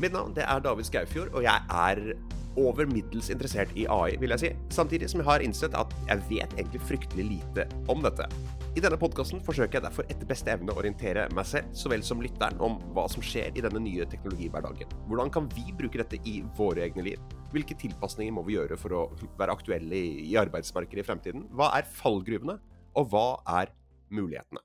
Mitt navn det er David Skaufjord, og jeg er over middels interessert i AI, vil jeg si. Samtidig som jeg har innsett at jeg vet egentlig fryktelig lite om dette. I denne podkasten forsøker jeg derfor etter beste evne å orientere meg selv, så vel som lytteren, om hva som skjer i denne nye teknologihverdagen. Hvordan kan vi bruke dette i våre egne liv? Hvilke tilpasninger må vi gjøre for å være aktuelle i arbeidsmarkedet i fremtiden? Hva er fallgruvene, og hva er mulighetene?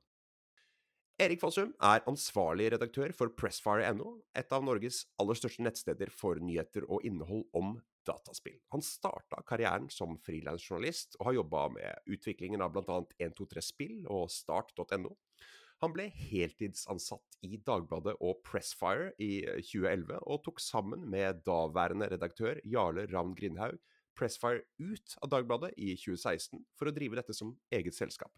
Erik Fossum er ansvarlig redaktør for Pressfire.no, et av Norges aller største nettsteder for nyheter og innhold om dataspill. Han starta karrieren som frilansjournalist, og har jobba med utviklingen av bl.a. 123 Spill og Start.no. Han ble heltidsansatt i Dagbladet og Pressfire i 2011, og tok sammen med daværende redaktør Jarle Ravn Grindhaug Pressfire ut av Dagbladet i 2016 for å drive dette som eget selskap.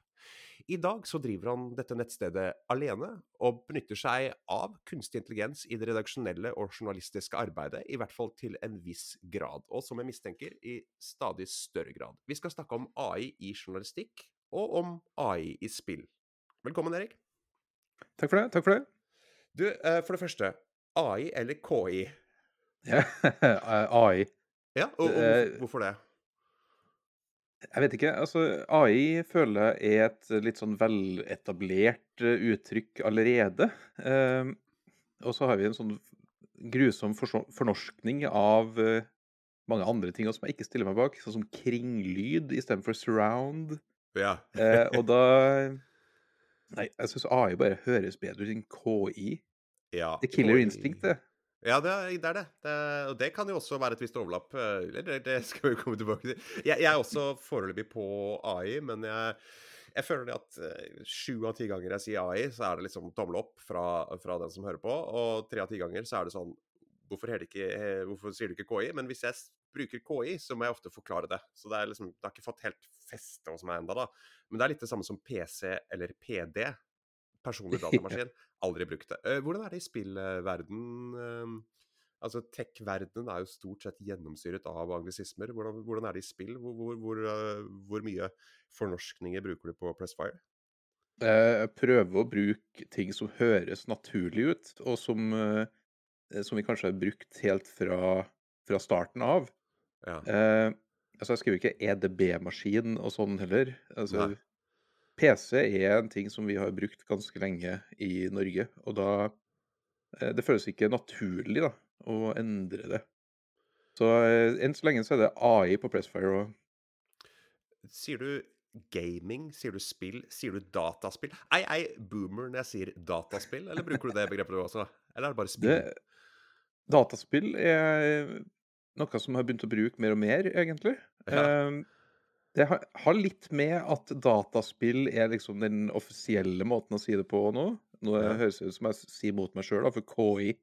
I dag så driver han dette nettstedet alene, og benytter seg av kunstig intelligens i det redaksjonelle og journalistiske arbeidet, i hvert fall til en viss grad, og som jeg mistenker, i stadig større grad. Vi skal snakke om AI i journalistikk, og om AI i spill. Velkommen, Erik. Takk for det. Takk for det. Du, eh, for det første, AI eller KI? Ja, AI. Ja, og, og hvorfor, hvorfor det? Jeg vet ikke. altså AI føler jeg er et litt sånn veletablert eh, uttrykk allerede. Eh, og så har vi en sånn grusom fornorskning av eh, mange andre ting som jeg ikke stiller meg bak, sånn som kringlyd istedenfor surround. Ja. eh, og da Nei, jeg syns AI bare høres bedre ut enn KI. ja. Det er killer KI. instinct, det. Ja, det er det. Det. er, og det kan jo også være et visst overlapp. eh, Eller det, skal vi komme tilbake til. Jeg, jeg er også foreløpig på AI, men jeg, jeg føler det at eh, sju av ti ganger jeg sier AI, så er det liksom tommel opp fra, fra den som hører på. Og tre av ti ganger så er det sånn hvorfor, ikke, hvorfor sier du ikke KI? Men hvis jeg bruker KI, så må jeg ofte forklare det. Så det, liksom, det har ikke fått helt feste hos meg enda da. Men det er litt det samme som PC eller PD. Personlig datamaskin. Aldri brukt det. Eh, Hvordan er det i spillverden? eh, Altså, Tech-verdenen er jo stort sett gjennomsyret av anglisismer. Hvordan, hvordan er det i spill? Hvor, hvor, hvor, eh, hvor mye fornorskninger bruker du på Pressfire? Eh, Jeg prøver å bruke ting som høres naturlig ut, og som, eh, som vi kanskje har brukt helt fra, fra starten av. Ja. Eh, altså jeg skriver ikke EDB-maskin og sånn heller. Altså. PC er en ting som vi har brukt ganske lenge i Norge, og da eh, Det føles ikke naturlig da, å endre det. Så eh, enn så lenge så er det AI på Pressfire og Sier du gaming? Sier du spill? Sier du dataspill? Er jeg boomer når jeg sier dataspill, eller bruker du det begrepet du også? Eller er det bare spill? det, Dataspill er noe som har begynt å bruke mer og mer, egentlig. Ja. Eh, Det har, litt med at dataspill er liksom den offisielle måten å si det på nå. Nå Ja. høres det ut som jeg sier mot meg sjøl, for KI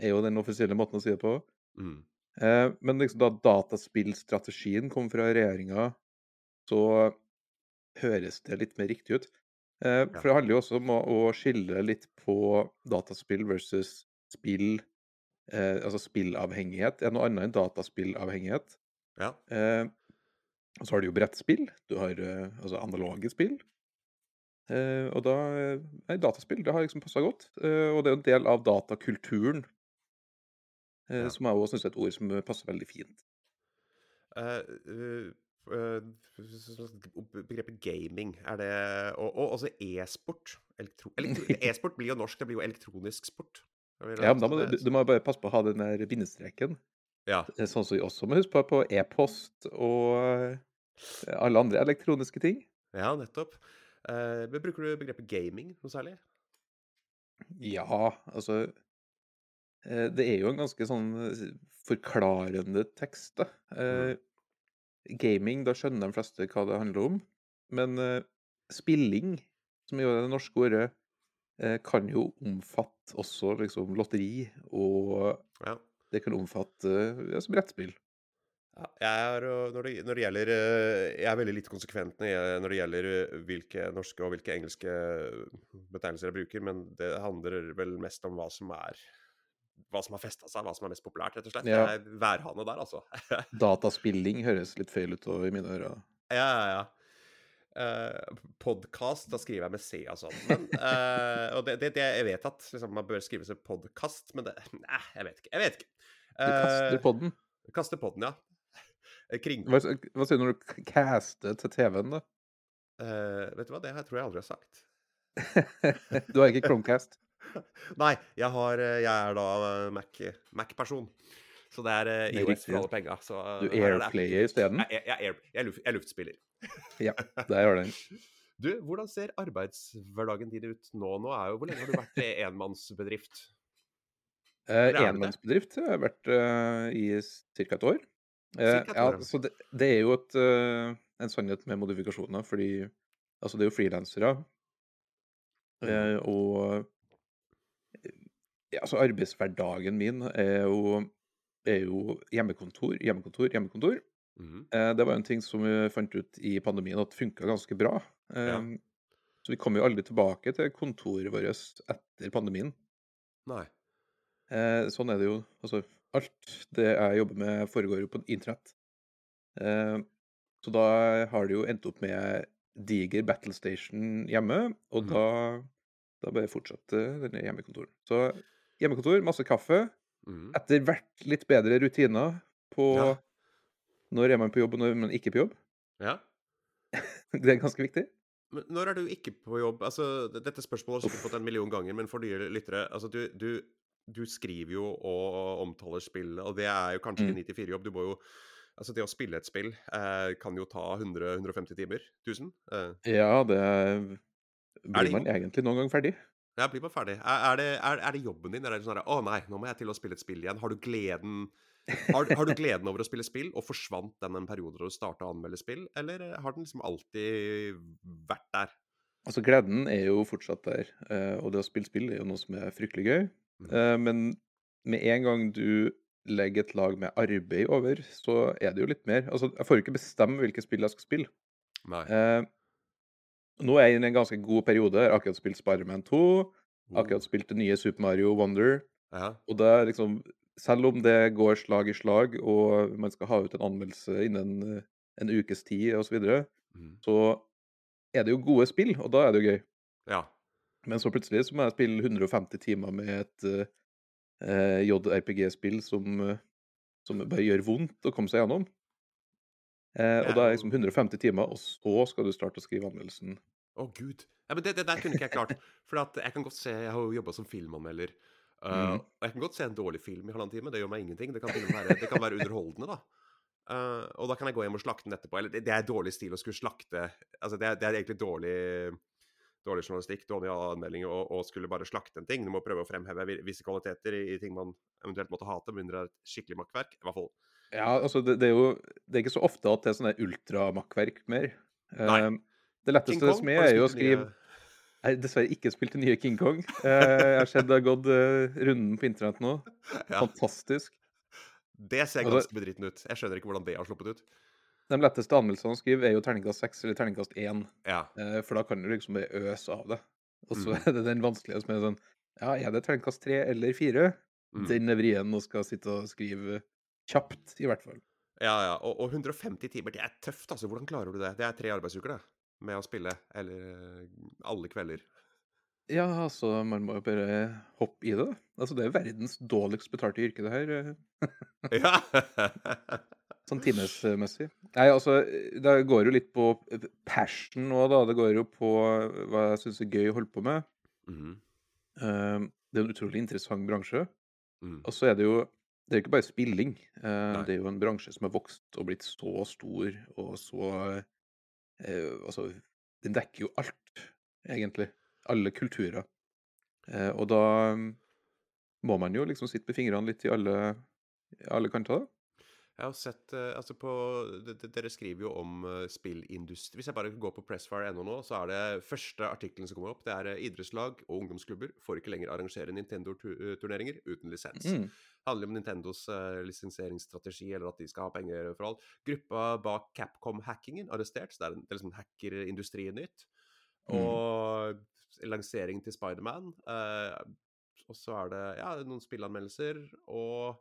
er jo den offisielle måten å si det på. Mm. Eh, men liksom da dataspillstrategien kom fra regjeringa, så høres det litt mer riktig ut. Eh, for det handler jo også om å, å skille litt på dataspill versus spill. Eh, altså spillavhengighet er noe annet enn dataspillavhengighet. Ja. Eh, og så har du jo brettspill. Du har eh, altså analoge spill. Uh, og da eh, Nei, dataspill, det har liksom passa godt. Uh, og det er jo en del av datakulturen. uh, Ja. Som jeg også syns er et ord som passer veldig fint. Eh, begrepet gaming, er det Og, og også e-sport. E-sport e-sport blir jo norsk, det blir jo elektronisk sport. Ja, men da må du, du må bare passe på å ha den der bindestreken. Ja. Er Sånn som vi også må huske på på e-post og eh, alle andre elektroniske ting. ja, nettopp. Eh, men bruker du begrepet gaming noe særlig? Ja, altså eh, Det er jo en ganske sånn eh, forklarende tekst, da. Eh, Gaming, da skjønner de fleste hva det handler om. Men eh, spilling, som er det norske ordet, eh, kan jo omfatte også liksom lotteri, og Ja. Det kan omfatte ja, som brettspill. Ja, jeg er, øh, når, det, når det gjelder øh, Jeg er veldig lite konsekvent når det gjelder øh, hvilke norske og hvilke engelske betegnelser jeg bruker, men det handler vel mest om hva som er hva som har festa seg, hva som er mest populært, rett og slett. Ja. Det er værhane der, altså. Dataspilling høres litt feil ut i mine ører. Ja, ja, ja. Uh, podkast, da skriver jeg med C og sånn. Men, uh, og det, det, det, jeg vet at liksom, man bør skrive seg podkast, men det Nei, jeg vet ikke. Jeg vet ikke. Uh, du kaster podden? Kaster podden, ja. Kring... Hva, hva sier du når du caster til TV-en, da? vet du hva, det her tror jeg aldri har sagt. du har ikke Chromecast? Nei, jeg, har, jeg er da Mac-person. Mac så det er uh, IOS for alle penga. Du airplayer isteden? Jeg, jeg, jeg, jeg, jeg luftspiller. ja, det gjør den. Du, hvordan ser arbeidshverdagen din ut nå? nå er jo, hvor lenge har du vært enmannsbedrift? Eh, enmannsbedrift har jeg vært eh, i ca. et år. Uh, ja, så det, det, er jo et, uh, en sannhet med modifikasjoner, fordi altså, det er jo frilansere. Uh, og ja, altså arbeidshverdagen min er jo er jo hjemmekontor, hjemmekontor, hjemmekontor. Mm. det var en ting som vi fant ut i pandemien at funka ganske bra. Ja. Så vi kom jo aldri tilbake til kontoret vårt etter pandemien. Nei. Eh, sånn er det jo. Altså, alt det jeg jobber med, foregår jo på internett. Eh, så da har det jo endt opp med diger battle station hjemme, og mm. da, da bare fortsatte denne hjemmekontoren. Så hjemmekontor, masse kaffe, Mm. Etter hvert litt bedre rutiner på ja. når er man på jobb, og når er man ikke på jobb. Ja. det er ganske viktig. Men når er du ikke på jobb? Altså, dette spørsmålet har sikkert fått en million ganger, men for nye lyttere altså, du, du, du, skriver jo og omtaler spill, og det er jo kanskje mm. ikke 94-jobb. Du må jo Altså, det å spille et spill eh, kan jo ta 100-150 timer. 1000? Eh. Ja, det blir man egentlig noen gang ferdig. Ja, blir man ferdig. Er, er, det, er, er, det, jobben din? Er det sånn Å nei, nå må jeg til å spille et spill igjen. Har du gleden har, har, du gleden over å spille spill, og forsvant den en periode da du starta å anmelde spill, eller har den liksom alltid vært der? Altså, gleden er jo fortsatt der, eh, og det å spille spill er jo noe som er fryktelig gøy. Mm. Men med en gang du legger et lag med arbeid over, så er det jo litt mer Altså, jeg får jo ikke bestemme hvilke spill jeg skal spille. Nei. Eh, nå er jeg i en ganske god periode. Jeg har akkurat spilt Spiderman 2. Akkurat spilt det nye Super Mario Wonder. Aha. Og det er liksom Selv om det går slag i slag, og man skal ha ut en anmeldelse innen eh, en ukes tid osv., så, videre, mm. så er det jo gode spill, og da er det jo gøy. Ja. Men så plutselig så må jeg spille 150 timer med et uh, JRPG-spill som, uh, som bare gjør vondt å komme seg gjennom. Eh, og da er det liksom 150 timer, og så skal du starte å skrive anmeldelsen. Å, oh, gud. Ja, men det, det, der kunne ikke jeg klart. For jeg kan godt se Jeg har jo jobba som filmanmelder. Uh, mm. Og jeg kan godt se en dårlig film i halvannen time. Det gjør meg ingenting. Det kan, være, det kan være underholdende, da. Uh, og da kan jeg gå hjem og slakte den etterpå. Eller det, det er dårlig stil å skulle slakte Altså, det er, det er egentlig dårlig dårlig journalistikk, dårlig anmelding og, og, skulle bare slakte en ting. Du må prøve å fremheve visse kvaliteter i, i ting man eventuelt måtte hate, med mindre det er et skikkelig makkverk. I hvert fall ja, altså det, det, er jo Det er ikke så ofte at det er sånne ultramakkverk mer. Nei. Um, det letteste som er, er jo å skrive Jeg har dessverre ikke spilt den nye King Kong. Uh, jeg har sett det har gått uh, runden på internett nå. Ja. Fantastisk. Det ser altså ganske bedritten ut. Jeg skjønner ikke hvordan det har sluppet ut. De letteste anmeldelsene å skrive er jo terningkast 6 eller terningkast 1. Ja. Uh, for da kan du liksom bare øse av det. Og så mm. er det den vanskelige som er sånn Ja, er det terningkast 3 eller 4? Mm. Den er vrien og skal sitte og skrive Kjapt, i hvert fall. Ja, ja. Og, og 150 timer, det er tøft, altså. Hvordan klarer du det? Det er tre arbeidsuker, det. Med å spille. Eller eh, alle kvelder. Ja, altså, man må jo bare hoppe i det. Altså, det er verdens dårligst betalte yrke, det her. ja. sånn timesmessig. Nei, altså, det går jo litt på passion nå, da. Det går jo på hva jeg syns er gøy å holde på med. Mm. Uh, det er en utrolig interessant bransje. Mm. Og så er det jo det er ikke bare spilling. Eh, det er jo en bransje som har vokst og blitt så stor og så eh, Altså, den dekker jo alt, egentlig. Alle kulturer. Eh, og da mm, må man jo liksom sitte med fingrene litt i alle, alle kanter. Jeg har sett uh, altså på, Dere skriver jo om uh, spillindustri. Hvis jeg bare går på pressfire.no nå, så er det første artikkelen som kommer opp, det er uh, idrettslag og ungdomsklubber får ikke lenger arrangere Nintendo-turneringer uten lisens. Mm. Det handler om Nintendos lisensieringsstrategi, eller at de skal ha penger for alt. Gruppa bak Capcom-hackingen arrestert, så det er, en, det er liksom hackerindustrien nytt. Mm. Og lansering til Spiderman. og så er det ja, noen spillanmeldelser. og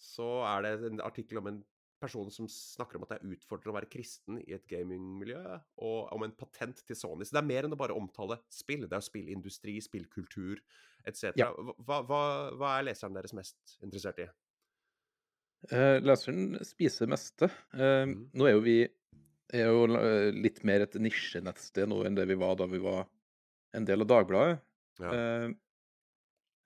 så er det en artikkel om en person som snakker om at det er utfordrende å være kristen i et gamingmiljø, og om en patent til Sony. Så det er mer enn å bare omtale spill. Det er spillindustri, spillkultur etc. Ja. Hva, hva, hva er leseren deres mest interessert i? Eh, leseren spiser meste. Eh, mm. Nå er jo vi er jo litt mer et nisjenettsted nå enn det vi var da vi var en del av Dagbladet. Ja. Eh,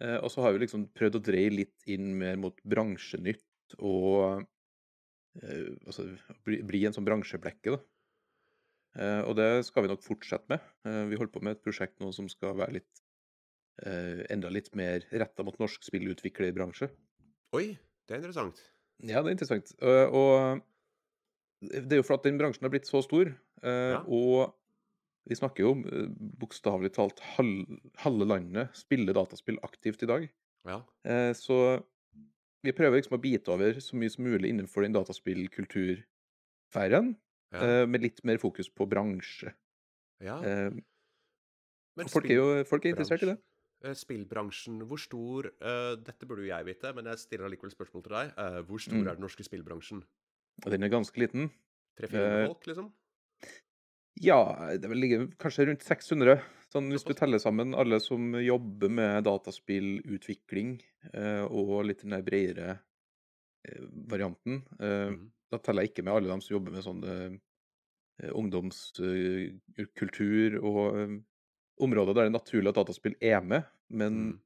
og så har vi liksom prøvd å dreie litt inn mer mot bransjenytt og eh, altså bli, bli en sånn bransjeblekke, da. Eh, og det skal vi nok fortsette med. Eh, vi holder på med et prosjekt nå som skal være litt eh, enda litt mer retta mot norsk spillutviklerbransje. Oi, det er interessant. Ja, det er interessant. Eh, og det er jo for at den bransjen har blitt så stor, eh, Ja. og vi snakker jo om eh, bokstavelig talt halve landet spiller dataspill aktivt i dag. Ja. Eh, så vi prøver liksom å bite over så mye som mulig innenfor den dataspillkultursfæren, ja. eh, med litt mer fokus på bransje. ja. Men folk er jo folk er interessert i det. spillbransjen- hvor stor uh, Dette burde jo jeg vite, men jeg stiller allikevel spørsmål til deg. Uh, hvor stor Mm. er den norske spillbransjen? Den er ganske liten. Tre-fire Eh, folk, liksom? Ja, det vil ligge kanskje rundt 600. Sånn hvis du teller sammen alle som jobber med dataspillutvikling, eh, og litt den der bredere eh, varianten. Eh, Mhm. Da teller jeg ikke med alle dem som jobber med sånn eh, ungdomskultur og områder der det er naturlig at dataspill er med, men Mhm.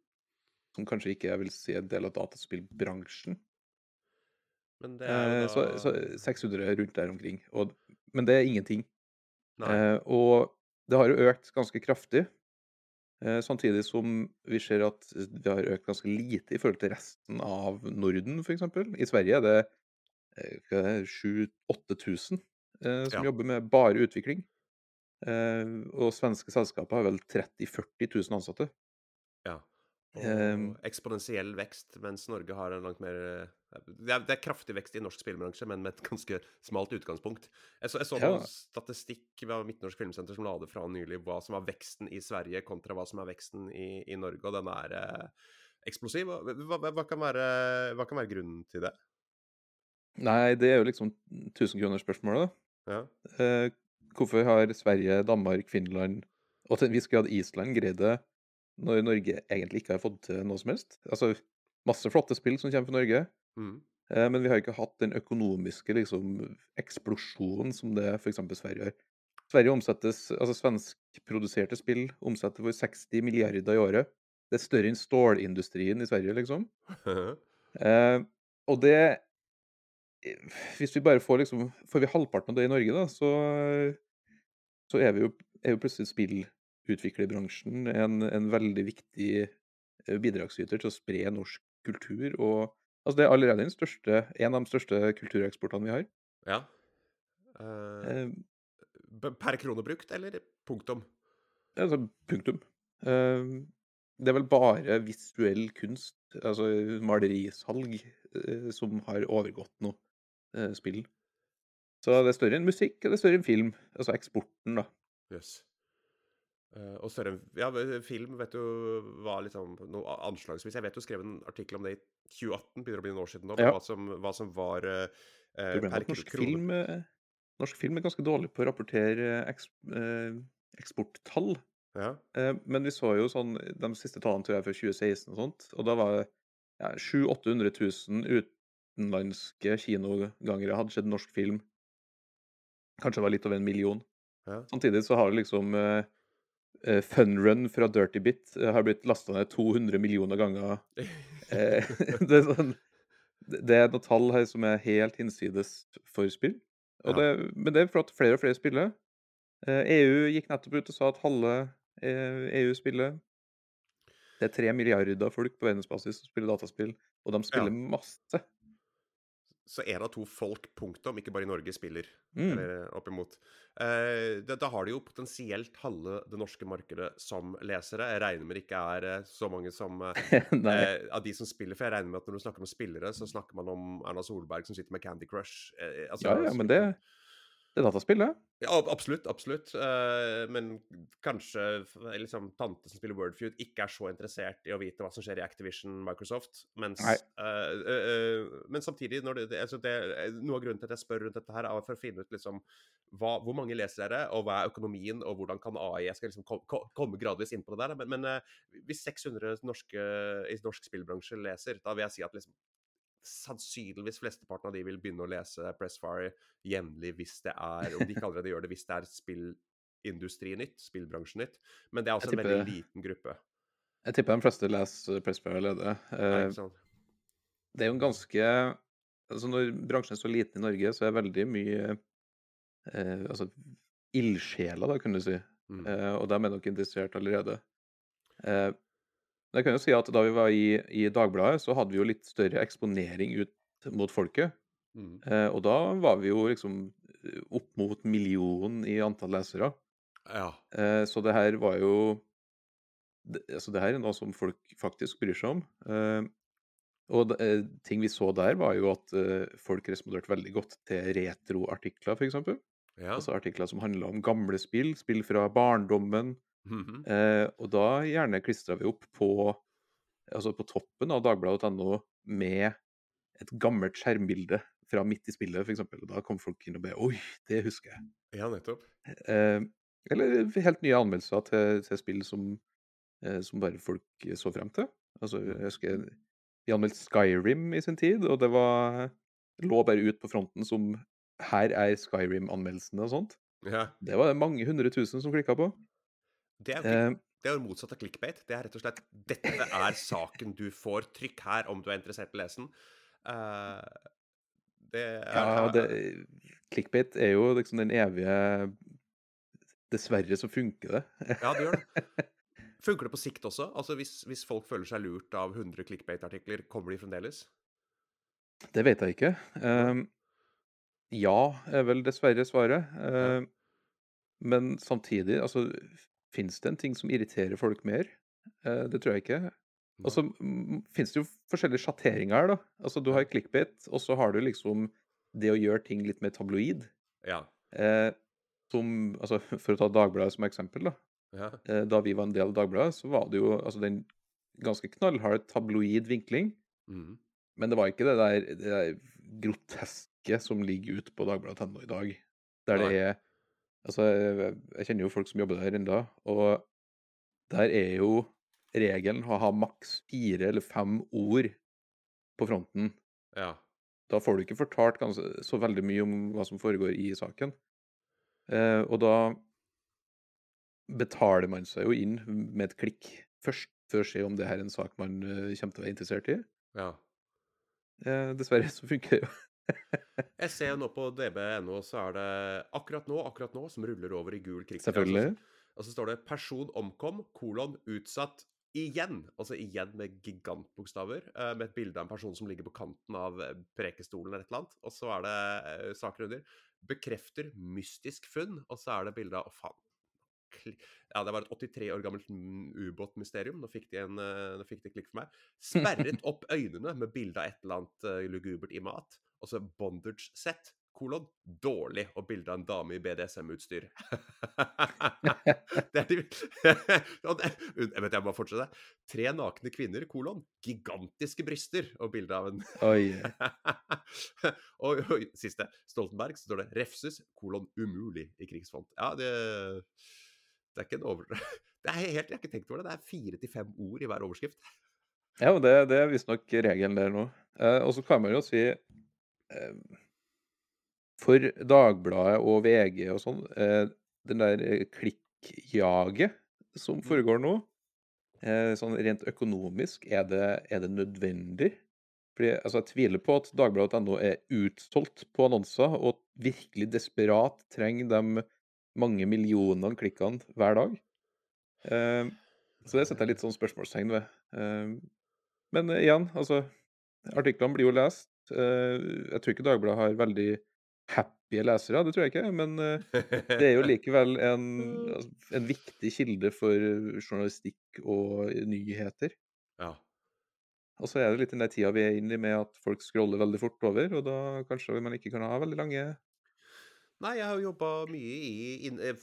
som kanskje ikke jeg vil si er en del av dataspillbransjen. Men det er jo så, så 600 rundt der omkring. Og, men det er ingenting. Eh, og det har jo økt ganske kraftig. Eh, samtidig som vi ser at det har økt ganske lite i forhold til resten av Norden, f.eks. I Sverige er det eh, hva er 7000-8000 eh, som Ja. jobber med bare utvikling. Eh, og svenske selskaper har vel 30 000-40 000 ansatte. Ja. Og Ehm. eksponentiell vekst, mens Norge har en langt mer eh, det er, det er kraftig vekst i norsk spillbransje, men med et ganske smalt utgangspunkt. Jeg så, jeg så Ja. noen statistikk ved Midtnorsk Filmsenter som la det fra nylig, hva som var veksten i Sverige kontra hva som er veksten i, i Norge, og den er eh, eksplosiv. Hva, hva, hva, kan være, hva kan være grunnen til det? Nei, det er jo liksom 1000-kronersspørsmålet. Ja. Eh, hvorfor har Sverige, Danmark, Finland og til en viss grad Island greid det når Norge egentlig ikke har fått til noe som helst? Altså, masse flotte spill som kommer fra Norge, Mm. eh, men vi har ikke hatt den økonomiske liksom, eksplosjonen som det f.eks. Sverige har. Sverige omsettes, altså Svenskproduserte spill omsetter for 60 milliarder i året. Det er større enn stålindustrien i Sverige, liksom. Eh, og det Hvis vi bare får liksom Får vi halvparten av det i Norge, da, så, så er vi jo, er jo plutselig spillutviklerbransjen en, en veldig viktig eh, bidragsyter til å spre norsk kultur. Og altså det er allerede den største, en av de største kultureksportene vi har. ja. Uh, uh, per krone brukt, eller punktum? altså punktum. Uh, det er vel bare visuell kunst, altså malerisalg, som har overgått noe spill. Så det er større enn musikk, og det er større enn film. Altså eksporten, da. Jøss. Eh, og større Ja, film vet du var liksom noe anslagsvis Jeg vet du skrev en artikkel om det i 2018, begynner å bli noen år siden nå, Ja. hva, som, hva som var uh, at norsk krone. film, norsk film er ganske dårlig på å rapportere eks, uh, eksporttall. Ja. Uh, men vi så jo sånn de siste tallene tror jeg fra 2016 og sånt, og da var det ja, 700 000-800 000 utenlandske kinogangere hadde sett norsk film. Kanskje det var litt over en million. ja. Samtidig så har det liksom eh, eh, Funrun fra Dirty Bit eh, har blitt lasta ned 200 millioner ganger. Eh, det, er sånn, det er noen tall her som er helt hinsides for spill. Og Ja. det, men det er for at flere og flere spiller. EU gikk nettopp ut og sa at halve EU spiller. Det er tre milliarder folk på verdensbasis som spiller dataspill, og de spiller masse. Så er det to folk, punktum, ikke bare i Norge, spiller. Mm. Eller oppimot. Eh, da, da har de jo potensielt halve det norske markedet som lesere. Jeg regner med det ikke er eh, så mange som eh, eh, av de som spiller. For jeg regner med at når du snakker om spillere, så snakker man om Erna Solberg som sitter med Candy Crush. Eh, altså, Ja, ja, men det, Det er dataspill, det. Ja, absolutt. Absolutt. Eh, men kanskje liksom, tante som spiller Wordfeud, ikke er så interessert i å vite hva som skjer i Activision Microsoft. Mens, eh, eh, men samtidig, når det, altså det, noe av grunnen til at jeg spør rundt dette, her er for å finne ut liksom, hva, hvor mange leser dere, og hva er økonomien, og hvordan kan AI Jeg skal liksom ko- ko- komme gradvis inn på det der. Men, men hvis 600 norske, i norsk spillbransje leser, da vil jeg si at liksom sannsynligvis flesteparten av de vil begynne å lese Pressfire jevnlig hvis det er Om de ikke allerede gjør det hvis det er spillindustrinytt, spillbransjenytt. Men det er også Jeg en veldig liten gruppe. Jeg tipper de fleste leser Pressfire allerede. Eh, det er jo en ganske altså Når bransjen er så liten i Norge, så er veldig mye eh, altså ildsjeler, da, kunne du si. Mm. Eh, og dem er nok interessert allerede. Eh, men jeg kan jo si at da vi var i, i Dagbladet, så hadde vi jo litt større eksponering ut mot folket. Mm. Eh, og da var vi jo liksom eh, opp mot million i antall lesere. Ja. Eh, så det her var jo det, altså det her er noe som folk faktisk bryr seg om. Eh, og det, eh, ting vi så der, var jo at eh, folk responderte veldig godt til retroartikler, f.eks. ja. Altså artikler som handla om gamle spill, spill fra barndommen. Mhm. Eh, og da gjerne klistra vi opp på, altså på toppen av dagbladet.no med et gammelt skjermbilde fra midt i spillet, f.eks. Da kom folk inn og be Oi, det husker jeg. ja, nettopp. Eh, eller helt nye anmeldelser til, til spill som, eh, som bare folk så frem til. Altså, jeg husker vi anmeldte Skyrim i sin tid, og det var lå bare ut på fronten som Her er Skyrim-anmeldelsene og sånt. Ja. Det var mange hundre tusen som klikka på. Det er, Eh, det er jo motsatt av clickbait. Det er rett og slett Dette er saken du får. Trykk her om du er interessert i å lese den. Uh, det er, ja, det, clickbait er jo liksom den evige Dessverre så funker det. Ja, det gjør det. Funker det på sikt også? Altså Hvis, hvis folk føler seg lurt av 100 clickbait-artikler, kommer de fremdeles? Det vet jeg ikke. Um, ja, er vel dessverre svaret. Um, men samtidig, altså Fins det en ting som irriterer folk mer? Eh, det tror jeg ikke. Og så mm, finnes det jo forskjellige sjatteringer her, da. Altså, du har clickbit, og så har du liksom det å gjøre ting litt mer tabloid. Ja. Eh, som, altså, for å ta Dagbladet som eksempel, da. ja. Eh, da vi var en del av Dagbladet, så var det jo altså den ganske knallhard tabloid vinkling. Mhm. Men det var ikke det der, det der groteske som ligger ute på Dagbladet.no i dag. Der det er Altså, jeg, jeg kjenner jo folk som jobber der ennå, og der er jo regelen å ha maks fire eller fem ord på fronten. ja. Da får du ikke fortalt ganske, så veldig mye om hva som foregår i saken. Eh, og da betaler man seg jo inn med et klikk først, for å se om det her er en sak man uh, kommer til å være interessert i. ja. Eh, dessverre så funker det jo. Jeg ser nå på db.no, så er det akkurat nå, akkurat nå, som ruller over i gul klikk. Selvfølgelig. Og så står det 'person omkom', kolon, utsatt igjen. Altså igjen med gigantbokstaver. eh, Med et bilde av en person som ligger på kanten av eh, prekestolen eller et eller annet. Og så er det eh, saker under. 'Bekrefter mystisk funn', og så er det bilde av Å, faen. Ja, det var et 83 år gammelt mm, ubåtmysterium. Nå fikk de en eh, nå fikk de klikk for meg. Sperret opp øynene med bilde av et eller annet eh, lugubert i mat. Og så bondage set, kolon, dårlig, og bilde av en dame i BDSM-utstyr. det er de Jeg vet jeg må fortsette. Tre nakne kvinner, kolon, gigantiske bryster, og bilde av en Oi. og, og siste. Stoltenberg, så står det 'refses', kolon, umulig i krigsfond. Ja, det Det er ikke en over... Det er helt, Jeg har ikke tenkt over det. Det er fire til fem ord i hver overskrift. Ja, men det, det er visstnok regelen der nå. Eh, og så kan man jo si eh, For Dagbladet og VG og sånn, eh, den der eh, klikkjaget som foregår nå, eh, sånn rent økonomisk, er det, er det nødvendig? Fordi, altså, jeg tviler på at Dagbladet.no er utsolgt på annonser og virkelig desperat trenger de mange millionene klikkene hver dag. Eh, så det setter jeg litt sånn spørsmålstegn ved. Eh, men igjen, altså Artiklene blir jo lest. Eh, jeg tror ikke Dagbladet har veldig happy lesere, det tror jeg ikke. Men det er jo likevel en, altså, en viktig kilde for journalistikk og nyheter. Ja. Og så er det litt den der tida vi er inne i med at folk scroller veldig fort over, og da kanskje man ikke kan ha veldig lange Nei, jeg har jo jobba mye i in, eh,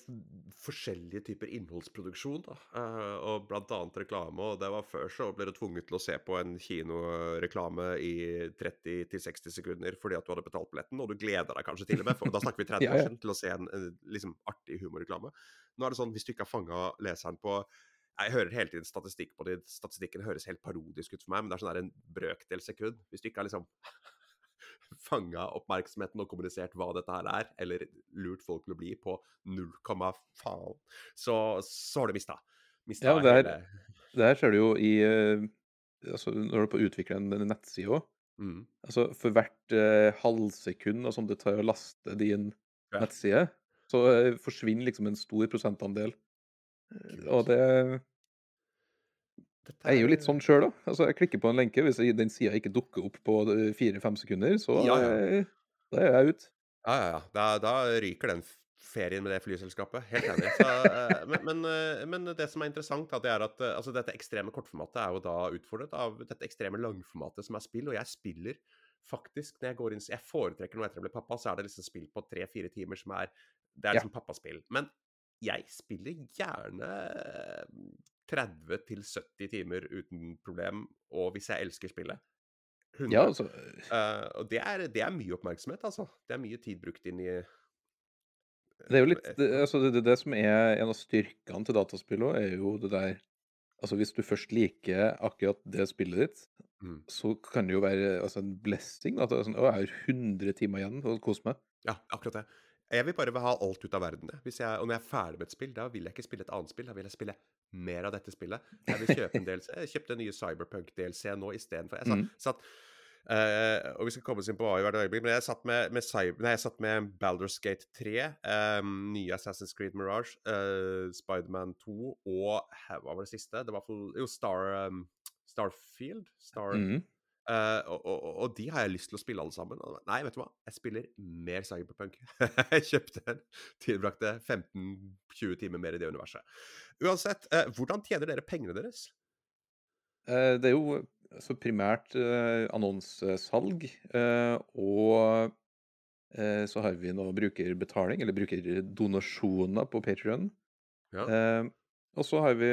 forskjellige typer innholdsproduksjon, da. Eh, og blant annet reklame. Og det var før så ble du tvunget til å se på en kinoreklame i 30-60 sekunder fordi at du hadde betalt billetten, og du gleder deg kanskje til og med, for da snakker vi 30 Ja, år siden, til å se en, en liksom artig humorreklame. Nå er det sånn, hvis du ikke har fanga leseren på Jeg hører hele tiden statistikk på det. Statistikken høres helt parodisk ut for meg, men det er sånn der en brøkdel sekund. Hvis du ikke har liksom fanga oppmerksomheten og kommunisert hva dette her er, eller lurt folk til å bli på 0, faen, så, så har du mista. Mista Ja, det her, hele Det her ser du jo i eh, altså Når du er på å utvikle en, nettside òg. mm, Altså, for hvert eh, halvsekund sånn det tar å laste din Ja. nettside, så eh, forsvinner liksom en stor prosentandel. Eh, Og det dette Jeg er jo litt er- sånn sjøl, da. Altså, jeg klikker på en lenke, hvis jeg- den sida ikke dukker opp på eh, fire-fem sekunder, så Ja, ja. eh, da er jeg ute. Ja, ja, ja. Da, da ryker den ferien med det flyselskapet. Helt enig. Så, eh, men, men, men det som er interessant, da, det er at altså, dette ekstreme kortformatet er jo da utfordret av dette ekstreme langformatet som er spill. Og jeg spiller faktisk når jeg går inn Jeg foretrekker noe etter jeg ble pappa, så er det liksom spill på tre-fire timer som er Det er Ja. liksom pappaspill. Men jeg spiller gjerne 30-70 timer uten problem, og hvis jeg elsker spillet 100. Ja, altså Uh, og det er, det er mye oppmerksomhet, altså. Det er mye tid brukt inn i Det er jo litt det, altså det, det, som er en av styrkene til dataspill òg, er jo det der Altså, hvis du først liker akkurat det spillet ditt, Mm. så kan det jo være altså, en blessing. At det er sånn, å, jeg har 100 timer igjen å kose meg. Ja, akkurat det. Jeg vil bare ha alt ut av verden. Hvis jeg, og når jeg er ferdig med et spill, da vil jeg ikke spille et annet spill. Da vil jeg spille mer av dette spillet. Jeg vil kjøpe en DLC. Jeg kjøpte en nye Cyberpunk-DLC nå istedenfor. Jeg satt, Mhm. satt eh, og vi skal komme oss inn på AI hvert øyeblikk, men jeg satt med, med, Cyber, nei, jeg satt med Baldur's Gate 3, um, nye Assassin's Creed Mirage, uh, Spiderman 2 og Hva var det siste? Det var for, jo Star, um, Starfield? Star, Mhm. Eh, og, og, og de har jeg lyst til å spille alle sammen. Nei, vet du hva? Jeg spiller mer Cyberpunk. jeg kjøpte en, tilbrakte 15-20 timer mer i det universet. Uansett, uh, hvordan tjener dere pengene deres? Uh, Det er jo altså, primært annonsesalg, og så har vi nå brukerbetaling, eller brukerdonasjoner på Patrion. Ja. Og så har vi,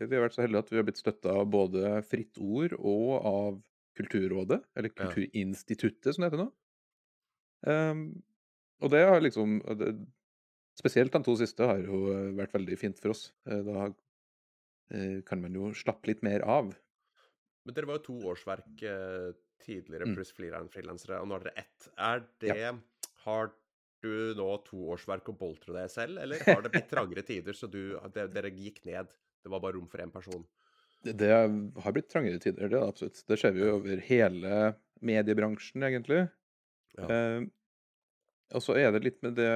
vi har vært så heldige at vi har blitt støtta av både Fritt Ord og av Kulturrådet, eller Kulturinstituttet, som det heter nå. Um, og det har liksom det, Spesielt de to siste har jo eh, vært veldig fint for oss. Eh, Da eh, kan man jo slappe litt mer av. Men dere var jo to årsverk tidligere, Mm. pluss flere frilansere, og nå har dere ett. Er det Har du nå to årsverk å boltre deg selv, eller har det blitt trangere tider, så du, det, dere gikk ned? Det var bare rom for én person? Det, har blitt trangere tider, det absolutt. Det ser vi jo over hele mediebransjen, egentlig. Ja. Eh, og så er det litt med det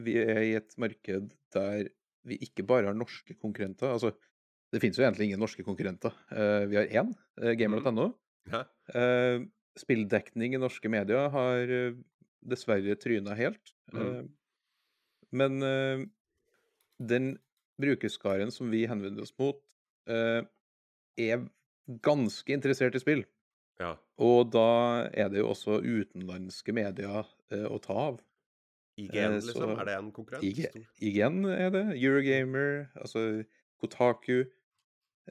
Vi er i et marked der vi ikke bare har norske konkurrenter. Altså, det finnes jo egentlig ingen norske konkurrenter. Eh, vi har én, eh, gamer.no. Ja. Eh, spilldekning i norske medier har eh, dessverre tryna helt. Mm. Eh, men eh, den brukerskaren som vi henvender oss mot, eh, er ganske interessert i spill. ja. Og da er det jo også utenlandske medier eh, å ta av. IGN, Eh, liksom? Er det en konkurrent? IG, IGN er det. Eurogamer, altså Kotaku.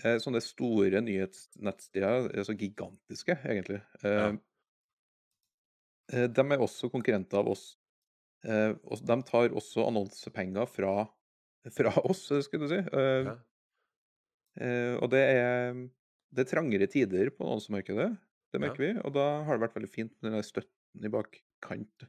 Eh, sånne store nyhetsnettsteder, altså gigantiske, egentlig. Eh, Ja. eh, de er også konkurrenter av oss. Eh, de tar også annonsepenger fra, fra oss, skulle du si. Eh, Ja. Eh, og det er, det er trangere tider på annonsemarkedet, det Ja. merker vi. Og da har det vært veldig fint med den støtten i bakkant.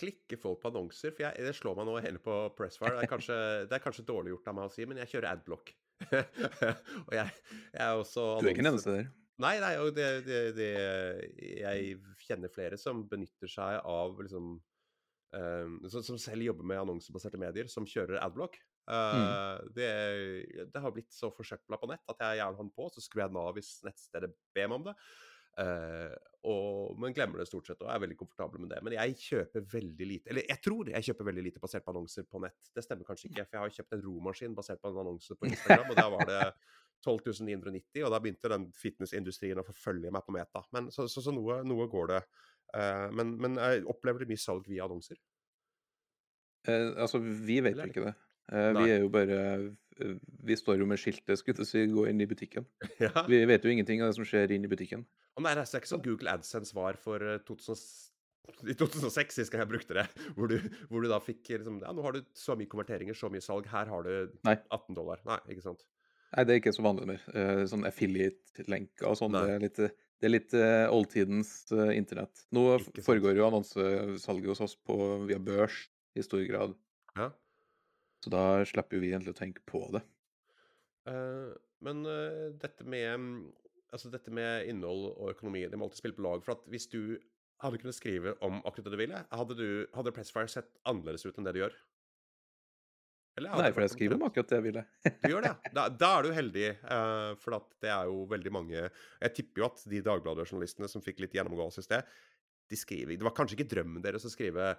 klikker folk på annonser? For jeg, det slår meg nå hele på Pressfire. Det er kanskje, det er kanskje dårlig gjort av meg å si, men jeg kjører adblock. og jeg, jeg er også Du er ikke den eneste der. Nei, nei, og det, det, det Jeg kjenner flere som benytter seg av liksom um, som, som selv jobber med annonsebaserte medier, som kjører adblock. Eh, det, det har blitt så forsøpla på nett at jeg gjerne har den på, så skrur jeg den av hvis nettstedet ber meg om det. Uh, og, men glemmer det stort sett og er veldig komfortabel med det. Men jeg kjøper veldig lite Eller jeg tror jeg kjøper veldig lite basert på annonser på nett. Det stemmer kanskje ikke, for jeg har kjøpt en romaskin basert på en annonse på Instagram, og da var det 12.990, og da begynte den fitnessindustrien å forfølge meg på Meta. Men, så, så, så noe, noe går det. Uh, men, men jeg opplever det mye salg via annonser? Eh, altså, vi vet jo ikke det. Eh, vi er jo bare eh, Vi står jo med skiltet, skulle jeg si, 'gå inn i butikken'. Ja. Vi vet jo ingenting av det som skjer inn i butikken. Og nei, det er ikke som Google AdSense var for eh, 2000, i 2006, sist jeg brukte det. Hvor du, hvor du da fikk liksom Ja, nå har du så mye konverteringer, så mye salg. Her har du 18 dollar. Nei, ikke sant. Nei, det er ikke så vanlig mer. Eh, sånn affiliate-lenker og sånn. Det er litt, det er litt eh, oldtidens eh, internett. Nå foregår jo annonsesalget hos oss på, via børs i stor grad. Ja. Så da slipper jo vi egentlig å tenke på det. Uh, men uh, dette med mm, Altså dette med innhold og økonomi, det må alltid spille på lag. For at hvis du hadde kunnet skrive om akkurat det du ville, hadde, du, hadde Pressfire sett annerledes ut enn det du gjør? Eller Nei, for jeg skriver om akkurat det jeg ville. Du gjør det. Da, da er du heldig, uh, for at det er jo veldig mange Jeg tipper jo at de Dagbladet-journalistene som fikk litt gjennomgåelse i sted, de skriver Det var kanskje ikke drømmen deres å skrive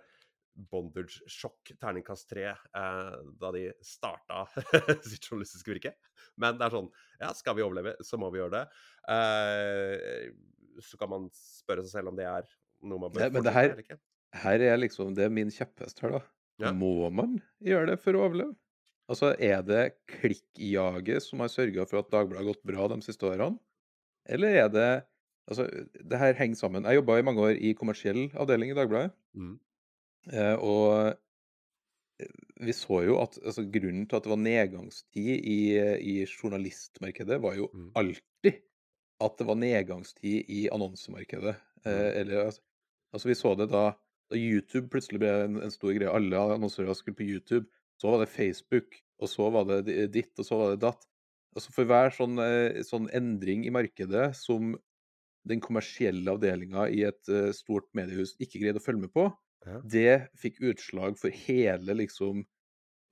Sjokk, terningkast tre, eh, da de starta sitt journalistiske virke. Men det er sånn Ja, skal vi overleve, så må vi gjøre det. Eh, så kan man spørre seg selv om det er noe man bør Det- men det her-. Her er liksom Det er min kjepphest her, da. Ja. Må man gjøre det for å overleve? Altså, er det klikkjaget som har sørga for at Dagbladet har gått bra de siste årene? Eller er det Altså, det her henger sammen. Jeg jobba i mange år i kommersiell avdeling i Dagbladet. Mm. Eh, og eh, vi så jo at altså, grunnen til at det var nedgangstid i, i journalistmarkedet, var jo Mm. alltid at det var nedgangstid i annonsemarkedet. Eh, eller altså, altså, vi så det da, da YouTube plutselig ble en, en stor greie. Alle annonsører skulle på YouTube. Så var det Facebook, og så var det ditt, og så var det datt. Altså For hver sånn, eh, sånn endring i markedet som den kommersielle avdelinga i et stort mediehus ikke greide å følge med på, Ja. det fikk utslag for hele liksom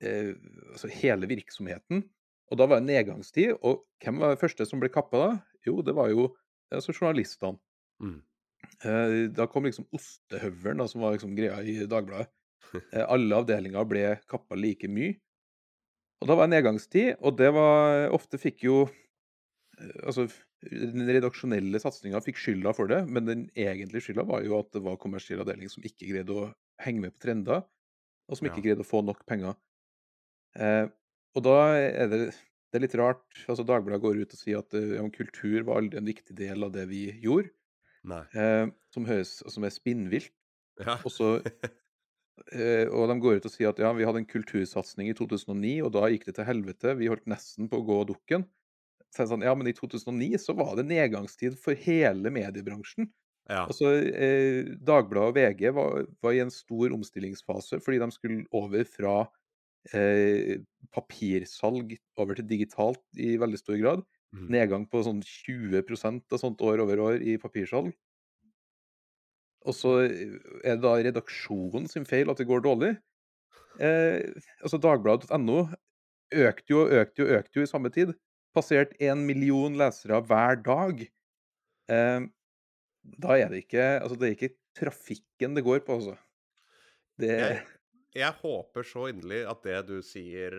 eh, altså hele virksomheten. Og da var det nedgangstid. Og hvem var det første som ble kappa da? Jo, det var jo altså journalistene. Mm. Eh, da kom liksom ostehøvelen, som var liksom greia i Dagbladet. Eh, alle avdelinger ble kappa like mye. Og da var det nedgangstid, og det var Ofte fikk jo eh, Altså, den redaksjonelle satsinga fikk skylda for det, men den egentlige skylda var jo at det var kommersiell avdeling som ikke greide å henge med på trender, og som ikke Ja. greide å få nok penger. Eh, og da er det, det er litt rart altså Dagbladet går ut og sier at eh, ja, kultur var aldri en viktig del av det vi gjorde, eh, som, høres, som er spinnvilt. Ja. Og så eh, og de går ut og sier at ja, vi hadde en kultursatsing i 2009, og da gikk det til helvete. Vi holdt nesten på å gå dukken. Så sånn, ja, men i 2009 så var det nedgangstid for hele mediebransjen. ja. Altså, eh, Dagbladet og VG var, var i en stor omstillingsfase fordi de skulle over fra eh, papirsalg over til digitalt i veldig stor grad. Mm. Nedgang på sånn 20% og sånt år over år i papirsalg. Og så er det da redaksjonen sin feil at det går dårlig. Eh, altså Dagbladet.no økte jo og økte jo økte jo i samme tid. Passert en million lesere hver dag. Eh, da er det ikke Altså, det er ikke trafikken det går på, altså. Det Jeg, jeg håper så inderlig at det du sier,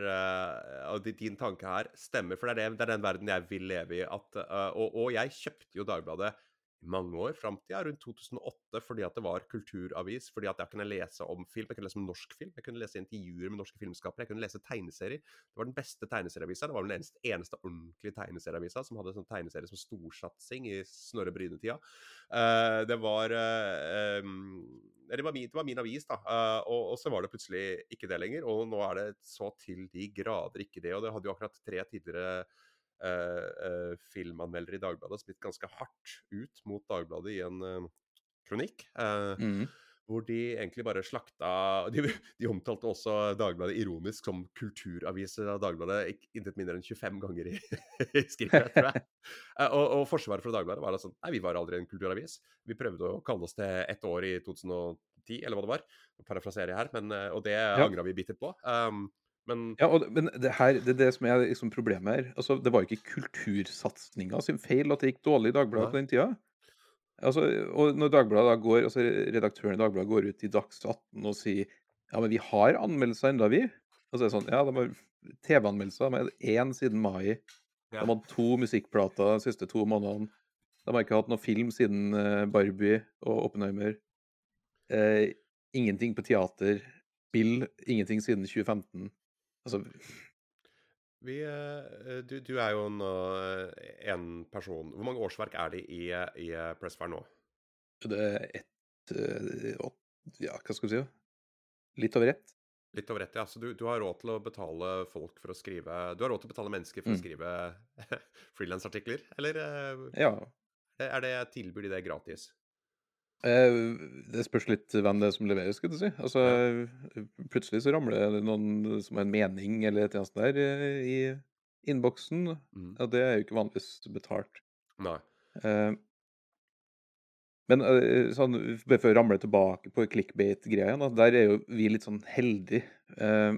og di- din tanke her, stemmer. For det er, det, det er den verden jeg vil leve i. At, uh, og, og jeg kjøpte jo Dagbladet mange år, fram til rundt 2008, fordi at det var kulturavis. Fordi at jeg kunne lese om film. Jeg kunne lese om norsk film. Jeg kunne lese intervjuer med norske filmskapere. Jeg kunne lese tegneserier. Det var den beste tegneserieavisa. Det var den eneste, eneste ordentlige tegneserieavisa som hadde sånn tegneserie som storsatsing i Snorre Bryne-tida. Uh, det var uh, um, det var, min, det var min avis, da. Uh, og, og så var det plutselig ikke det lenger. Og nå er det så til de grader ikke det. Og det hadde jo akkurat tre tidligere eh, eh, i Dagbladet har gikk ganske hardt ut mot Dagbladet i en eh, kronikk. eh, mm. hvor de egentlig bare slakta De, de omtalte også Dagbladet ironisk som kulturaviser av Dagbladet intet mindre enn 25 ganger i, i skriftet, tror jeg. Og, og forsvaret for Dagbladet var sånn Nei, vi var aldri en kulturavis. Vi prøvde å kalle oss det ett år i 2010, eller hva det var. Parafraserer jeg her, men, og det Ja. angra vi bittert på. Um, men Ja, og, men det her, det er det som er liksom problemet her. Altså, det var jo ikke kultursatsinga sin feil at det gikk dårlig i Dagbladet på den tida. Altså, og når Dagbladet da går, altså redaktøren i Dagbladet går ut i Dags 18 og sier ja, men vi har anmeldelser enda, vi. Og så er det sånn, ja, de har TV-anmeldelser. De har én siden mai. De har hatt to musikkplater de siste to månedene. De har ikke hatt noe film siden eh, Barbie og Oppenheimer. Eh, ingenting på teater. Bill, ingenting siden 2015. Altså Vi, eh, du, du er jo nå én person. Hvor mange årsverk er det i, i Pressfire nå? Det er ett Ja, hva skal du si? Litt over ett. Litt over ett, ja. Så du, du, har råd til å betale folk for å skrive Du har råd til å betale mennesker for mm. å skrive frilansartikler, eller? Ja. Er det tilbud i det gratis? Eh, det spørs litt hvem det er som leverer, skulle du si. Altså, plutselig så ramler det noen som har en mening eller et eller annet der eh, i innboksen. Mm. Og det er jo ikke vanligvis betalt. Nei. Eh, men sånn, bare for å ramle tilbake på clickbait-greia, der er jo vi litt sånn heldige. Eh,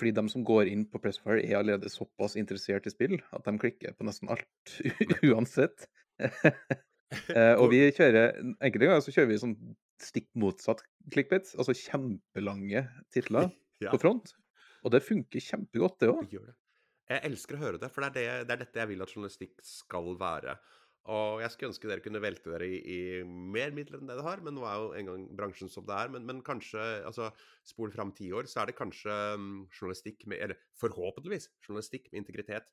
fordi de som går inn på Pressfire, er allerede såpass interessert i spill at de klikker på nesten alt uansett. Eh, og vi kjører Enkelte ganger så kjører vi sånn stikk motsatt clickbit, altså kjempelange titler ja. på front. Og det funker kjempegodt, det òg. Jeg elsker å høre det, for det er, det, det er, dette jeg vil at journalistikk skal være. Og jeg skulle ønske dere kunne velte dere i, i mer midler enn det det har, men nå er jo en gang bransjen som det er. Men, men kanskje, altså spol fram ti år, så er det kanskje um, journalistikk med Eller forhåpentligvis journalistikk med integritet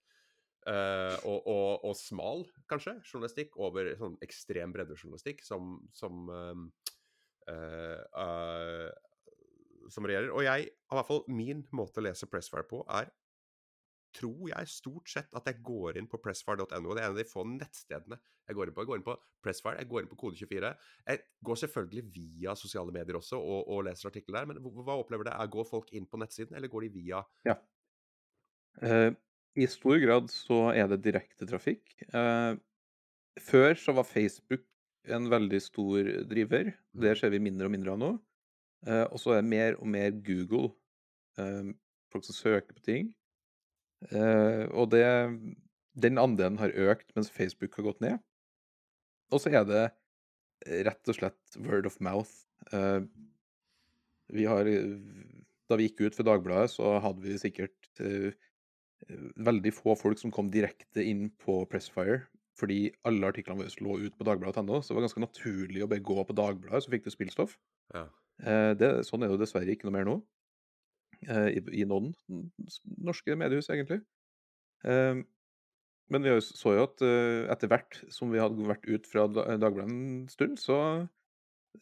Uh, og, og, og, smal, kanskje, journalistikk over sånn ekstrem breddejournalistikk som, som uh, uh, Som regjerer. Og jeg, i hvert fall min måte å lese Pressfire på, er tror jeg stort sett at jeg går inn på pressfire.no. Det er en av de få nettstedene jeg går inn på. Jeg går inn på Pressfire, jeg går inn på Kode24. Jeg går selvfølgelig via sosiale medier også og, og leser artikler der, men hva opplever det? Går folk inn på nettsiden, eller går de via Ja. I stor grad så er det direktetrafikk. Eh, før så var Facebook en veldig stor driver. Det mm. ser vi mindre og mindre av nå. Eh, og så er det mer og mer Google. Eh, folk som søker på ting. Eh, og det Den andelen har økt mens Facebook har gått ned. Og så er det rett og slett word of mouth. Eh, vi har Da vi gikk ut for Dagbladet, så hadde vi sikkert eh, veldig få folk som kom direkte inn på Pressfire. Fordi alle artiklene våre lå ut på dagbladet.no, så det var ganske naturlig å bare gå på Dagbladet, så fikk du spillstoff. Ja. Eh, det, sånn er det dessverre ikke noe mer nå. Eh, I, I, noen norske mediehus, egentlig. Eh, men vi så jo at etter hvert som vi hadde vært ut fra Dagbladet en stund, så,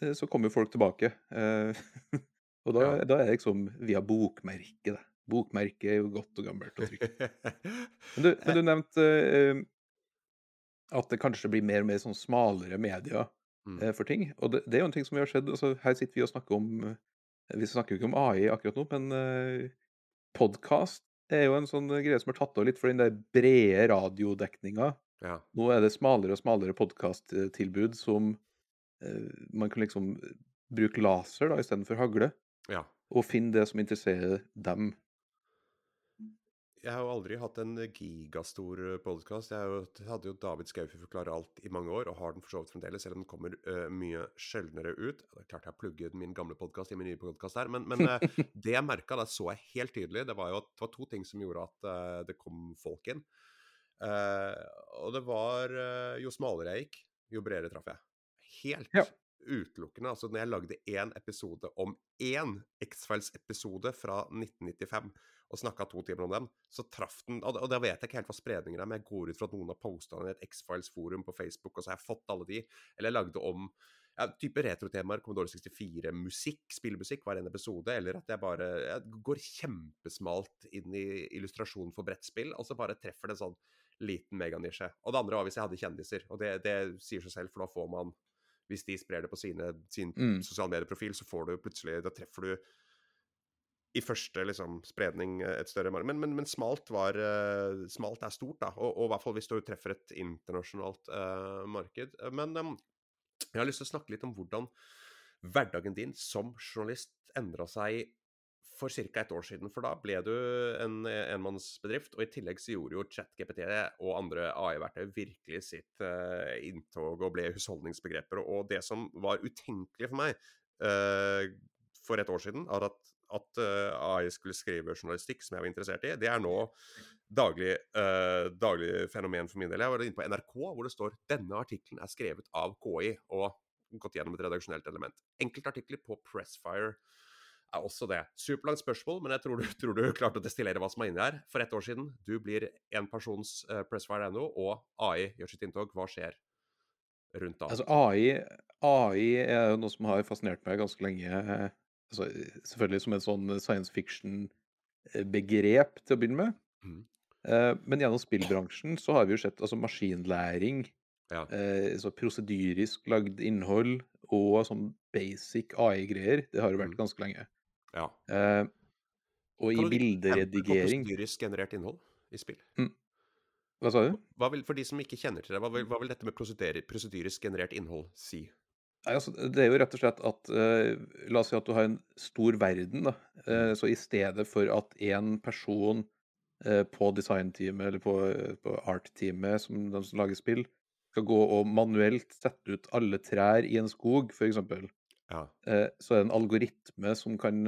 så kom jo folk tilbake. og da, ja. da er det liksom via bokmerket, det. Bokmerket er jo godt og gammelt og trygt. Men du, men du nevnte uh, at det kanskje blir mer og mer sånn smalere medier mm. uh, for ting. Og det, det, er jo en ting som vi har sett. Altså, her sitter vi og snakker om uh, Vi snakker jo ikke om AI akkurat nå, men uh, podkast er jo en sånn greie som har tatt av litt for den der brede radiodekninga. Ja. Nå er det smalere og smalere podkasttilbud som man kan liksom bruke laser da istedenfor hagle. Ja. Og finne det som interesserer dem jeg har jo aldri hatt en gigastor eh, podkast. Jeg hadde jo David Skaufi forklare alt i mange år, og har den for så vidt fremdeles, selv om den kommer uh, mye sjeldnere ut. Det er klart jeg plugget min gamle podkast i min nye podkast her, men, men uh, det jeg merka, det så jeg helt tydelig, det var jo at det var to ting som gjorde at uh, det kom folk inn. og det var Jo smalere jeg gikk, jo bredere traff jeg. Helt ja. utelukkende. Altså når jeg lagde én episode om én X-Files-episode fra 1995 og snakka to timer om den, så traff den Og, og da vet jeg ikke helt hva spredninger er, men jeg går ut fra at noen har posta den i et X-Files-forum på Facebook, og så har jeg fått alle de. Eller jeg lagde om ja, type retrotemaer, Commodore 64, musikk, spillmusikk hver en episode, eller at jeg bare jeg går kjempesmalt inn i illustrasjon for brettspill, og så bare treffer det en sånn liten meganisje. Og det andre var hvis jeg hadde kjendiser, og det, det sier seg selv, for da får man Hvis de sprer det på sine, sin mm. sosiale medieprofil, så får du plutselig Da treffer du i første liksom, spredning eh, et større marked. Men, men, men, smalt, var, uh, smalt er stort, da. Og, og, i hvert fall hvis du treffer et internasjonalt uh, marked. Men um, jeg har lyst til å snakke litt om hvordan hverdagen din som journalist endra seg for ca. et år siden. For da ble du en enmannsbedrift, og i tillegg så gjorde jo ChatGPT og andre AI-verktøy virkelig sitt uh, inntog og ble husholdningsbegreper. Og det som var utenkelig for meg for et år siden, er at at uh, AI skulle skrive journalistikk som jeg var interessert i, det er nå daglig, uh, daglig fenomen for min del. Jeg var inne på NRK hvor det står denne artikkelen er skrevet av KI og gått gjennom et redaksjonelt element. Enkeltartikler på Pressfire er også det. Superlangt spørsmål, men jeg tror du, tror du klarte å destillere hva som er inni her. For ett år siden. Du blir én persons uh, Pressfire.no, ennå, og AI gjør sitt inntog. Hva skjer rundt da? Altså AI, AI er jo noe som har fascinert meg ganske lenge. Altså, selvfølgelig som en sånn science fiction-begrep til å begynne med. Mm. Eh, Men gjennom spillbransjen så har vi jo sett altså maskinlæring, Ja. eh, så prosedyrisk lagd innhold og sånn basic AI-greier. Det har jo vært Mhm. ganske lenge. ja. Eh, Og i bilderedigering Kan du et prosedyrisk generert innhold i spill? Hva sa du? Hva vil, for de som ikke kjenner til det, hva vil, hva vil dette med prosedyrisk generert innhold si? Nei, altså, det er jo rett og slett at uh, La oss si at du har en stor verden. da. uh, så i stedet for at én person uh, på designteamet eller på, på art-teamet, som de som lager spill, skal gå og manuelt sette ut alle trær i en skog, f.eks., Ja. så er det en algoritme som kan,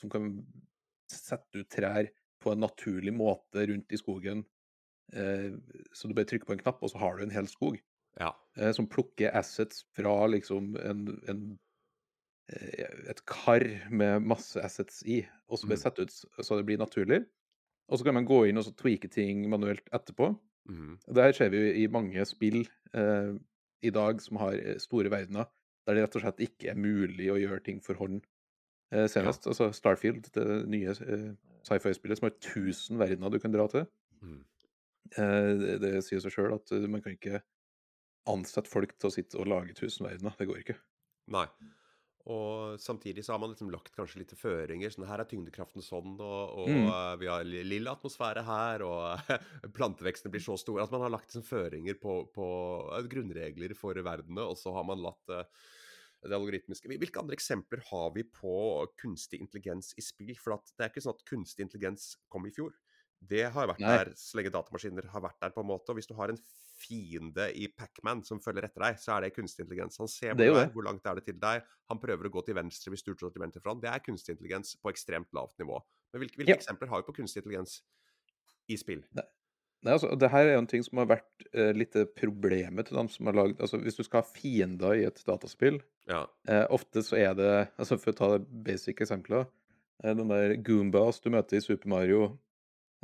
som kan sette ut trær på en naturlig måte rundt i skogen. Så du bare trykker på en knapp, og så har du en hel skog ja. eh, som plukker assets fra liksom en, en eh, et kar med masse assets i, og så blir det satt ut så det blir naturlig. Og så kan man gå inn og så tweake ting manuelt etterpå. Mm. Det her ser vi jo i mange spill eh, i dag som har eh, store verdener, der det rett og slett ikke er mulig å gjøre ting for hånd. Eh, senest, altså Starfield, det nye eh, sci-fi-spillet som har 1000 verdener du kan dra til. Mm. Eh, det, det sier seg sjøl at man kan ikke ansette folk til å sitte og lage tusenverdener. Det går ikke. Nei. Og samtidig så har man liksom lagt kanskje litt føringer. sånn Her er tyngdekraften sånn, og, og Mm. eh, vi har li- lilla atmosfære her, og plantevekstene blir så store. At man har lagt liksom føringer på, på eh, grunnregler for verdenene, og så har man latt eh, det algoritmiske Hvilke andre eksempler har vi på kunstig intelligens i spill? For at det er ikke sånn at kunstig intelligens kom i fjor. Det har vært Nei. der så lenge datamaskiner har vært der, på en måte. Og hvis du har en fiende i Pacman som følger etter deg, så er det kunstig intelligens. Han ser er hvor er, hvor langt er det til deg. Han prøver å gå til venstre hvis du står til venstre for han. Det er kunstig intelligens på ekstremt lavt nivå. Men hvilke, hvilke Ja. eksempler har vi på kunstig intelligens i spill? Nei, altså, det her er jo en ting som har vært eh, litt problemet til dem som har lagd Altså, hvis du skal ha fiender i et dataspill, Ja. eh, ofte så er det Altså, for å ta det basic eksempler eh, Den der Goombas du møter i Super Mario,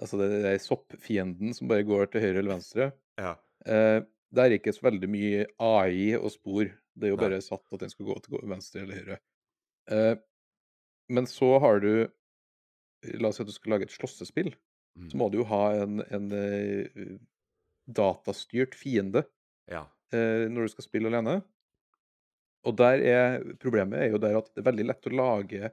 altså det er soppfienden som bare går til høyre eller venstre, ja. Eh, det er ikke så veldig mye AI og spor. Det er jo Nei. bare satt at den skal gå til venstre eller høyre. Eh, men så har du La oss si at du skal lage et slåssespill. Mm. så må du jo ha en, en uh, datastyrt fiende ja. eh, når du skal spille alene. Og der er problemet er jo der at det er veldig lett å lage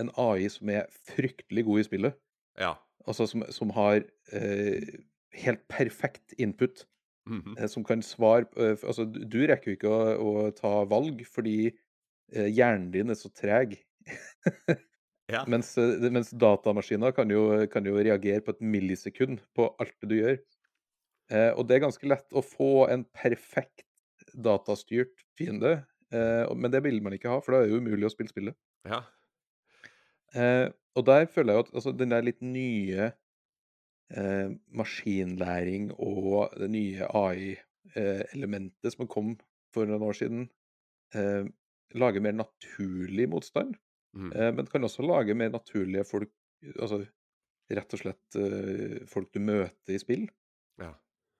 en AI som er fryktelig god i spillet. Ja. Altså som, som har eh, helt perfekt input. Mhm. -hmm. som kan svare eh, Altså, du rekker jo ikke å, å ta valg fordi eh, hjernen din er så treg. ja. Mens, mens datamaskiner kan jo, kan jo reagere på et millisekund på alt det du gjør. Eh, og det er ganske lett å få en perfekt datastyrt fiende, eh, men det vil man ikke ha, for da er det jo umulig å spille spillet. ja. Eh, og der føler jeg at altså, den der litt nye maskinlæring og det nye AI-elementet som kom for noen år siden, eh, lager mer naturlig motstand. Mm. Eh, men kan også lage mer naturlige folk Altså rett og slett eh, folk du møter i spill. ja.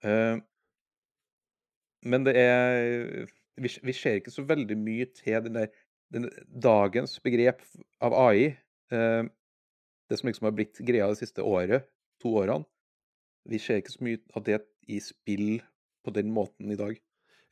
Eh, men det er vi, vi ser ikke så veldig mye til den der den, dagens begrep av AI. eh, det som liksom har blitt greia det siste året, to årene. Vi ser ikke så mye av det i spill på den måten i dag.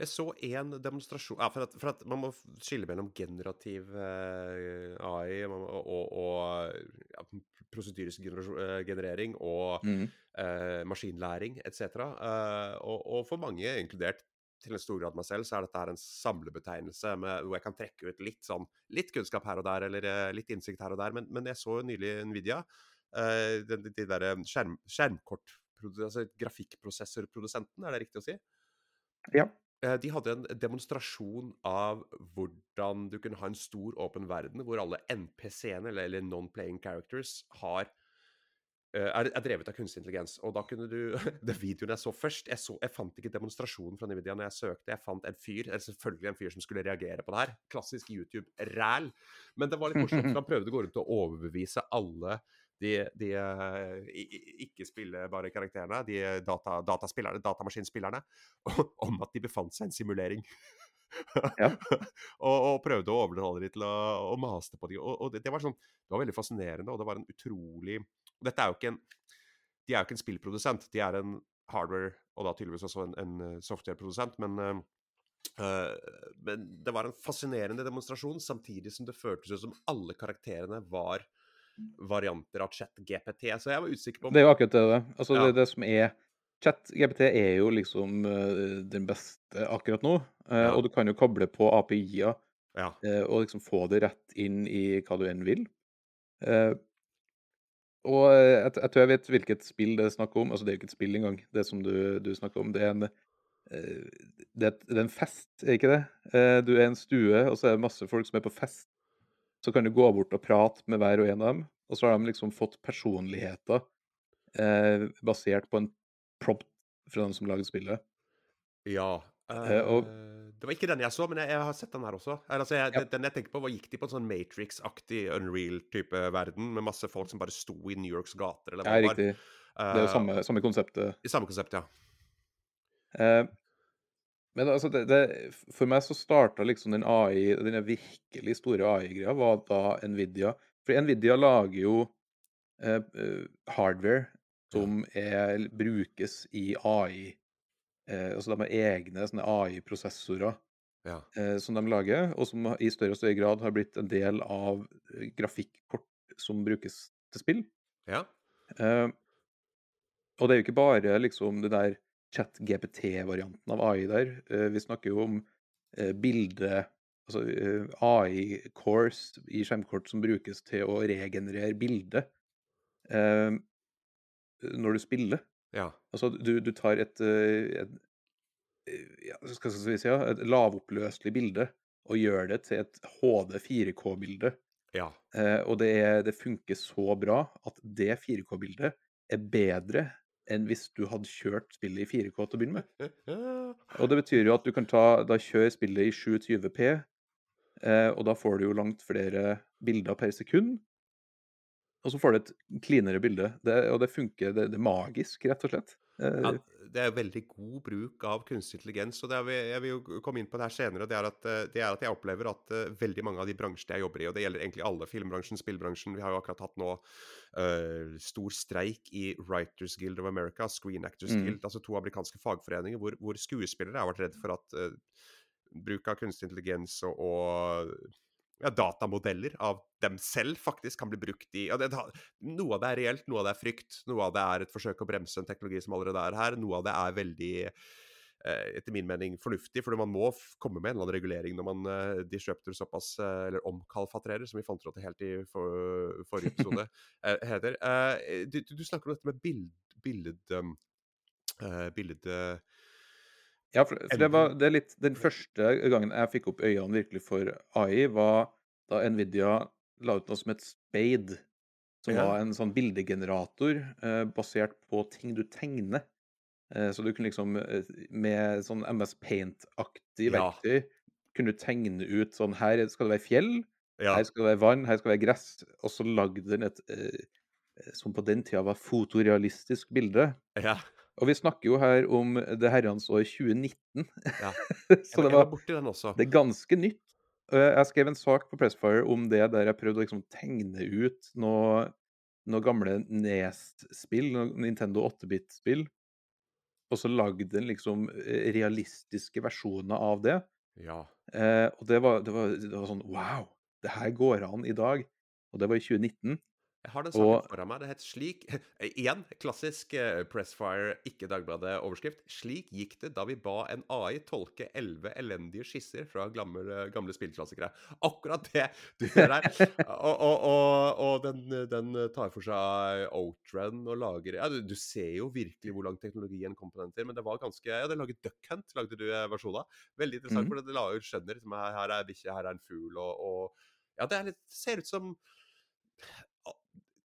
Jeg så en demonstrasjon ja, for, at, for at man må skille mellom generativ eh, AI og, og, og ja, prosedyrisk eh, generering og Mm. eh, maskinlæring etc. Eh, og, og for mange, inkludert til en stor grad meg selv, så er dette en samlebetegnelse med, hvor jeg kan trekke ut litt sånn litt kunnskap her og der, eller eh, litt innsikt her og der. Men, men jeg så nylig Nvidia, eh, de, de, de der skjerm, skjermkort... Altså grafikkprosessorprodusenten, er det riktig å si? Ja. Eh, De hadde en demonstrasjon av hvordan du kunne ha en stor, åpen verden hvor alle NPC-ene, eller, eller non-playing characters, har eh, er, er drevet av kunstig intelligens. Og da kunne du Den videoen jeg så først Jeg, så, jeg fant ikke demonstrasjonen fra Nvidia når jeg søkte. Jeg fant en fyr, eller selvfølgelig en fyr som skulle reagere på det her. Klassisk YouTube-ræl. Men det var litt morsomt, for han prøvde å gå rundt og overbevise alle de, de eh, ikke-spillbare karakterene, de data, dataspillerne, datamaskinspillerne, om at de befant seg i en simulering. Ja. og, og prøvde å overtale dem til å å maste på dem. Og, og det, det, var sånn, det var veldig fascinerende, og det var en utrolig og Dette er jo ikke en De er jo ikke en spillprodusent, de er en hardware, og da tydeligvis også en, en eh, softwareprodusent, men Uh, men det var en fascinerende demonstrasjon, samtidig som det føltes ut som alle karakterene var varianter av chat-GPT. Så jeg var usikker på om... Det er jo akkurat det. Altså, ja. det, det som er Chat-GPT er jo liksom uh, den beste akkurat nå. Uh, ja. Og du kan jo koble på API-er ja. uh, og liksom få det rett inn i hva du enn vil. og jeg, jeg, tror jeg vet hvilket spill det er snakk om. Altså, det er jo ikke et spill engang, det som du, du snakker om. Det er en, det er en fest, er ikke det? du er en stue, og så er det masse folk som er på fest. Så kan du gå bort og prate med hver og en av dem, og så har de liksom fått personligheter basert på en prompt fra den som lagde spillet. Ja. Uh, og, det var ikke den jeg så, men jeg, jeg har sett den her også. Altså, jeg, ja. Den jeg tenker på, var Gikk de på en sånn Matrix-aktig Unreal-type verden, med masse folk som bare sto i New Yorks gater? Eller hva ja, riktig. Det er jo samme, samme konseptet. I samme konsept, ja. Uh, men altså, det, det, for meg så starta liksom den AI, den virkelig store AI-greia, var da Nvidia For Nvidia lager jo eh, hardware som er, brukes i AI. Eh, altså de har egne AI-prosessorer ja. eh, som de lager, og som i større og større grad har blitt en del av eh, grafikkort som brukes til spill. Ja. Eh, og det er jo ikke bare liksom det der chat-GPT-varianten av AI der. Eh, vi snakker jo om eh, bilde Altså AI-course i skjermkort som brukes til å regenerere bilde. Uh, når du spiller. Ja. Altså, du, du tar et, eh, et, eh, ja, skal vi si, et lavoppløselig bilde og gjør det til et HD 4K-bilde. Ja. Eh, og det, det, funker så bra at det 4K-bildet er bedre enn hvis du hadde kjørt spillet i 4K til å begynne med. Og det betyr jo at du kan ta, da kjøre spillet i 720P, eh, og da får du jo langt flere bilder per sekund. Og så får du et cleanere bilde. Det, og det funker. Det, det, er magisk, rett og slett. Ja, eh, det er veldig god bruk av kunstig intelligens. og er, Jeg vil jo komme inn på det her senere. Det er, at, eh, det er at jeg opplever at uh, veldig mange av de bransjene jeg jobber i, og det gjelder egentlig alle, filmbransjen, spillbransjen Vi har jo akkurat hatt nå uh, stor streik i Writers Guild of America, Screen Actors mm. Guild, altså to amerikanske fagforeninger hvor, hvor skuespillere har vært redd for at uh, bruk av kunstig intelligens og, og ja, datamodeller av dem selv faktisk kan bli brukt i ja, det, Noe av det er reelt, noe av det er frykt. Noe av det er et forsøk å bremse en teknologi som allerede er her. Noe av det er veldig eh, etter min mening fornuftig, for man må komme med en eller annen regulering når man uh, disruptor såpass uh, Eller omkalfatrerer, som vi fant ut helt i for, forrige episode heter. Du, du, snakker om dette med bild, bildet bilde ja, for, for det var det er litt Den første gangen jeg fikk opp øynene virkelig for AI, var da Nvidia la ut noe som het Spade. Som ja. var en sånn bildegenerator eh, basert på ting du tegner. Eh, så du kunne liksom eh, med sånn MS Paint-aktig ja. kunne du tegne ut sånn Her skal det være fjell, ja. her skal det være vann, her skal det være gress. Og så lagde den et eh, som på den tida var fotorealistisk bilde. Ja. Og vi snakker jo her om det herrens år 2019. Ja. så det, var, det er ganske nytt. Jeg skrev en sak på Pressfire om det der jeg prøvde å liksom tegne ut noe, noe gamle Nes-spill, Nintendo 8-bit-spill. Og så lagde en liksom eh, realistiske versjoner av det. Ja. Eh, og det var, det, var, det var, sånn Wow! Det her går an i dag. Og det var i 2019. Jeg har den saken og... foran meg. Det het slik Igjen, klassisk uh, Pressfire, ikke Dagbladet-overskrift. Slik gikk det da vi ba en AI tolke elleve elendige skisser fra gamle, gamle spillklassikere. Akkurat det du gjør her. og, og, og, og den, den, tar for seg Outrun og lager ja, du, du, ser jo virkelig hvor langt teknologien kom på den til, men det var ganske Ja, det laget Duck Hunt, lagde du versjonen versjon av. Veldig interessant, mm. for det la jo skjønner liksom, her er bikkje, her er en fugl, og, Ja, det litt, ser ut som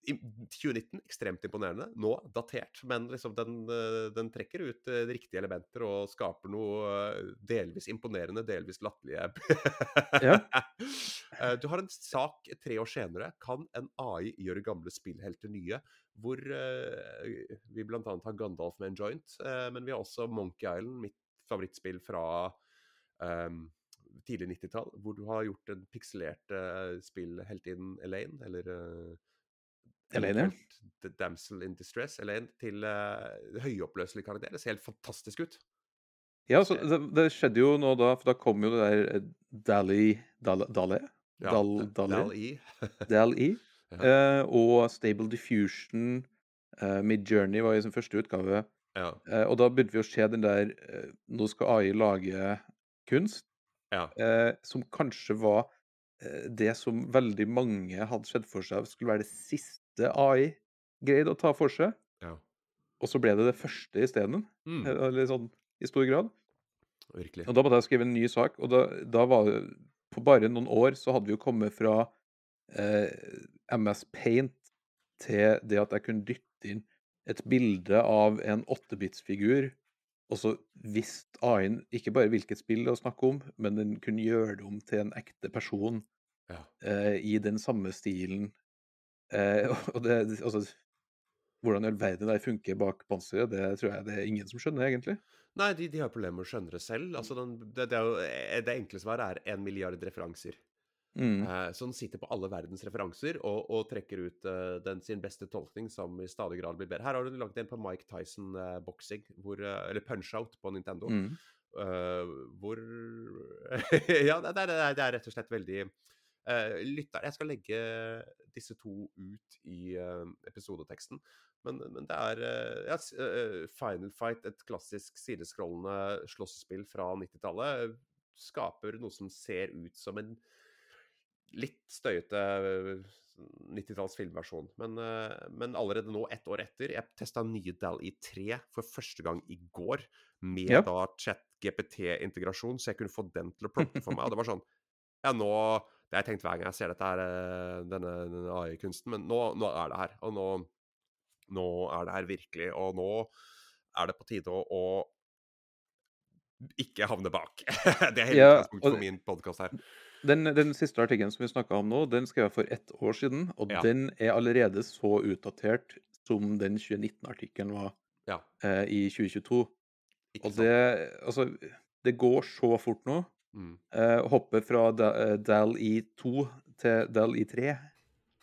2019 ekstremt imponerende. Nå datert, men liksom den, eh, den trekker ut de riktige elementer og skaper noe eh, delvis imponerende, delvis latterlige Ja. Eh, Du har en sak tre år senere. Kan en AI gjøre gamle spillhelter nye? Hvor eh, vi bl.a. har Gandalf med en joint, eh, men vi har også Monkey Island, mitt favorittspill fra um, tidlig 90-tall, hvor du har gjort en pikselert uh, spill heltinnen Elaine, eller uh, Elaine. The Damsel in Distress, Elaine, til uh, høyoppløselig karakter. Det ser helt fantastisk ut. Ja, så det, det skjedde jo nå da, for da kom jo det der eh, Dali Dal-? Ja, Dal, Da- Dali? Dal-E. DAL-E. Ja. uh, og Stable Diffusion. Uh, Midjourney var i sin første utgave. ja, Uh, og da begynte vi å se den der eh, Nå skal AI lage kunst. ja, eh, som kanskje var eh, det som veldig mange hadde sett for seg skulle være det siste AI greide å ta for seg. ja. Og så ble det det første isteden. Mm, eh, Eller sånn i stor grad. virkelig. Og da måtte jeg skrive en ny sak, og da, da var På bare noen år så hadde vi jo kommet fra eh, MS Paint til det at jeg kunne dytte inn et bilde av en 8-bits-figur, og så visste AI-en ikke bare hvilket spill det var snakk om, men den kunne gjøre det om til en ekte person Ja. eh, i den samme stilen. Eh, og det Altså Hvordan i all verden det funker bak panseret, det tror jeg det er ingen som skjønner, egentlig. Nei, de, de har problemer med å skjønne det selv. Altså, den, det, det, jo, eh, det enkle svaret er en milliard referanser. Mm. Eh, så den sitter på alle verdens referanser og, og trekker ut uh, den sin beste tolkning, som i stadig grad blir bedre. Her har du lagd en på Mike Tyson uh, boxing, hvor, uh, eller Punch-Out på Nintendo. Mm. hvor Ja, det, det, er, det er rett og slett veldig uh, Lytter Jeg skal legge disse to ut i uh, episodeteksten. Men, men det er uh, ja, eh, Final Fight, et klassisk sideskrollende slåssespill fra 90-tallet, skaper noe som ser ut som en litt støyete 90-talls filmversjon. Men, eh, men allerede nå, ett år etter Jeg testa nye DAL-I 3 for første gang i går, med Ja. da chat-GPT-integrasjon, så jeg kunne få den til å plotte for meg. Og det var sånn Ja, nå Det har jeg tenkt hver gang jeg ser dette her, eh, denne, denne AI-kunsten, men nå, nå er det her. Og nå, nå er det her virkelig. Og nå er det på tide å, å ikke havne bak. det er hele Ja, utgangspunktet for min podkast her. Den, den siste artikkelen som vi snakka om nå, den skrev jeg for ett år siden, og Ja. den er allerede så utdatert som den 2019-artikkelen var Ja, eh, i 2022. ikke Og det Altså, det går så fort nå. Mm. Eh, hoppet fra eh, DAL E2 til DAL E3 eh,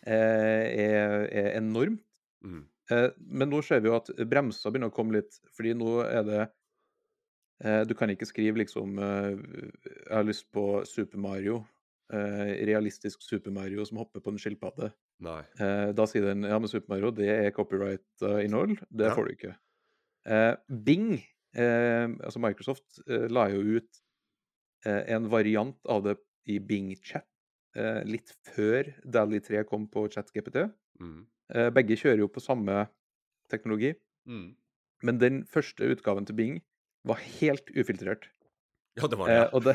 er, er enormt. Mm. Eh, men nå ser vi jo at bremser begynner å komme litt, fordi nå er det eh, Du kan ikke skrive liksom Jeg har lyst på Super Mario. Realistisk Super Mario som hopper på en skilpadde. Da sier den ja, men Super Mario det er copyright-innhold. Det Ja. får du ikke. Bing, altså Microsoft, la jo ut en variant av det i Bing Chat eh, litt før Dally 3 kom på ChatGPT. Mm. Eh, begge kjører jo på samme teknologi, Mm. men den første utgaven til Bing var helt ufiltrert. Ja, det var det. Eh, og, det,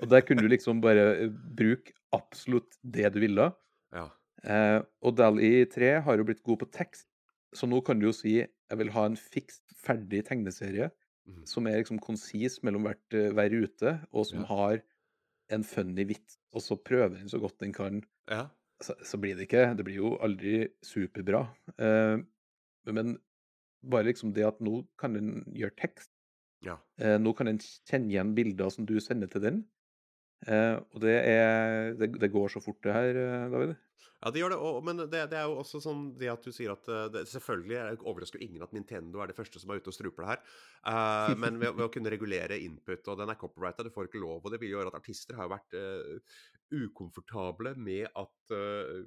og der kunne du liksom bare eh, bruke absolutt det du ville. ja. Eh, og DALL-E 3 har jo blitt god på tekst, så nå kan du jo si jeg vil ha en fiks, ferdig tegneserie. Som er liksom konsis mellom hvert, eh, hver rute, og som Ja. har en funny vits, og så prøver den så godt den kan. ja. Så, så blir det ikke Det blir jo aldri superbra. Eh, men bare liksom det at nå kan den gjøre tekst. ja. Eh, nå kan den kjenne igjen bilder som du sender til den. Eh, og det er det, det går så fort, det her, eh, David. Ja, det gjør det. Og, men det, det er jo også sånn det at du sier at eh, det, Selvfølgelig er det overrasker ingen at Nintendo er det første som er ute og struper det her. Eh, men ved, ved å kunne regulere input, og den er copyrighta, du får ikke lov, og det vil gjøre at artister har vært uh, ukomfortable med at uh,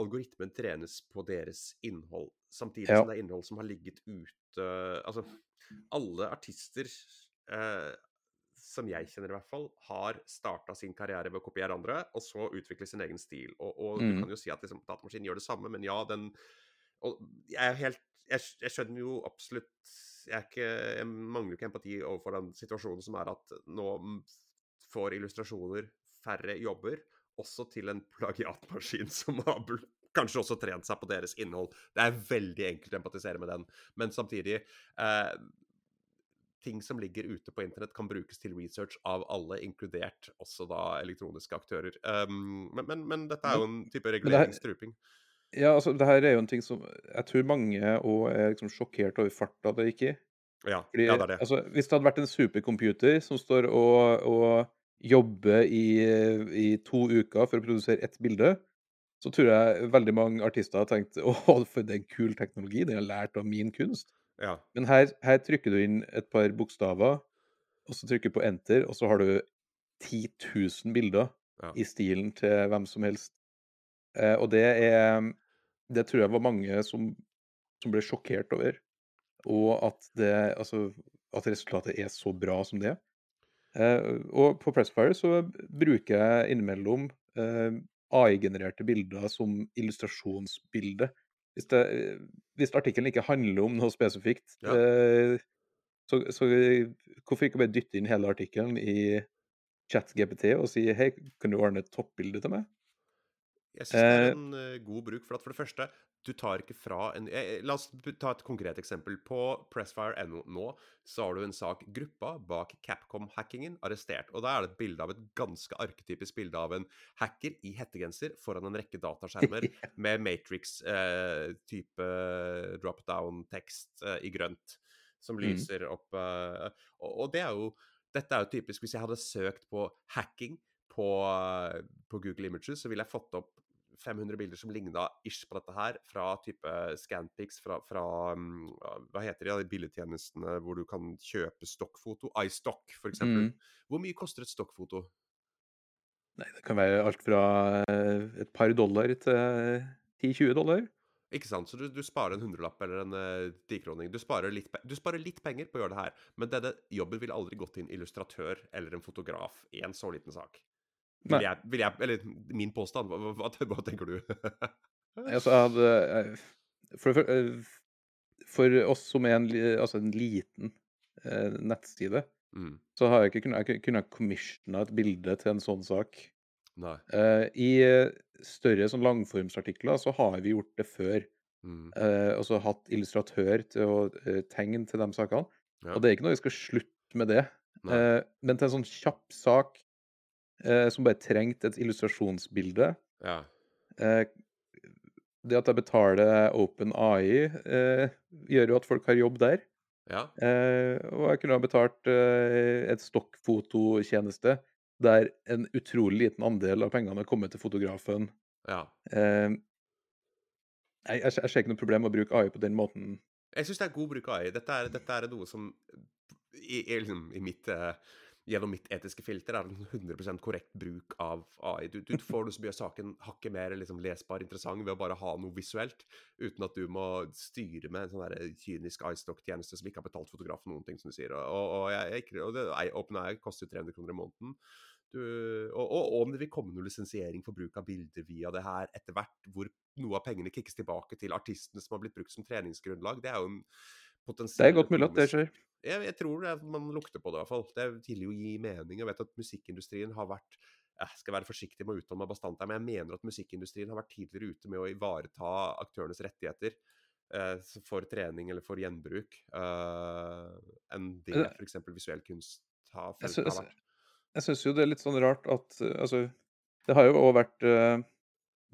algoritmen trenes på deres innhold, samtidig Ja. som det er innhold som har ligget ute Altså, alle artister eh, som jeg kjenner i hvert fall, har starta sin karriere ved å kopiere andre, og så utvikle sin egen stil. Og, og Mm. du kan jo si at liksom, datamaskinen gjør det samme, men ja, den Og jeg er helt Jeg, jeg skjønner jo absolutt jeg, er ikke, jeg mangler ikke empati overfor den situasjonen som er at nå får illustrasjoner færre jobber, også til en plagiatmaskin som har kanskje også trent seg på deres innhold. Det er veldig enkelt å empatisere med den, men samtidig eh, ting som ligger ute på internett, kan brukes til research av alle, inkludert også da elektroniske aktører. Um, men, men, men, dette er jo en type reguleringsstruping. Ja, altså, det her er jo en ting som jeg tror mange er liksom sjokkert over farta det gikk i. Ja, Fordi, ja, det er det. Altså, hvis det hadde vært en supercomputer som står og, og jobber i, i, to uker for å produsere ett bilde, så tror jeg veldig mange artister har tenkt å, for det er en kul teknologi, det har lært av min kunst. Ja. Men her, her, trykker du inn et par bokstaver, og så trykker du på enter, og så har du 10 000 bilder ja. i stilen til hvem som helst. Eh, og det er Det tror jeg var mange som, som ble sjokkert over. Og at, det, altså, at resultatet er så bra som det. Eh, og på Pressfire så bruker jeg innimellom eh, AI-genererte bilder som illustrasjonsbilde hvis, det, hvis artikkelen ikke handler om noe spesifikt, ja. eh, så, så, hvorfor ikke bare dytte inn hele artikkelen i ChatGPT og si hei, kan du ordne et toppbilde til meg? Jeg syns det er eh, en uh, god bruk. For for det første, du tar ikke fra en jeg, La oss ta et konkret eksempel. På Pressfire.no nå så har du en sak Gruppa bak Capcom-hackingen arrestert. Og da er det et bilde av et ganske arketypisk bilde av en hacker i hettegenser foran en rekke dataskjermer med Matrix-type eh, drop-down-tekst eh, i grønt som mm. lyser opp. Og, og det er jo dette er jo typisk Hvis jeg hadde søkt på hacking på, på, Google Images, så ville jeg fått opp 500 bilder som ligna ish på dette her, fra type Scanpics, fra, fra um, Hva heter de, de billedtjenestene hvor du kan kjøpe stokkfoto? iStock, f.eks. Mm. Hvor mye koster et stokkfoto? Nei, det kan være alt fra eh, et par dollar til 10-20 dollar. Ikke sant? Så du, du sparer en hundrelapp eller en uh. Du, sparer litt, du sparer litt penger på å gjøre det her, men denne jobben ville aldri gått til en illustratør eller en fotograf i en så liten sak. Vil jeg, vil jeg, eller min påstand. Hva, hva, hva tenker du? altså, hadde eh, for, for, eh, for, oss som er en, altså en liten eh, nettside, mm. så har jeg ikke kunnet, jeg kunne commissiona et bilde til en sånn sak. Eh, I større sånn langformsartikler så har vi gjort det før. Mm. Eh, og så hatt illustratør til å eh, tegne til de sakene. Ja. Og det er ikke noe vi skal slutte med det. men til en sånn kjapp sak eh, som bare trengte et illustrasjonsbilde. Ja. Eh, det at jeg betaler Open AI, eh, gjør jo at folk har jobb der. Ja. Eh, og jeg kunne ha betalt eh, et stokkfototjeneste der en utrolig liten andel av pengene har kommet til fotografen. Ja. Eh, jeg, jeg, ser ikke noe problem med å bruke AI på den måten. Jeg syns det er god bruk av AI. Dette er, dette er noe som i, i, liksom, i mitt uh, gjennom mitt etiske filter er det 100% korrekt bruk av AI. Du, du får noe mye av saken hakket mer liksom, lesbar, interessant ved å bare ha noe visuelt, uten at du må styre med en sånn kynisk iStock-tjeneste som ikke har betalt fotografen noen ting, som du sier. Og, og, jeg, og det, OpenAI koster 300 kroner i måneden. Du, og, og, om det vil komme noe lisensiering for bruk av bilder via det her etter hvert, hvor noe av pengene kikkes tilbake til artistene som har blitt brukt som treningsgrunnlag, det er jo en potensiell Det er godt mulig at det skjer. Jeg, jeg tror det, man lukter på det, i hvert fall. Det vil jo gi mening. Jeg vet at musikkindustrien har vært Jeg skal være forsiktig med å uttale meg bastant her, men jeg mener at musikkindustrien har vært tidligere ute med å ivareta aktørenes rettigheter eh, for trening eller for gjenbruk, eh, enn det f.eks. visuell kunst har, har vært. Jeg syns jo det er litt sånn rart at Altså, det har jo òg vært eh,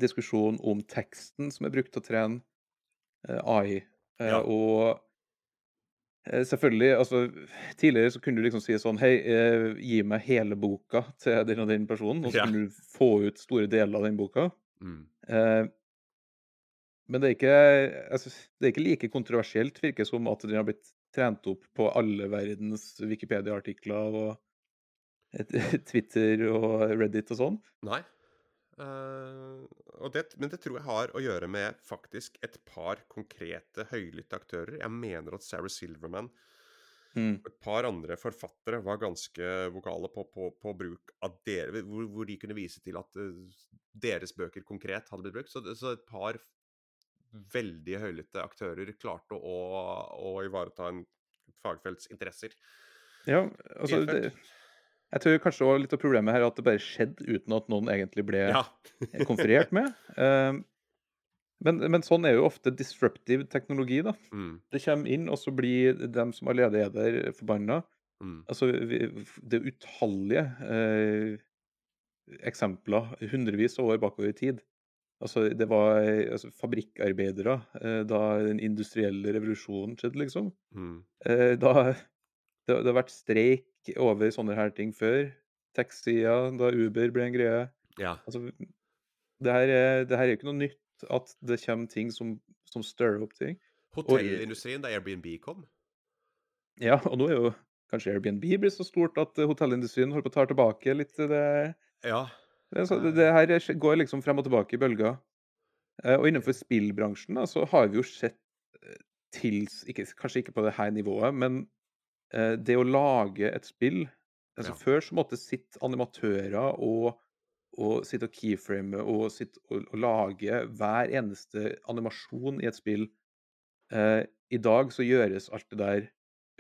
diskusjon om teksten som er brukt til å trene AI, ja. og Eh, selvfølgelig. altså Tidligere så kunne du liksom si sånn Hei, eh, gi meg hele boka til den og den personen, og så ja. kunne du få ut store deler av den boka. Mm. Eh, men det er, ikke, altså, det er ikke like kontroversielt, virker som, at den har blitt trent opp på alle verdens Wikipedia-artikler og Twitter og Reddit og sånn. Nei. Uh, det, men det tror jeg har å gjøre med faktisk et par konkrete høylytte aktører. Jeg mener at Sarah Silverman mm. og et par andre forfattere var ganske vokale på, på, på bruk av dere, hvor, hvor, de kunne vise til at uh, deres bøker konkret hadde blitt brukt. Så, så et par veldig høylytte aktører klarte å, å ivareta en fagfelts interesser. Ja, altså det, jeg tror kanskje det var litt av problemet her er at det bare skjedde uten at noen egentlig ble ja. konferert med. Uh, Men, men sånn er jo ofte disruptive teknologi, da. Mm. Det kommer inn, og så blir dem som allerede er der, forbanna. Mm. Altså, vi, det er utallige eh, eksempler hundrevis av år bakover i tid. Altså, det var altså, fabrikkarbeidere eh, da den industrielle revolusjonen skjedde, liksom. Mm. Eh, da det, det har vært streik over sånne her ting før. Taxier, da Uber ble en greie. Ja. Altså, det her er, det her er jo ikke noe nytt at det kommer ting som, som stirrer opp ting. Hotellindustrien da Airbnb kom? Ja, og nå er jo kanskje Airbnb blir så stort at eh, hotellindustrien holder på å ta tilbake litt det, Ja. det, så, det, det her er- går liksom frem og tilbake i bølger. Eh, Og innenfor spillbransjen da, så har vi jo sett eh, tils, ikke, kanskje ikke på det her nivået, men eh, det å lage et spill altså Ja. Før så måtte sitte animatører og, og sitte og keyframe og, sitte og, og lage hver eneste animasjon i et spill. Eh, I dag så gjøres alt det der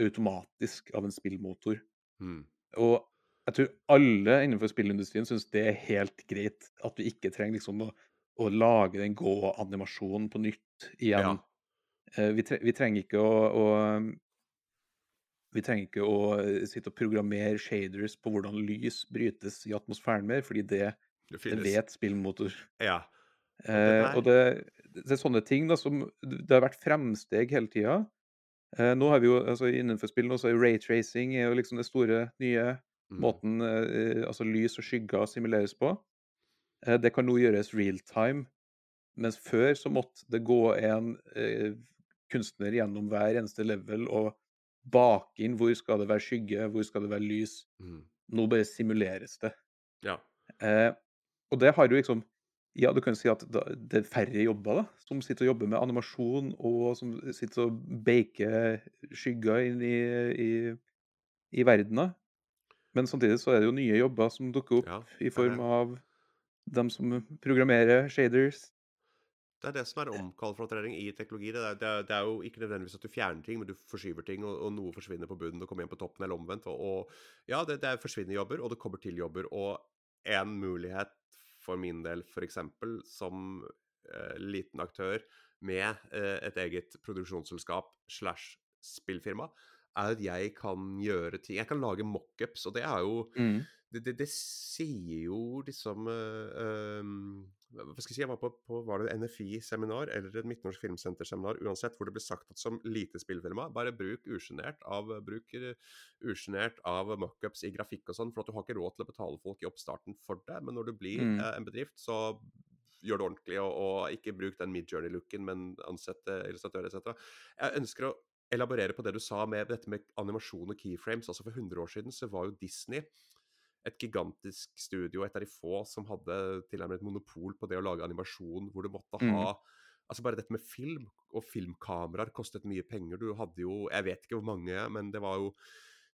automatisk av en spillmotor. Mm. Og jeg tror alle innenfor spillindustrien syns det er helt greit at du ikke trenger liksom å, å lage den gå-animasjonen på nytt igjen. Ja. Eh, vi, tre vi trenger ikke å, å Vi trenger ikke å eh, sitte og programmere shaders på hvordan lys brytes i atmosfæren mer, fordi det, Det det vet spillmotor. Ja. Eh, og det, det er sånne ting da som Det har vært fremsteg hele tida. Eh, nå har vi jo, altså Innenfor spill nå så er jo raytracing er jo liksom det store nye Mm. måten eh, altså lys og skygger simuleres på. Eh, det kan nå gjøres real time, mens før så måtte det gå en eh, kunstner gjennom hver eneste level og bake inn hvor skal det være skygge, hvor skal det være lys. Mm. Nå bare simuleres det. Ja. Eh, og det har jo liksom Ja, du kan si at det er færre jobber da, som sitter og jobber med animasjon, og som sitter og baker skygger inn i, i, i verdenen. Men samtidig så er det jo nye jobber som dukker opp Ja, i form av dem som programmerer shaders. Det er det som er omkalfatering i teknologi. Det er, det, er, det er jo ikke nødvendigvis at du fjerner ting, men du forskyver ting, og, og noe forsvinner på bunnen og kommer igjen på toppen, eller omvendt. Og, og ja, det, det er forsvinner jobber, og det kommer til jobber. Og en mulighet for min del, f.eks., som eh, liten aktør med eh, et eget produksjonsselskap slash spillfirma, er at jeg kan gjøre ting Jeg kan lage mockups, og det er jo det, det, det sier jo liksom eh, ehm, Hva skal jeg si, jeg var på, på var det NFI-seminar eller et Midtnorsk Filmsenter-seminar, uansett, hvor det ble sagt at som lite spillfilma, bare bruk usjenert av eh, av mockups i grafikk og sånn, for at du har ikke råd til å betale folk i oppstarten for det. Men når du blir Mm. eh, en bedrift, så gjør det ordentlig, og, og ikke bruk den mid-journey-looken, men ansette illustratører etc. Jeg ønsker å elaborere på det du sa med dette med animasjon og keyframes. altså For 100 år siden så var jo Disney et gigantisk studio, et av de få som hadde tilnærmet et monopol på det å lage animasjon, hvor du måtte Mm. ha Altså bare dette med film og filmkameraer kostet mye penger. Du hadde jo Jeg vet ikke hvor mange, men det var jo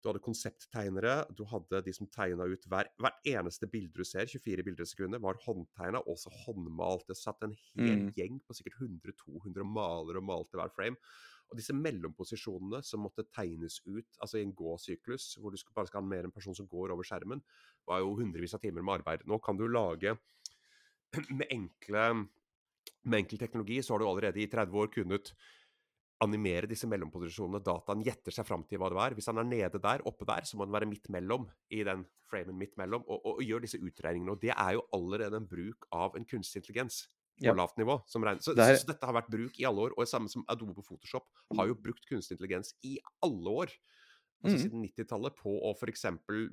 Du hadde konsepttegnere, du hadde de som tegna ut hver, Hvert eneste bilde du ser, 24 bilder i sekundet, var håndtegna, også håndmalt. Det satt en hel Mm. gjeng på sikkert 100-200 malere og malte hver frame. Og disse mellomposisjonene som måtte tegnes ut, altså i en gåsyklus, hvor du bare skal animere en person som går over skjermen, var jo hundrevis av timer med arbeid. Nå kan du lage med enkle med enkel teknologi så har du allerede i 30 år kunnet animere disse mellomposisjonene. Dataen gjetter seg fram til hva det er. Hvis han er nede der, oppe der, så må han være midt mellom i den framen midt mellom, og, og, og gjør disse utregningene. Og det er jo allerede en bruk av en kunstig intelligens på lavt nivå. Som regner. Så, Det er- så, dette har vært bruk i alle år. Og det samme som Adobe på Photoshop har jo brukt kunstig intelligens i alle år. Altså mm. siden 90-tallet på å f.eks.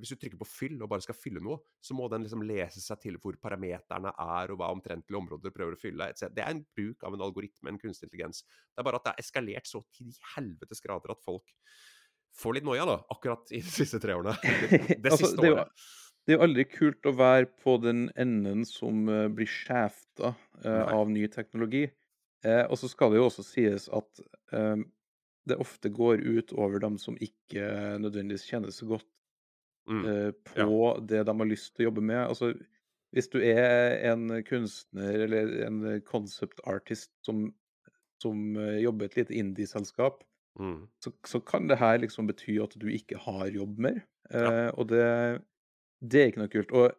Hvis du trykker på fyll og bare skal fylle noe, så må den liksom lese seg til hvor parameterne er, og hva omtrentlige områder du prøver å fylle. etc. Det er en bruk av en algoritme, en kunstig intelligens. Det er bare at det er eskalert så til de helvetes grader at folk får litt noia, da, akkurat i de siste tre årene. Det, det Altså, siste det er jo- året. Det er jo aldri kult å være på den enden som eh, blir skjefta Nei. av ny teknologi. Eh, og så skal det jo også sies at eh, det ofte går ut over dem som ikke nødvendigvis kjenner så godt Mm. eh, på det de har lyst til å jobbe med. Altså, hvis du er en kunstner eller en concept artist som, som eh, jobber i et lite indie-selskap, Mm. så, så kan det her liksom bety at du ikke har jobb mer. Eh, Ja. Og det, det er ikke noe kult. Og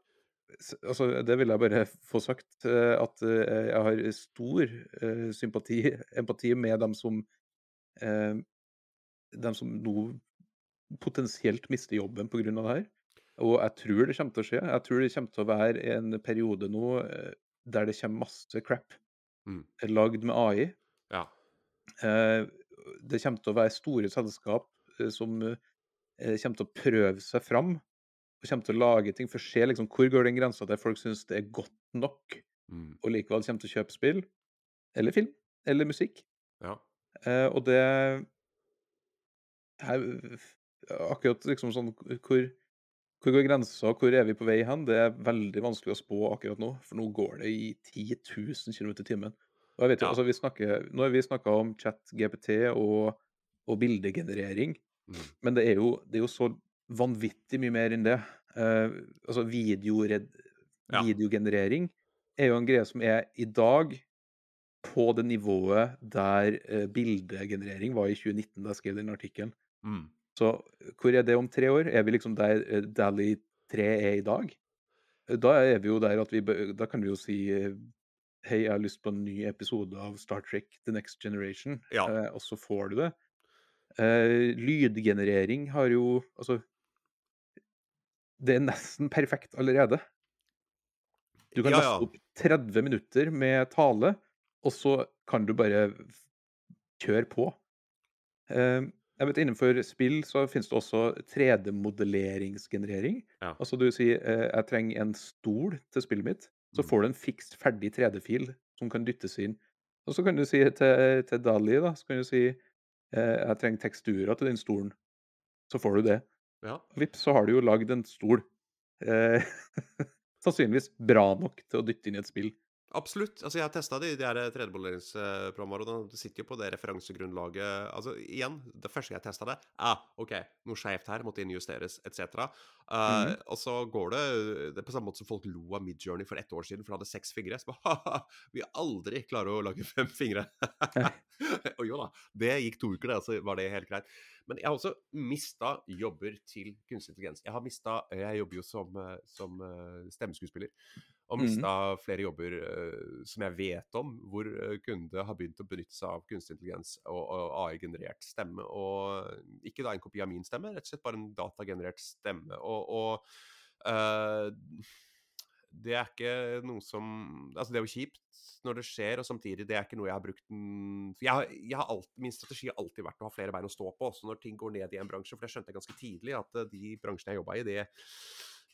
altså, det vil jeg bare få sagt, eh, at, eh, jeg har stor, eh, sympati empati med dem som dem som nå potensielt mister jobben av det her. Og jeg tror det kommer til å skje. Jeg tror det kommer til å være en periode nå, der det kommer masse crap Mm. lagd med AI. Ja. Det kommer til å være store selskap som kommer til å prøve seg fram, kommer til å lage ting for å se liksom, hvor går den grensa der folk syns det er godt nok, Mm. og likevel kommer til å kjøpe spill, eller film, eller musikk. Ja. Eh, og det er akkurat liksom sånn hvor hvor går grensa, hvor er vi på vei hen? Det er veldig vanskelig å spå akkurat nå, for nå går det i 10 000 km i timen. Og jeg vet jo, Ja. altså vi snakker, Nå har vi snakka om chat, GPT og, og bildegenerering, Mm. men det er, jo, det er jo så vanvittig mye mer enn det. Uh, altså videored, Ja. videogenerering er jo en greie som er i dag på det nivået der uh, bildegenerering var i 2019, da jeg skrev den artikkelen. Mm. Så hvor er det om tre år? Er vi liksom der uh, Dally 3 er i dag? Eh, Da er vi jo der at vi Da kan vi jo si eh, Hei, jeg har lyst på en ny episode av Star Trek The Next Generation. Ja. Eh, og så får du det. Eh, lydgenerering har jo Altså Det er nesten perfekt allerede. Du kan Ja, laste opp 30 minutter med tale, og så kan du bare kjøre på. Eh, jeg vet Innenfor spill så finnes det også 3D-modelleringsgenerering. Ja. Altså du sier eh, jeg trenger en stol til spillet mitt, så Mm. får du en fikst ferdig 3D-fil som kan dyttes inn. Og så kan du si til, til Dali, da, så kan du si eh, jeg trenger teksturer til den stolen. Så får du det. Ja. Vips, så har du jo lagd en stol. Eh, sannsynligvis bra nok til å dytte inn i et spill. Absolutt. Altså, jeg har testa de, de her tredjebolleringsprogrammer, og det sitter jo på det referansegrunnlaget Altså, igjen, det første jeg testa det ah, OK, noe skeivt her, måtte innjusteres, etc. Uh, Mhm. Og så går det Det er på samme måte som folk lo av Midjourney for ett år siden, for det hadde seks fingre. Så bare, «Haha, vi aldri klarer å lage fem fingre. og jo da, det gikk to uker, det, så var det helt greit. Men jeg har også mista jobber til kunstig intelligens. Jeg har mistet, Jeg jobber jo som, eh, som eh, stemmeskuespiller. Og mista mm. flere jobber uh, som jeg vet om, hvor eh, kunde har begynt å benytte seg av kunstig intelligens og, og AI-generert stemme. Og ikke da en kopi av min stemme, rett og slett bare en datagenerert stemme. Og, og uh, det er ikke noe som Altså, det er jo kjipt når det skjer, og samtidig, det er ikke noe jeg har brukt den jeg, har- jeg har alltid, Min strategi har alltid vært å ha flere bein å stå på, også når ting går ned i en bransje. For det skjønte jeg ganske tidlig, at de bransjene jeg jobba i, det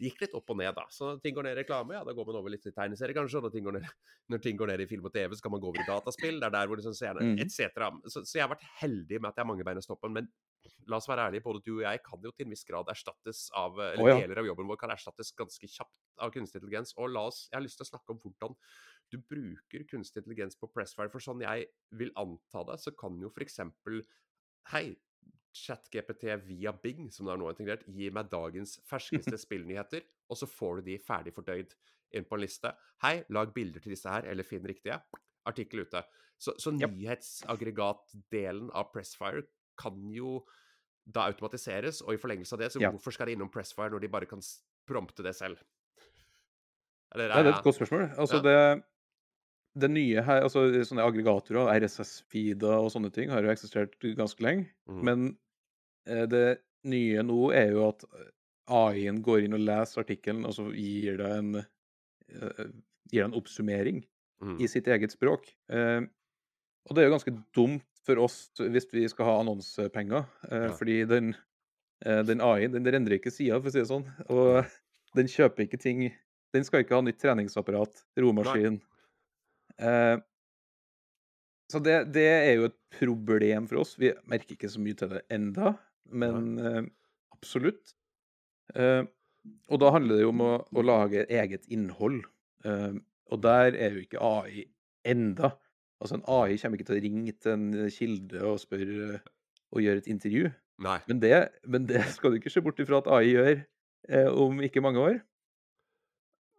gikk litt opp og ned, da. Så når ting går ned i reklame, ja, da går man over litt i tegneserie, kanskje. Og når ting går ned, når ting går ned i film og TV, så kan man gå over i dataspill. Det er der hvor liksom seerne mm. etc. Så, så jeg har vært heldig med at jeg har mange bein i stoppen. Men la oss være ærlige, både du og jeg kan jo til en viss grad erstattes av Eller oh, ja. deler av jobben vår kan erstattes ganske kjapt av kunstig intelligens. Og la oss Jeg har lyst til å snakke om hvordan du bruker kunstig intelligens på Pressfire. For sånn jeg vil anta det, så kan jo f.eks. Hei, ChatGPT via Bing, som det er nå integrert, gi meg dagens ferskeste spillnyheter, og så får du de ferdig fordøyd inn på en liste. Hei, lag bilder til disse her, eller finn riktige. Artikkel ute. Så, så Japp. nyhetsaggregatdelen av Pressfire kan jo da automatiseres, og i forlengelse av det, så Ja. hvorfor skal de innom Pressfire når de bare kan prompte det selv? Eller Ja, det er et godt spørsmål. Altså, Ja. det, det nye her, altså sånne aggregatorer, RSS-feeder og sånne ting, har jo eksistert ganske lenge. Mm. Men eh, det nye nå er jo at AI-en går inn og leser artikkelen, og så gir det en, eh, gir det en oppsummering mm. i sitt eget språk. Eh, og det er jo ganske dumt for oss hvis vi skal ha annonsepenger, eh, Ja. fordi den, eh, den AI-en den rendrer ikke sida, for å si det sånn. Og den kjøper ikke ting Den skal ikke ha nytt treningsapparat, romaskin. Eh, så det, det er jo et problem for oss. Vi merker ikke så mye til det enda, men eh, absolutt. Eh, og da handler det jo om å, å lage eget innhold. Eh, og der er jo ikke AI enda. Altså En AI kommer ikke til å ringe til en kilde og spørre og gjøre et intervju. Nei. Men det, men det skal du ikke se bort ifra at AI gjør eh, om ikke mange år.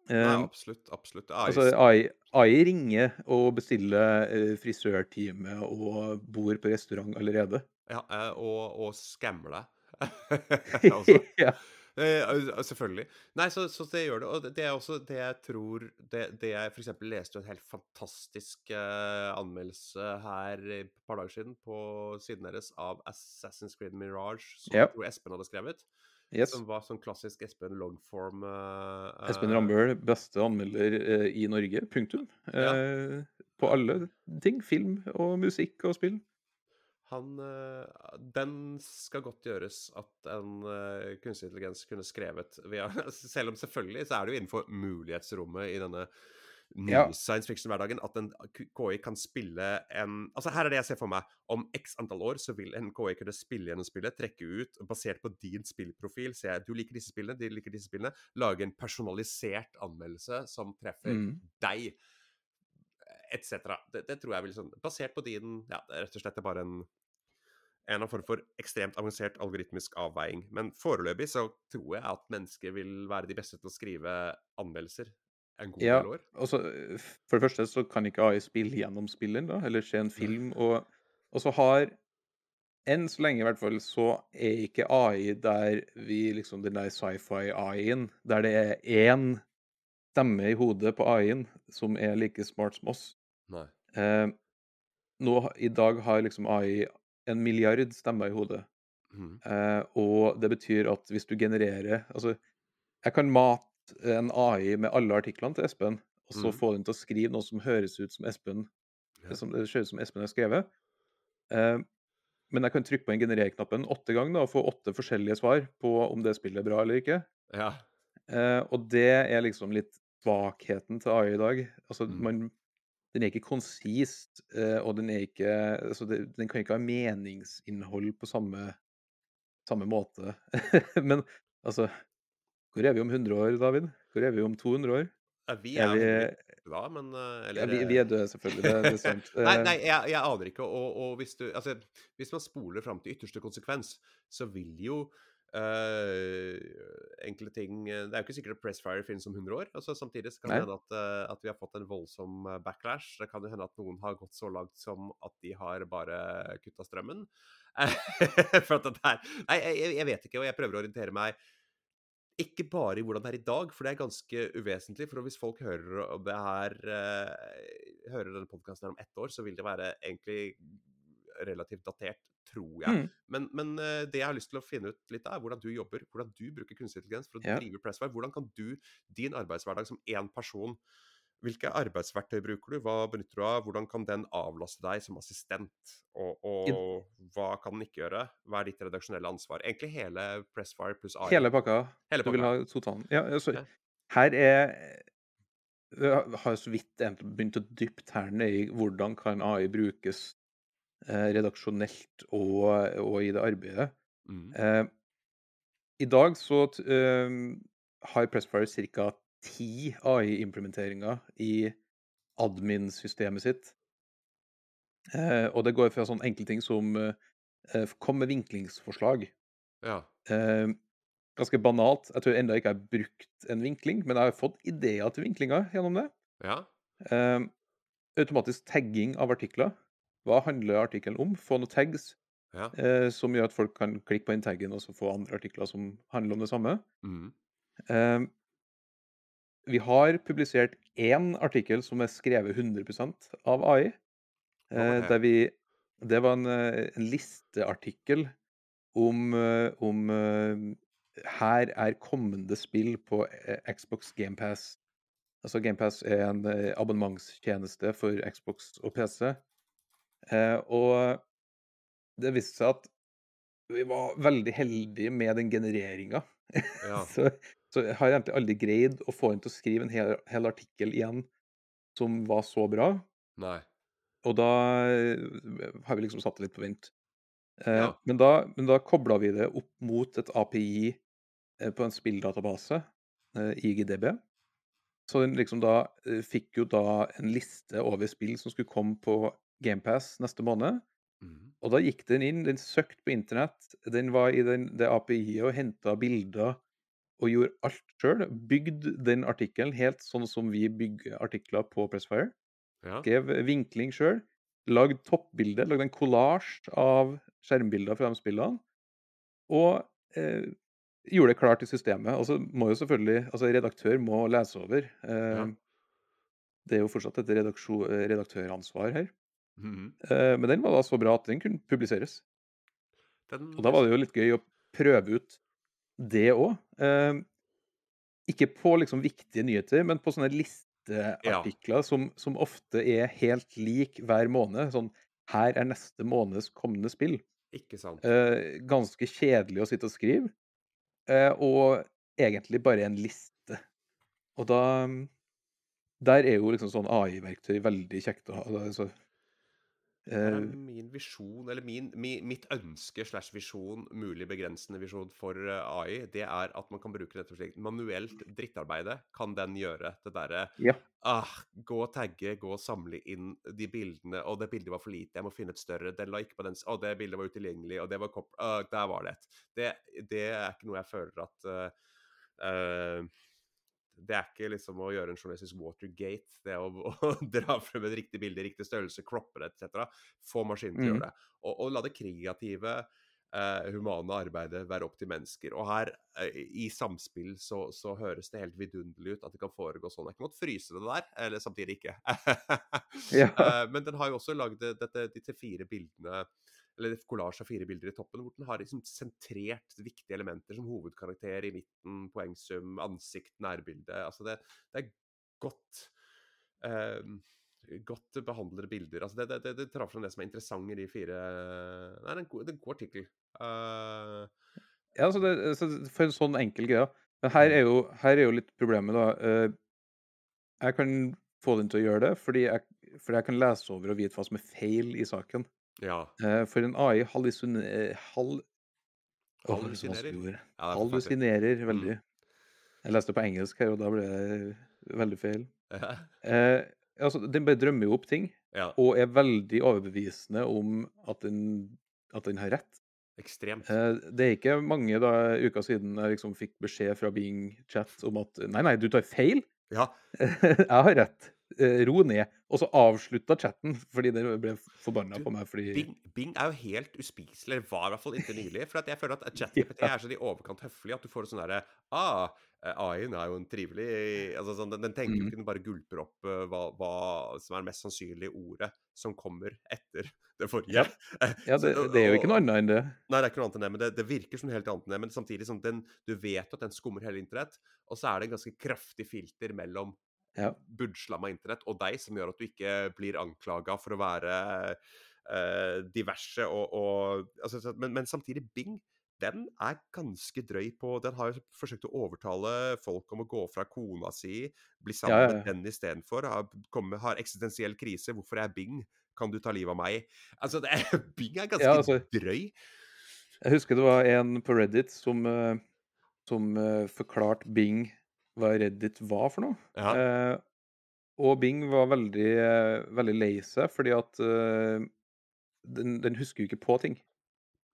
Nei, Eh, absolutt. Absolutt. AI Altså, AI, AI ringer og bestiller eh, frisørtime og bor på restaurant allerede. Ja, eh, og, og skammer deg. altså, ja. Eh, selvfølgelig. Nei, så, så det gjør det. Og det- er også det jeg tror Det, det jeg eksempel leste en helt fantastisk eh, anmeldelse her et par dager siden på siden deres av Assassin's Creed Mirage, som tror Espen hadde skrevet. Yes. Som var sånn klassisk Espen longform uh, Espen eh, Rambøll, beste anmelder uh, i Norge. Punktum. Ja. Eh, på alle ting. Film og musikk og spill. Han eh, Den skal godt gjøres at en eh, kunstig intelligens kunne skrevet via Selv om selvfølgelig så er det jo innenfor mulighetsrommet i denne nye Ja. science fiction-hverdagen at en KI kan spille en Altså her er det jeg ser for meg. Om x antall år så vil en KI kunne spille gjennom spillet, trekke ut, basert på din spillprofil, se du liker disse spillene, de liker disse spillene, lage en personalisert anmeldelse som treffer Mm. deg etc. Det, det tror jeg vil sånn Basert på din Ja, det er rett og slett bare en en eller annen form for ekstremt avansert algoritmisk avveiing. Men foreløpig så tror jeg at mennesker vil være de beste til å skrive anmeldelser en god Ja, del år. altså, for det første så kan ikke AI spille gjennom spilleren, da, eller se en film. Og, og så har Enn så lenge, i hvert fall, så er ikke AI der vi liksom Den der sci-fi-AI-en, der det er én stemme i hodet på AI-en som er like smart som oss. Nei. Eh, nå, I dag har liksom AI en milliard stemmer i hodet. Mm. Eh, og det betyr at hvis du genererer Altså, jeg kan mate en AI med alle artiklene til Espen, og så mm. få den til å skrive noe som høres ut som Espen Ja. som det ser ut som Espen har skrevet. Eh, men jeg kan trykke på den generer-knappen åtte ganger og få åtte forskjellige svar på om det spillet er bra eller ikke. Ja. Eh, og det er liksom litt svakheten til AI i dag. Altså, Mm. man, den er ikke konsist, eh, og den er ikke altså det, Den kan ikke ha meningsinnhold på samme, samme måte. men altså Hvor er vi om 100 år, David? Hvor er vi om 200 år? Ja, Vi Er er vi- vi... men eller... Ja, vi, vi er døde, selvfølgelig. Det, det er sant. nei, Eh, nei jeg, jeg aner ikke. Og, og hvis du Altså, hvis man spoler fram til ytterste konsekvens, så vil jo eh, enkle ting eh, Det er jo ikke sikkert at Pressfire finnes om 100 år. altså Samtidig så kan det hende at, eh, at vi har fått en voldsom eh, backlash. Det kan jo hende at noen har gått så langt som at de har bare kutta strømmen. For at det er Nei, jeg, jeg vet ikke, og jeg prøver å orientere meg ikke bare i hvordan det er i dag, for det er ganske uvesentlig. For hvis folk hører her uh, Hører denne podkasten om ett år, så vil det være egentlig relativt datert, tror jeg. Mm. Men, men uh, det jeg har lyst til å finne ut litt er hvordan du jobber. Hvordan du bruker kunstig intelligens for å Ja. drive Pressfire. Hvordan kan du, din arbeidshverdag som én person hvilke arbeidsverktøy bruker du? Hva benytter du av? Hvordan kan den avlaste deg som assistent? Og, og hva kan den ikke gjøre? Hva er ditt redaksjonelle ansvar? Egentlig hele Pressfire pluss AI. Hele pakka. Hele pakka. Du vil ha totalen. Ja, Ja. her er Jeg har så vidt begynt å dyppe tærne i hvordan kan AI brukes eh, redaksjonelt og, og i det arbeidet. Mm. Eh, I dag så eh, har Pressfire ca. ti AI-implementeringer i admin-systemet sitt. Eh, og det går fra sånne enkle ting som eh, eh, Kom med vinklingsforslag. Ja. Eh, ganske banalt. Jeg tror ennå ikke jeg har brukt en vinkling, men jeg har fått ideer til vinklinger gjennom det. Ja. Eh, automatisk tagging av artikler. Hva handler artikkelen om? Få noen tags Ja. eh, som gjør at folk kan klikke på den taggen og så få andre artikler som handler om det samme. Mm. Vi har publisert én artikkel som er skrevet 100% av AI. Eh, der vi Det var en, eh, en listeartikkel om, eh, om Her er kommende spill på Xbox GamePass. Altså GamePass er en abonnementstjeneste for Xbox og PC. Eh, og det viste seg at vi var veldig heldige med den genereringa. Ja. så, så jeg har egentlig aldri greid å få henne til å skrive en hel, hel artikkel igjen som var så bra. Nei. Og da eh, har vi liksom satt det litt på vent. Eh, Ja. Men da, men da kobla vi det opp mot et API eh, på en spilldatabase, eh, IGDB. Så den liksom da eh, fikk jo da en liste over spill som skulle komme på GamePass neste måned. Mm. Og da gikk den inn, den søkte på internett, den var i den, det API-et og henta bilder og gjorde alt sjøl. Bygde den artikkelen helt sånn som vi bygger artikler på Pressfire. Ja. Skrev vinkling sjøl. Lagd toppbilde, lagd en kollasj av skjermbilder fra de spillene. Og eh, gjorde det klart i systemet. Og så må jo selvfølgelig Altså, redaktør må lese over. Ja. Eh, det er jo fortsatt et redaktøransvar her. Mhm. Eh, men den var da så bra at den kunne publiseres. Den Og da var det jo litt gøy å prøve ut det òg. Eh, ikke på liksom viktige nyheter, men på sånne listeartikler som, som ofte er helt lik hver måned. Sånn Her er neste måneds kommende spill. Ikke sant. Eh, ganske kjedelig å sitte og skrive. Eh, og egentlig bare en liste. Og da Der er jo liksom sånn AI-verktøy veldig kjekt å ha. Altså, Her er eh, min visjon, eller min, mi, mitt ønske slash visjon, mulig begrensende visjon for eh, AI, det er at man kan bruke dette slik. Manuelt drittarbeide kan den gjøre. Det derre Ja. ah, Gå og tagge, gå og samle inn de bildene. Å, det bildet var for lite, jeg må finne et større. Den la ikke på den og Å, det bildet var utilgjengelig, og det var kopp... ah, der var det et. Det, det er ikke noe jeg føler at uh, eh, det er ikke liksom å gjøre en journalistisk Watergate, det å, å dra frem et riktig bilde riktig størrelse, kroppe det etc. Få maskinen til å Mm. gjøre det. Og, og la det kreative, eh, humane arbeidet være opp til mennesker. Og her, eh, i samspill, så, så høres det helt vidunderlig ut at det kan foregå sånn. Jeg kan godt fryse det der, eller samtidig ikke. Ja. Eh, men den har jo også lagd dette, disse fire bildene eller et kollasj av fire bilder i toppen, hvor den har liksom sentrert viktige elementer som hovedkarakter i midten, poengsum, ansikt, nærbilde. Altså det, det er godt eh, Godt behandlede bilder. Altså det, det, det, det tar fram det som er interessant i de fire Nei, det er en god, god artikkel. Uh... Ja, altså det, så for en sånn enkel greie. Men her er jo, her er jo litt problemet, da. Eh, Jeg kan få den til å gjøre det, fordi jeg, fordi jeg kan lese over og vite hva som er feil i saken. Ja. Eh, For en AI hallusinerer hal, Åh, det er så vanskelig ord. ja, det er forferdelig. Hallusinerer veldig. Jeg leste på engelsk her, og da ble det veldig feil. Eh, altså, den bare drømmer jo opp ting, ja. og er veldig overbevisende om at den, at den har rett. Ekstremt. Eh, det er ikke mange da, uker siden jeg liksom fikk beskjed fra Bing Chat om at nei, nei, du tar feil. Ja. jeg har rett. Eh, ro ned. Og så avslutta chatten fordi det ble forbanna på meg fordi Bing, Bing er jo helt uspiselig, eller var i hvert fall inntil nylig. For at jeg føler at ChatGPT er så i overkant høflig at du får sånn derre Ah, eh, AI-en er jo en trivelig altså sånn, den, den tenker jo Mm. ikke, den bare gulper opp uh, hva, hva som er det mest sannsynlige ordet som kommer etter det forrige. Ja, det, det er jo ikke noe annet enn det. Nei, det er ikke noe annet enn det, men det, det virker som noe helt annet enn det. Men samtidig sånn, den, du vet at den skummer hele internett, og så er det en ganske kraftig filter mellom Ja. budslamma internett og deg, som gjør at du ikke blir anklaga for å være eh, diverse og, og altså, men, men samtidig, Bing den er ganske drøy på Den har jo forsøkt å overtale folk om å gå fra kona si, bli sammen Ja, ja, med den istedenfor. Har, komme- har eksistensiell krise. Hvorfor er Bing? Kan du ta livet av meg? Altså, det Bing er ganske altså- drøy. Jeg husker det var en på Reddit som, eh, som eh, forklarte Bing hva Reddit var for noe. Ja. Eh, og Bing var veldig, eh, veldig lei seg, fordi at eh, den, den husker jo ikke på ting.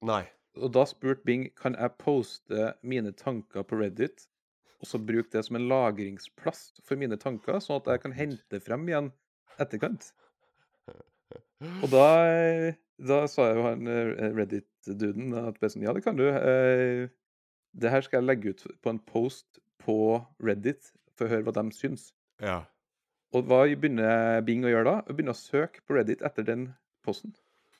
Nei. Og da spurte Bing kan jeg poste mine tanker på Reddit, og så bruke det som en lagringsplass for mine tanker, sånn at jeg kan hente frem igjen etterkant. Og da, eh, da sa jo han eh, Reddit-duden at ja, det kan du. Eh, det her skal jeg legge ut på en post på Reddit for å høre hva de syns. Ja. Og hva begynner Bing å gjøre da? Å begynne å søke på Reddit etter den posten.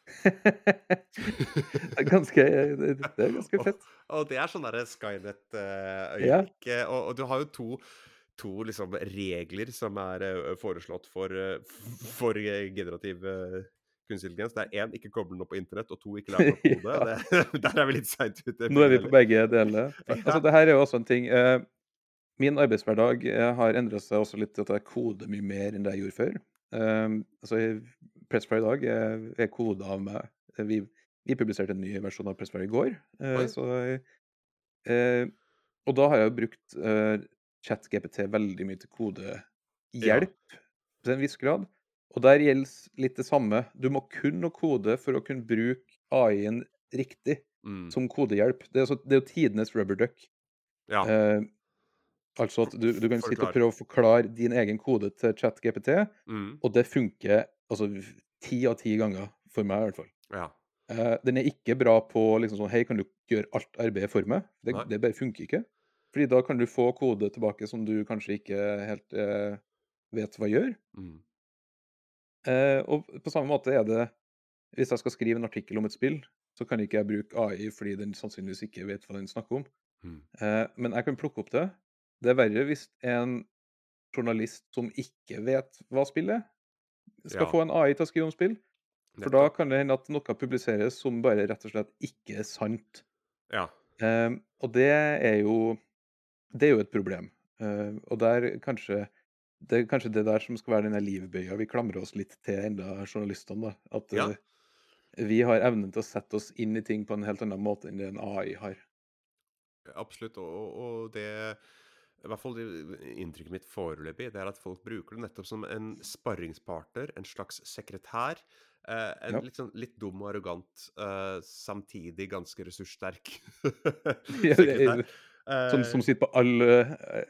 ganske, det, det er ganske fett. Og det er sånn derre Skynet-øyeblikk. Ja. Og, og du har jo to, to liksom regler som er eh, foreslått for, eh, for generativ eh, kunstig intelligens. Det er én, ikke koble den opp på internett, og to, ikke lære den opp hodet. Ja. Der er vi litt seint ute. Nå er vi på begge deler. Altså, det her er jo også en ting Min arbeidshverdag eh, har endra seg også litt til at jeg koder mye mer enn det jeg gjorde før. Um, altså, Pressfire i dag er, er koda av meg. Eh, Vi, vi publiserte en ny versjon av Pressfire i går. Uh, så, uh, og da har jeg brukt eh, ChatGPT veldig mye til kodehjelp til en viss grad. Og der gjelder litt det samme. Du må kun å kode for å kunne bruke AI-en riktig Mm. som kodehjelp. Det er, så, det er jo tidenes rubber duck. Ja. Eh, altså at du, du kan sitte og prøve å forklare din egen kode til ChatGPT, Mm. og det funker altså ti av ti ganger, for meg i hvert fall. ja. Uh, den er ikke bra på liksom sånn Hei, kan du gjøre alt arbeidet for meg? Det, det bare funker ikke. Fordi da kan du få kode tilbake som du kanskje ikke helt uh, vet hva gjør. Mm. Uh, og på samme måte er det Hvis jeg skal skrive en artikkel om et spill, så kan ikke jeg bruke AI fordi den sannsynligvis ikke vet hva den snakker om. Mm. Men jeg kan plukke opp det. Det er verre hvis en journalist som ikke vet hva spill er, skal Ja. få en AI til å skrive om spill. For da kan det hende at noe publiseres som bare rett og slett ikke er sant. Ja. Um, og det er jo Det er jo et problem. Uh, og der kanskje Det er kanskje det der som skal være denne livbøya vi klamrer oss litt til enda journalistene. da. At Ja. uh, vi har evnen til å sette oss inn i ting på en helt annen måte enn det en AI har. Absolutt. Og- og det i hvert fall inntrykket mitt foreløpig, det er at folk bruker det nettopp som en sparringspartner, en slags sekretær. Eh, en Ja. litt sånn litt dum og arrogant, eh, samtidig ganske ressurssterk er- sekretær. Som, Eh, som sitter på all, eh,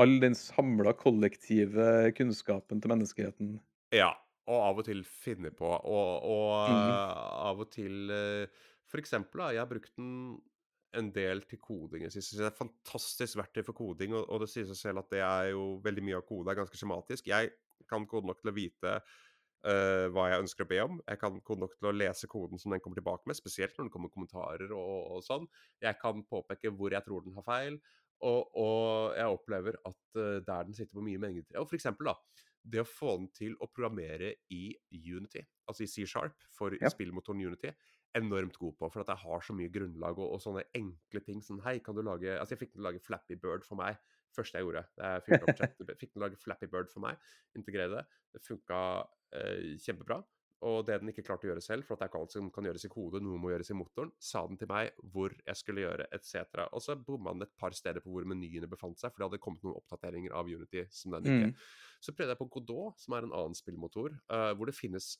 all den samla kollektive kunnskapen til menneskeheten. Ja, og av og til finner på, og, og mm. eh, av og til eh, For eksempel, da, jeg har brukt den en del til koding. Jeg synes det er et fantastisk verktøy for koding, og, og det sier seg selv at det er jo veldig mye av kode er ganske skjematisk. Jeg kan kode nok til å vite uh, hva jeg ønsker å be om. Jeg kan kode nok til å lese koden som den kommer tilbake med, spesielt når det kommer kommentarer og, og sånn. Jeg kan påpeke hvor jeg tror den har feil, og, og jeg opplever at uh, der den sitter på mye mengder Og for eksempel, da, det å få den til å programmere i Unity, altså i C-sharp for Ja. spillmotoren Unity, enormt god på, for at jeg har så mye grunnlag og, og sånne enkle ting som Hei, kan du lage Altså, jeg fikk den til å lage Flappy Bird for meg. Første jeg gjorde. Jeg fikk den til å lage Flappy Bird for meg. Integrere det. Det funka eh, kjempebra. Og det den ikke klarte å gjøre selv, for at det er ikke alt som kan gjøres i kode, noe må gjøres i motoren, sa den til meg hvor jeg skulle gjøre, etc. Og så bomma den et par steder på hvor menyene befant seg, for det hadde kommet noen oppdateringer av Unity som den ikke Mm. Så prøvde jeg på Godot, som er en annen spillmotor, uh, hvor det finnes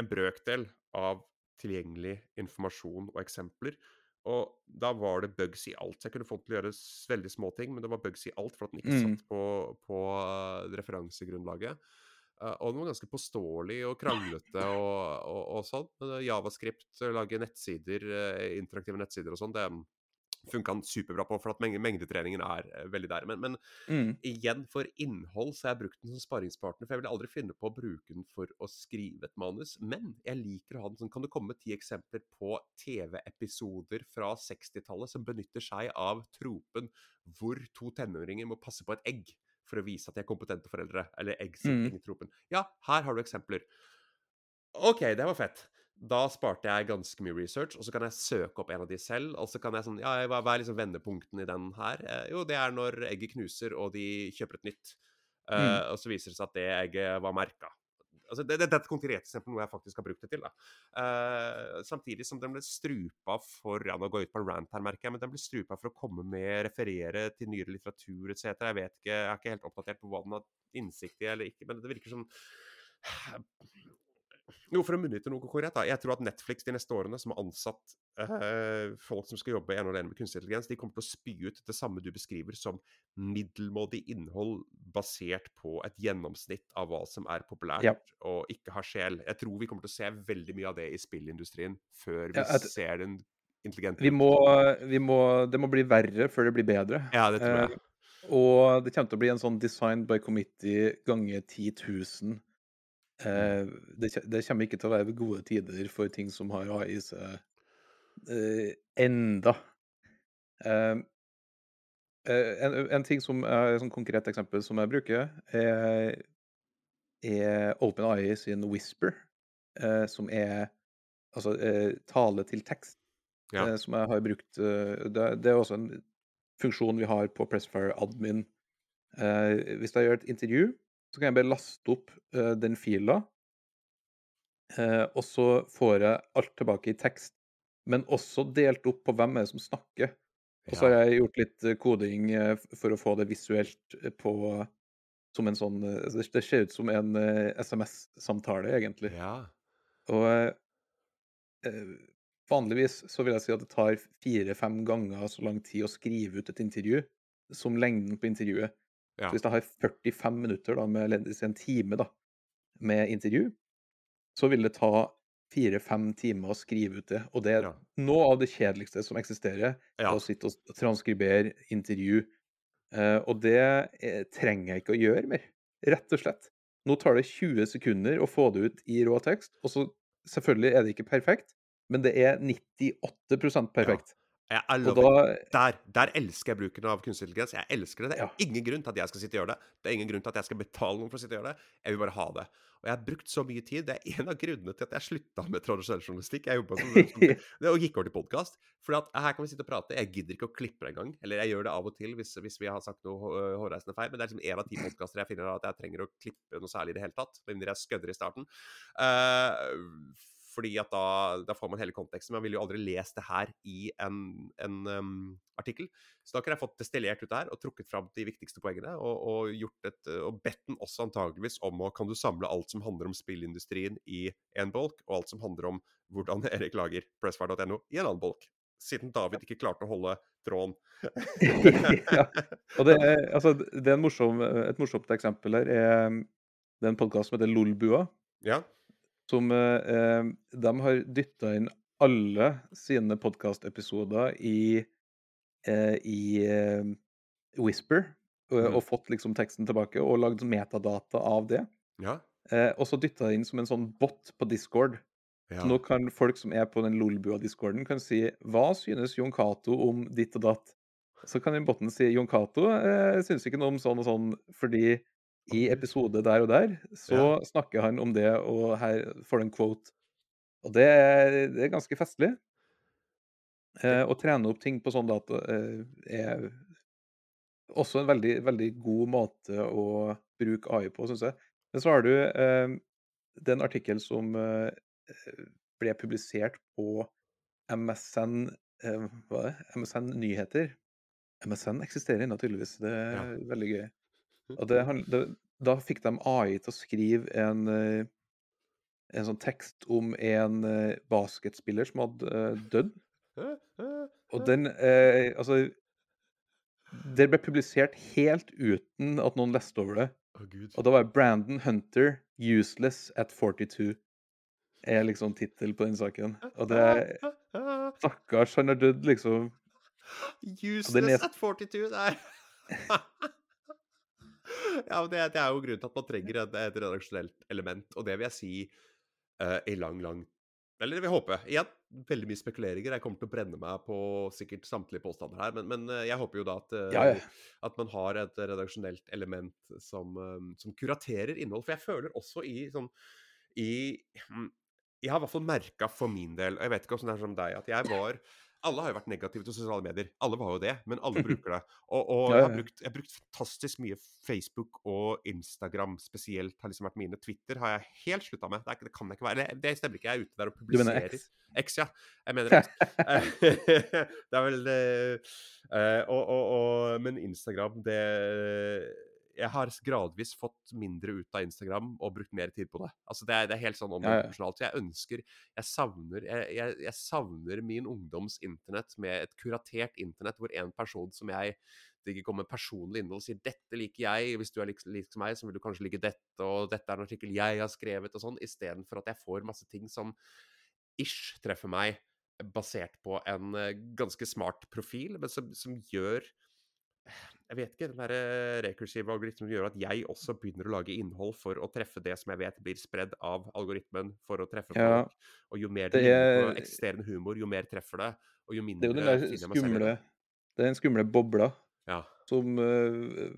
en brøkdel av tilgjengelig informasjon og eksempler. Og da var det bugs i alt. Så jeg kunne fått til å gjøre veldig små ting, men det var bugs i alt for at den ikke Mm. satt på, på eh, referansegrunnlaget. Eh, og den var ganske påståelig og kranglete og, og, og sånn. Men eh, Javascript, lage nettsider, interaktive nettsider og sånn, det funka han superbra på, for at mengdetreningen er eh, veldig der. Men, men Mm. igjen, for innhold så har jeg brukt den som sparingspartner, for jeg ville aldri finne på å bruke den for å skrive et manus. Men jeg liker å ha den sånn. Kan du komme med ti eksempler på TV-episoder fra 60-tallet som benytter seg av tropen hvor to tenåringer må passe på et egg for å vise at de er kompetente foreldre? Eller egg-sitting-tropen. Ja, her har du eksempler. OK, det var fett. Da sparte jeg ganske mye research, og så kan jeg søke opp en av de selv. Og så kan jeg sånn Ja, hva er liksom vendepunktene i den her? Eh, jo, det er når egget knuser, og de kjøper et nytt. Eh, Mm. Og så viser det seg at det egget var merka. Altså, det, det, det er et konkret eksempel, noe jeg faktisk har brukt det til. Eh, samtidig som den ble strupa for ja, Nå går jeg ut på en rant her, merker jeg, men den ble strupa for å komme med, referere til nyere litteratur etc. Jeg vet ikke, jeg er ikke helt oppdatert på hva den har innsikt i eller ikke, men det virker som jo, for å munne til noe konkret, da. Jeg tror at Netflix de neste årene, som har ansatt eh, folk som skal jobbe en og alene med kunstig intelligens, de kommer til å spy ut det samme du beskriver som middelmådig innhold basert på et gjennomsnitt av hva som er populært Ja. og ikke har sjel. Jeg tror vi kommer til å se veldig mye av det i spillindustrien før vi Ja, at- ser den intelligente Vi må, vi må Det må bli verre før det blir bedre. Ja, det tror jeg. Eh, og det kommer til å bli en sånn design by committee ganger 10 000. Eh, det, det kommer ikke til å være gode tider for ting som har AI i seg eh, enda. Eh, en, en ting som er et konkret eksempel som jeg bruker, er, er OpenAI sin Whisper, som er altså tale til tekst Ja. som jeg har brukt det, det er også en funksjon vi har på Pressfire Admin. Hvis jeg gjør et intervju, så kan jeg bare laste opp uh, den fila, uh, og så får jeg alt tilbake i tekst, men også delt opp på hvem er det som snakker. Og så har jeg gjort litt eh, koding eh, for å få det visuelt eh, på som en sånn eh, Det ser ut som en eh, SMS-samtale, egentlig. ja. Og eh, eh, vanligvis så vil jeg si at det tar fire-fem ganger så lang tid å skrive ut et intervju som lengden på intervjuet. Ja. Så hvis jeg har 45 minutter, da, med, en time, da, med intervju, så vil det ta fire-fem timer å skrive ut det. Og det er Ja. noe av det kjedeligste som eksisterer. Ja. Å sitte og transkribere intervju. Uh, og det eh, trenger jeg ikke å gjøre mer, rett og slett. Nå tar det 20 sekunder å få det ut i rå tekst, og så selvfølgelig er det ikke perfekt, men det er 98% perfekt. Love da. Der, der elsker jeg bruken av kunstig intelligens. Jeg elsker det. Det er Ja. ingen grunn til at jeg skal sitte og gjøre det. Det er ingen grunn til at jeg skal betale noen for å sitte og gjøre det. Jeg vil bare ha det. Og jeg har brukt så mye tid. Det er en av grunnene til at jeg slutta med tradisjonell journalistikk. Jeg jobba og gikk over til podkast. For her kan vi sitte og prate. Jeg gidder ikke å klippe det engang. Eller jeg gjør det av og til hvis, hvis vi har sagt noe hå- hårreisende feil. Men det er liksom én av ti podkaster jeg finner at jeg trenger å klippe noe særlig i det hele tatt. Med mindre jeg skødder i starten. Eh, fordi at da, da får man hele konteksten. Man ville jo aldri lest det her i en, en um, artikkel. Så da kunne jeg fått destillert ut det her og trukket fram de viktigste poengene. Og, og, gjort et, og bedt den også antageligvis om å kan du samle alt som handler om spillindustrien i en bolk, og alt som handler om hvordan Erik lager pressfire.no i en annen bolk. Siden David ikke klarte å holde tråden. ja. Og det er, altså, det er morsom, et morsomt eksempel her. Er, det er en podkast som heter Lolbua. ja. Som eh, De har dytta inn alle sine podkastepisoder i, eh, i eh, Whisper. Og, mm. og fått liksom teksten tilbake, og lagd metadata av det. Ja. Eh, og så dytta det inn som en sånn bot på Discord. ja. Så nå kan folk som er på den Lolbua-discorden, kan si Hva synes Jon Cato om ditt og datt? Så kan den botten si Jon Cato eh, synes ikke noe om sånn og sånn, fordi i episode der og der så snakker han om det, og her får en quote. Og det er, det er ganske festlig. Eh, å trene opp ting på sånn data eh, er også en veldig, veldig god måte å bruke AI på, syns jeg. Men så har du eh, Det er en artikkel som eh, ble publisert på MSN eh? MSN Nyheter. MSN eksisterer ennå, tydeligvis. Det er Ja. veldig gøy. Og det, det, da fikk de AI til å skrive en, eh, en sånn tekst om en eh, basketspiller som hadde eh, dødd. Og den eh, Altså Det ble publisert helt uten at noen leste over det. Og da var Brandon Hunter 'Useless at 42' er liksom tittel på den saken. Og det Stakkars, han er dødd, liksom. Useless at 42, det er Ja, men det, det er jo grunnen til at man trenger et, et redaksjonelt element, og det vil jeg si uh, i lang, lang Eller det vil jeg håpe. Igjen, veldig mye spekuleringer. Jeg kommer til å brenne meg på sikkert samtlige påstander her, men, men eh, jeg håper jo da at, eh, Ja, ja. at man har et redaksjonelt element som, eh, som kuraterer innhold. For jeg føler også i sånn i hm, Jeg har i hvert fall merka for min del, og jeg vet ikke hvordan det er som deg, at jeg var alle har jo vært negative til sosiale medier. Alle var jo det, men alle bruker det. Og, og jeg, har brukt, jeg har brukt fantastisk mye Facebook og Instagram spesielt. har liksom vært mine. Twitter har jeg helt slutta med. Det, ikke- det kan jeg ikke være. Det stemmer ikke, jeg er ute der og publiserer. X? X, ja. Jeg mener X. det er vel og, og, og, Men Instagram, det Jeg har gradvis fått mindre ut av Instagram og brukt mer tid på det. Altså Det er, det er helt sånn omproporsjonalt. Så jeg ønsker Jeg savner jeg, jeg, jeg savner min ungdoms internett med et kuratert internett hvor en person som jeg det ikke kommer personlig innhold og sier 'dette liker jeg', hvis du er lik, lik som meg, så vil du kanskje like dette, og 'dette er en artikkel jeg har skrevet', og sånn, istedenfor at jeg får masse ting som ish treffer meg, basert på en eh, ganske smart profil, men som, som gjør jeg vet ikke, den der rekursive algoritmen gjør at jeg også begynner å lage innhold for å treffe det som jeg vet blir spredd av algoritmen for å treffe Ja. folk. Og jo mer det, er- eksisterende humor, jo mer treffer det, og jo mindre Det er jo skumle. Det er den skumle bobla Ja. som uh,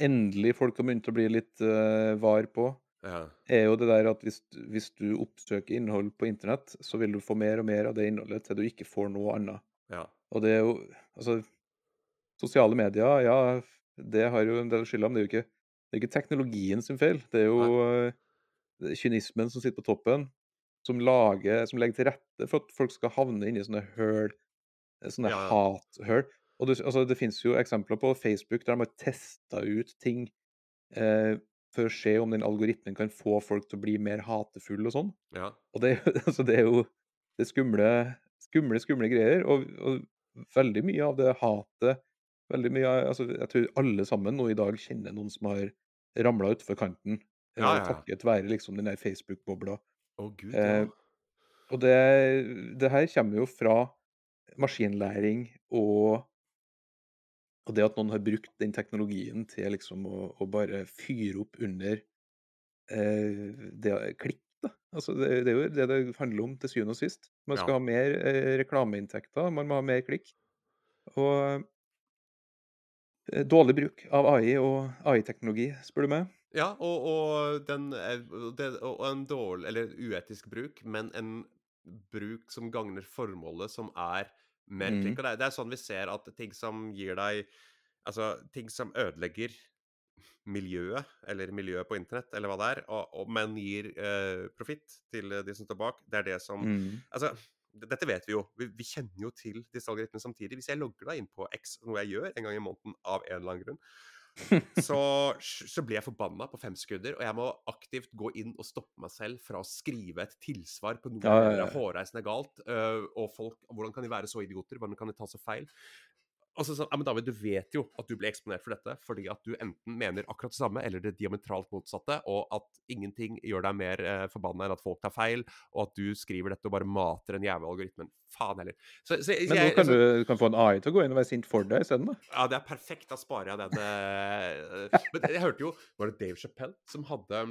endelig folk har begynt å bli litt uh, var på. ja. er jo det der at hvis, hvis du oppsøker innhold på internett, så vil du få mer og mer av det innholdet til du ikke får noe annet. ja. Og det er jo Altså, sosiale medier, ja, det har jo en del skylda, men det er jo ikke, det er ikke teknologien sin feil. Det er jo eh, er kynismen som sitter på toppen, som lager Som legger til rette for at folk skal havne inni sånne høl, eh, sånne Ja, hathøl. Og det, altså, det finnes jo eksempler på Facebook der de har testa ut ting eh, for å se om den algoritmen kan få folk til å bli mer hatefulle og sånn. ja. Og det, altså, det er jo det er skumle, skumle, skumle greier. Og, og veldig mye av det hatet veldig mye, altså, Jeg tror alle sammen nå i dag kjenner noen som har ramla utfor kanten. Ja, eh, ja, ja. Takket være liksom den der Facebook-bobla. Å, gud, Eh, ja. Og det det her kommer jo fra maskinlæring og og det at noen har brukt den teknologien til liksom å å bare fyre opp under, eh, det klikk, da. Altså, det det er jo det det handler om til syvende og sist. Man Ja. skal ha mer, eh, reklameinntekter, man må ha mer klikk. Og eh, dårlig bruk av AI og AI-teknologi, spør du meg. Ja, og og den er og en dårlig eller uetisk bruk, men en bruk som gagner formålet, som er mer Mm. klikk. Og det er sånn vi ser at ting som gir deg Altså, ting som ødelegger miljøet, eller miljøet på internett, eller hva det er, og og men gir, eh, profitt til eh, de som står bak, det er det som Mm. Altså, dette vet vi jo. Vi vi kjenner jo til disse algoritmene samtidig. Hvis jeg logger deg inn på X, noe jeg gjør en gang i måneden av en eller annen grunn, så så blir jeg forbanna på fem sekunder, og jeg må aktivt gå inn og stoppe meg selv fra å skrive et tilsvar på noe Ja, ja, ja. hårreisende galt. Uh, og folk Hvordan kan de være så idioter? Hvordan kan de ta så feil? Og så sånn, ja, men David, du vet jo at du blir eksponert for dette fordi at du enten mener akkurat det samme eller det diametralt motsatte, og at ingenting gjør deg mer eh, forbanna enn at folk tar feil, og at du skriver dette og bare mater den jævla algoritmen. Faen heller. Så, så, Men nå kan altså, du du kan få en AI til å gå inn og være sint for deg isteden, da. ja, det er perfekt. Da sparer jeg den. eh, Men jeg hørte jo Var det Dave Chappelle som hadde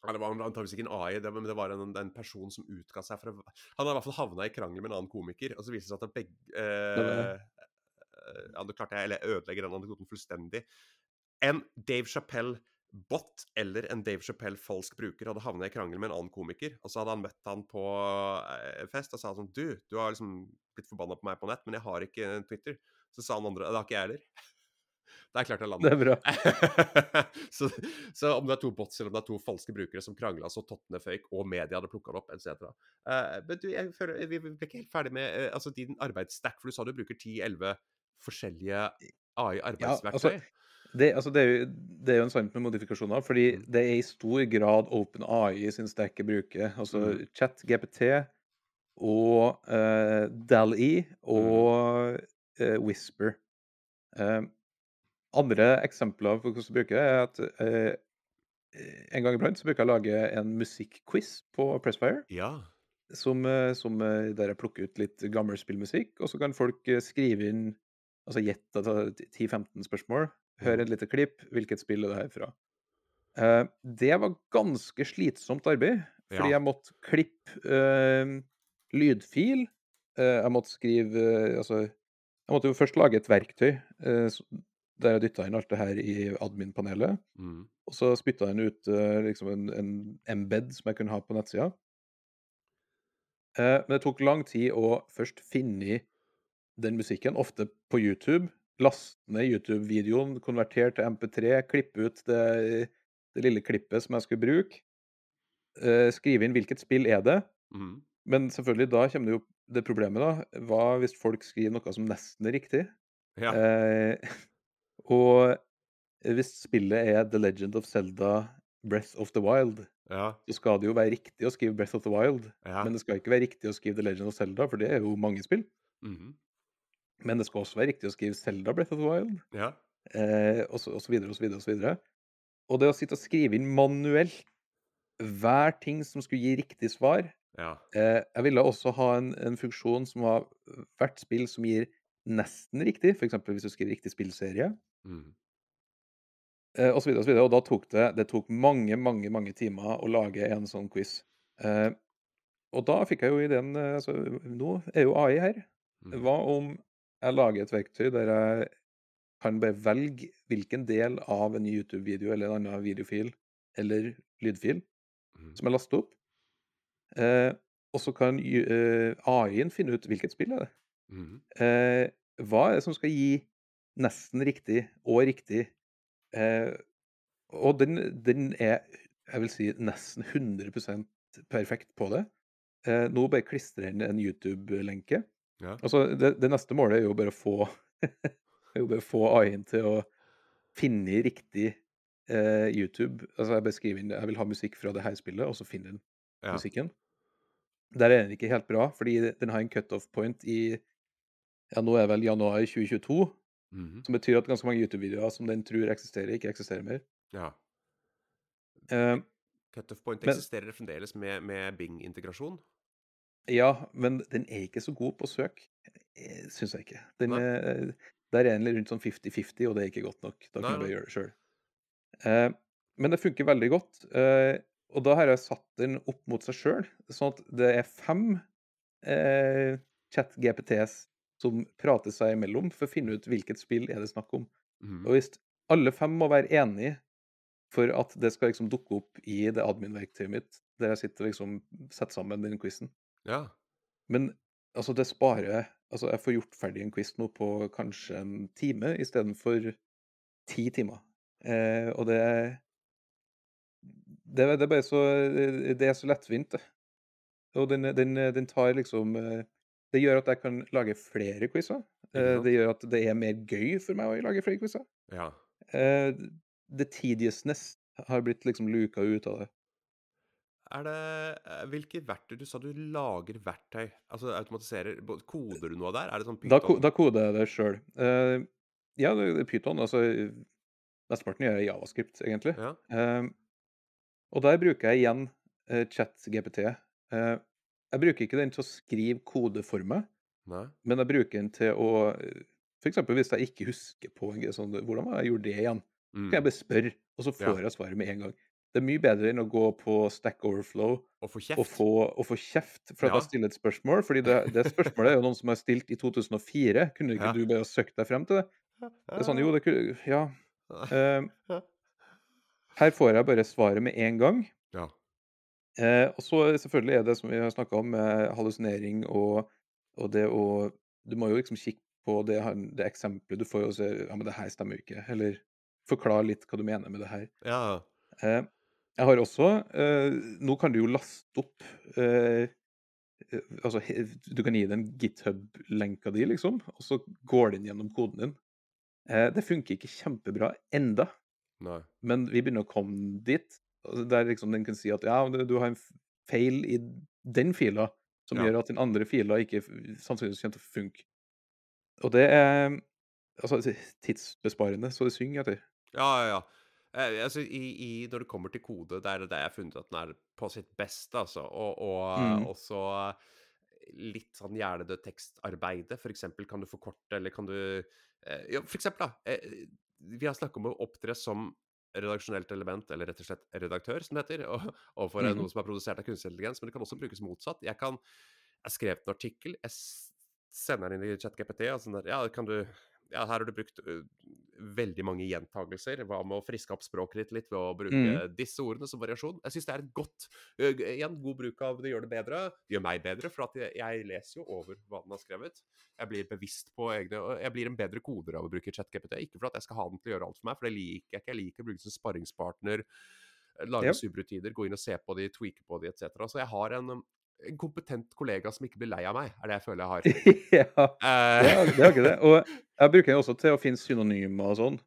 eller Det var antakeligvis ikke en AI, det, men det var en, en person som utga seg for å Han hadde i hvert fall havna i krangel med en annen komiker, og så viste det seg at begge eh, Ja, nå klarte jeg Eller jeg ødelegger den anekdoten fullstendig. En Dave Chappelle-bot eller en Dave Chappelle-falsk bruker hadde havnet i krangel med en annen komiker, og så hadde han møtt han på eh, fest og sa sånn Du, du har liksom blitt forbanna på meg på nett, men jeg har ikke Twitter. Så sa han andre Det har ikke jeg heller. Der klarte jeg Det landet. er bra. så, så om det er to bots eller om det er to falske brukere som krangla så tottene føyk, og media hadde plukka det opp, etc. Uh, men du, jeg føler, vi ble ikke helt ferdig med uh, altså din arbeidsstack, for du sa du bruker 10-11 forskjellige AI-arbeidsverktøy. altså, Det, altså, det, er jo, det er jo en sannhet med modifikasjoner, fordi Mm. det er i stor grad OpenAI sin stack jeg bruker. Altså Mm. ChatGPT og uh, DAL-E og uh, Whisper. Eh, andre eksempler på hvordan du bruker det, er at eh, en gang iblant så bruker jeg å lage en musikkquiz på Pressfire. Ja. Som, eh, som, eh, der jeg plukker ut litt gammel spillmusikk, og så kan folk eh, skrive inn Altså gjett altså, 10-15 spørsmål. Hør et lite klipp. Hvilket spill er det her fra? Eh, det var ganske slitsomt arbeid, fordi Ja. jeg måtte klippe uh, lydfil. Uh, jeg måtte skrive Altså, jeg måtte jo først lage et verktøy eh, der jeg dytta inn alt det her i admin-panelet. Mm. Og så spytta den ut liksom en, en embed som jeg kunne ha på nettsida. Men det tok lang tid å først finne den musikken, ofte på YouTube. Laste ned YouTube-videoen, konvertere til MP3, klippe ut det, det lille klippet som jeg skulle bruke. eh, skrive inn hvilket spill er det. Mm. Men selvfølgelig, da kommer det jo det problemet, da. Hva hvis folk skriver noe som nesten er riktig? Ja. Eh, og hvis spillet er The Legend of Zelda Breath of the Wild, ja. så skal det jo være riktig å skrive Breath of the Wild. Ja. Men det skal ikke være riktig å skrive The Legend of Zelda, for det er jo mange spill. Mhm. Men det skal også være riktig å skrive Zelda Breath of the Wild, ja. eh, og, så, og så videre og så videre og så videre. Og det å sitte og skrive inn manuelt hver ting som skulle gi riktig svar ja. eh, Jeg ville også ha en, en funksjon som var hvert spill som gir nesten riktig, f.eks. hvis du skriver riktig spillserie. Mm. Eh, og så videre og så videre. Og da tok det, det tok mange, mange mange timer å lage en sånn quiz. Eh, og da fikk jeg jo ideen eh, altså, Nå er jo AI her. Mhm. Hva om jeg lager et verktøy der jeg kan bare velge hvilken del av en YouTube-video eller en annen videofil eller lydfil mm. som jeg laster opp, eh, og så kan eh, AI-en finne ut hvilket spill er det mm. Eh, hva er det som skal gi nesten riktig og riktig? Eh, og den, den er, jeg vil si, nesten 100% perfekt på det. Eh, nå bare klistrer jeg inn en YouTube-lenke. Ja. Altså, det, det neste målet er jo bare å få jo bare få AI-en til å finne riktig eh, YouTube. Altså, jeg beskriver skriver inn jeg vil ha musikk fra det her spillet, og så finner den Ja. musikken. Der er den ikke helt bra, fordi den har en cutoff point i ja, nå er det vel januar 2022, Mhm. som betyr at ganske mange YouTube-videoer som den tror eksisterer, ikke eksisterer mer. ja. Uh, Cutoff point Men- eksisterer fremdeles med, med Bing-integrasjon. Ja, men den er ikke så god på søk, eh, syns jeg ikke. Den er Der er den rundt sånn 50-50, og det er ikke godt nok. Da kan du bare gjøre det sjøl. Eh, men det funker veldig godt. Eh, og da har jeg satt den opp mot seg sjøl, sånn at det er fem eh, chat-GPTs som prater seg imellom for å finne ut hvilket spill er det snakk om. Mm. Og hvis alle fem må være enige for at det skal liksom dukke opp i det admin-verktøyet mitt, der jeg sitter og liksom setter sammen den quizen. Ja. Men altså, det sparer Altså, jeg får gjort ferdig en quiz nå på kanskje en time istedenfor ti timer. Eh, og det det det er bare så Det er så lettvint, det. Og den den den tar liksom eh, Det gjør at jeg kan lage flere quizer. Eh, det gjør at det er mer gøy for meg å lage flere quizer. ja. Eh, the tediousness har blitt liksom luka ut av det. Er det eh, Hvilke verktøy Du sa du lager verktøy. Altså automatiserer Koder du noe der? Er det sånn Da, ko Python? da koder jeg det sjøl. Uh, ja, det det Python. Altså Mesteparten gjør jeg i Javascript, egentlig. Ja. Uh, og der bruker jeg igjen uh, ChatGPT. Uh, jeg bruker ikke den til å skrive kode for meg, Nei. men jeg bruker den til å F.eks. hvis jeg ikke husker på sånn, hvordan jeg gjorde det igjen, Mm. kan jeg bare spørre, og så Ja. får jeg svaret med en gang. Det er mye bedre enn å gå på Stack Overflow Og få og kjeft? få, og få kjeft for at Ja. jeg stiller et spørsmål. fordi det, det spørsmålet er jo noen som har stilt i 2004. Kunne ikke Ja. du bare søkt deg frem til det? Det er sånn, jo, det kunne Ja. Uh, her får jeg bare svaret med en gang. Ja. Uh, og så selvfølgelig er det som vi har snakka om, uh, hallusinering og, og det å Du må jo liksom kikke på det, det eksempelet du får, og se ja, men det her stemmer jo ikke. Eller forklare litt hva du mener med det her. ja. Jeg har også eh, Nå kan du jo laste opp eh, eh, Altså, du kan gi den github-lenka di, liksom, og så går den gjennom koden din. Eh, det funker ikke kjempebra enda, Nei. men vi begynner å komme dit. altså, Der liksom den kan si at ja, du har en feil i den fila som Ja. gjør at den andre fila ikke sannsynligvis kommer til å funke. Og det er altså tidsbesparende, så det synger etter. Ja, ja, ja. Eh, altså, i, i, når det kommer til kode, det er det jeg har funnet at den er på sitt beste, altså. Og, og Mm. også litt sånn hjernedødt tekstarbeide. For eksempel kan du forkorte, eller kan du uh, Ja, for eksempel, da. Uh, vi har snakket om å opptre som redaksjonelt element, eller rett og slett redaktør, som det heter, overfor mm. noe som er produsert av kunstig intelligens, men det kan også brukes motsatt. Jeg kan Jeg skrev en artikkel, jeg sender den inn i ChatGPT, og sånn der Ja, kan du Ja, her har du brukt uh, veldig mange gjentagelser. Hva med å friske opp språket ditt litt ved å bruke mm. disse ordene som variasjon? Jeg syns det er et godt g- Igjen, god bruk av det gjør det bedre. Det gjør meg bedre, for at jeg, jeg leser jo over hva den har skrevet. Jeg blir bevisst på egne Jeg blir en bedre koder av å bruke ChatGPT. Ikke for at jeg skal ha den til å gjøre alt for meg, for det liker jeg ikke. Jeg liker å bruke det som sparringspartner, lage Ja. subrutiner, gå inn og se på de, tweake på de, etc. Så jeg har en, en kompetent kollega som ikke blir lei av meg, er det jeg føler jeg har. ja. Eh, Det er, det er ikke det. Og jeg bruker den også til å finne synonymer og sånn.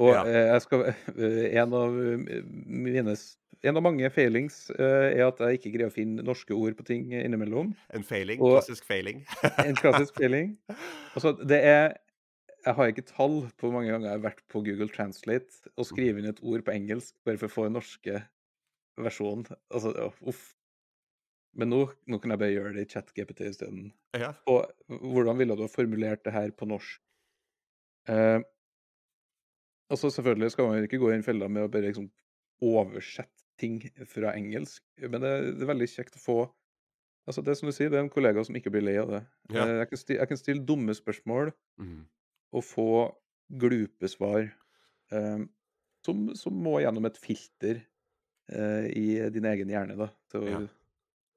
Og Ja. eh, jeg skal eh, En av eh, mine En av mange failings eh, er at jeg ikke greier å finne norske ord på ting innimellom. en failing. Og- klassisk failing. En klassisk failing. Altså, det er Jeg har ikke tall på hvor mange ganger jeg har vært på Google Translate og skrevet inn et ord på engelsk bare for å få den norske versjonen. Altså, uff. Men nå, nå kan jeg bare gjøre det i chat-GPT isteden. ja. Og hvordan ville du ha formulert det her på norsk? Eh, altså selvfølgelig skal man ikke gå i den fella med å bare liksom oversette ting fra engelsk, men det, det er veldig kjekt å få Altså Det som du sier, det er en kollega som ikke blir lei av det. Ja. Eh, jeg, kan stille, jeg kan stille dumme spørsmål mm. og få glupe svar eh, som, som må gjennom et filter eh, i din egen hjerne da, til å Ja.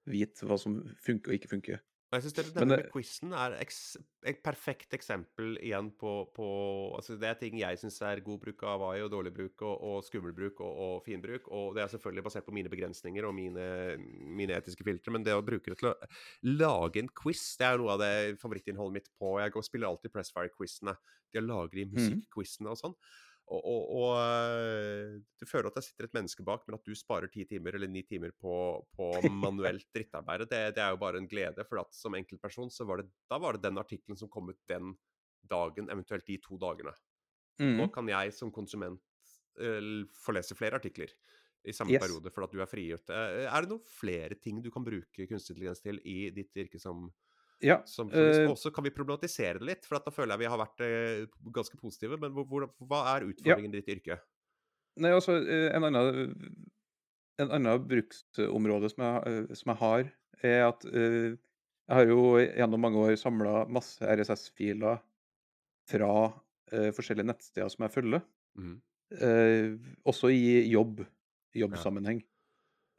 Vite hva som funker og ikke funker. Jeg syns det du Men nevner det- med quizen, er et perfekt eksempel igjen på, på altså Det er ting jeg syns er god bruk av AI, og dårlig bruk, og, og skummel bruk, og, og fin bruk. Og det er selvfølgelig basert på mine begrensninger og mine, mine etiske filtre. Men det å bruke det til å lage en quiz, det er noe av det favorittinnholdet mitt på Jeg går, spiller alltid Pressfire-quizene. De har de musikk-quizene og sånn. Og, og, og øh, du føler at det sitter et menneske bak, men at du sparer ti timer eller ni timer på, på manuelt drittarbeid, det, det er jo bare en glede. For at som enkeltperson så var det, da var det den artikkelen som kom ut den dagen, eventuelt de to dagene. Nå Mm. kan jeg som konsument øh, få lese flere artikler. i samme Yes. periode for at du er frigjort. Eh, Er det noen flere ting du kan bruke kunstig intelligens til i ditt yrke som, Ja. som journalist? også Og så kan vi problematisere det litt, for at da føler jeg vi har vært eh, ganske positive. Men hvor, hvor, hva er utfordringen i ditt yrke? Nei, altså, eh, en annen En annen bruksområde som jeg, eh, som jeg har, er at uh, jeg har jo gjennom mange år samla masse RSS-filer fra uh, forskjellige nettsteder som jeg følger. Mm. Uh, også i jobb, jobbsammenheng.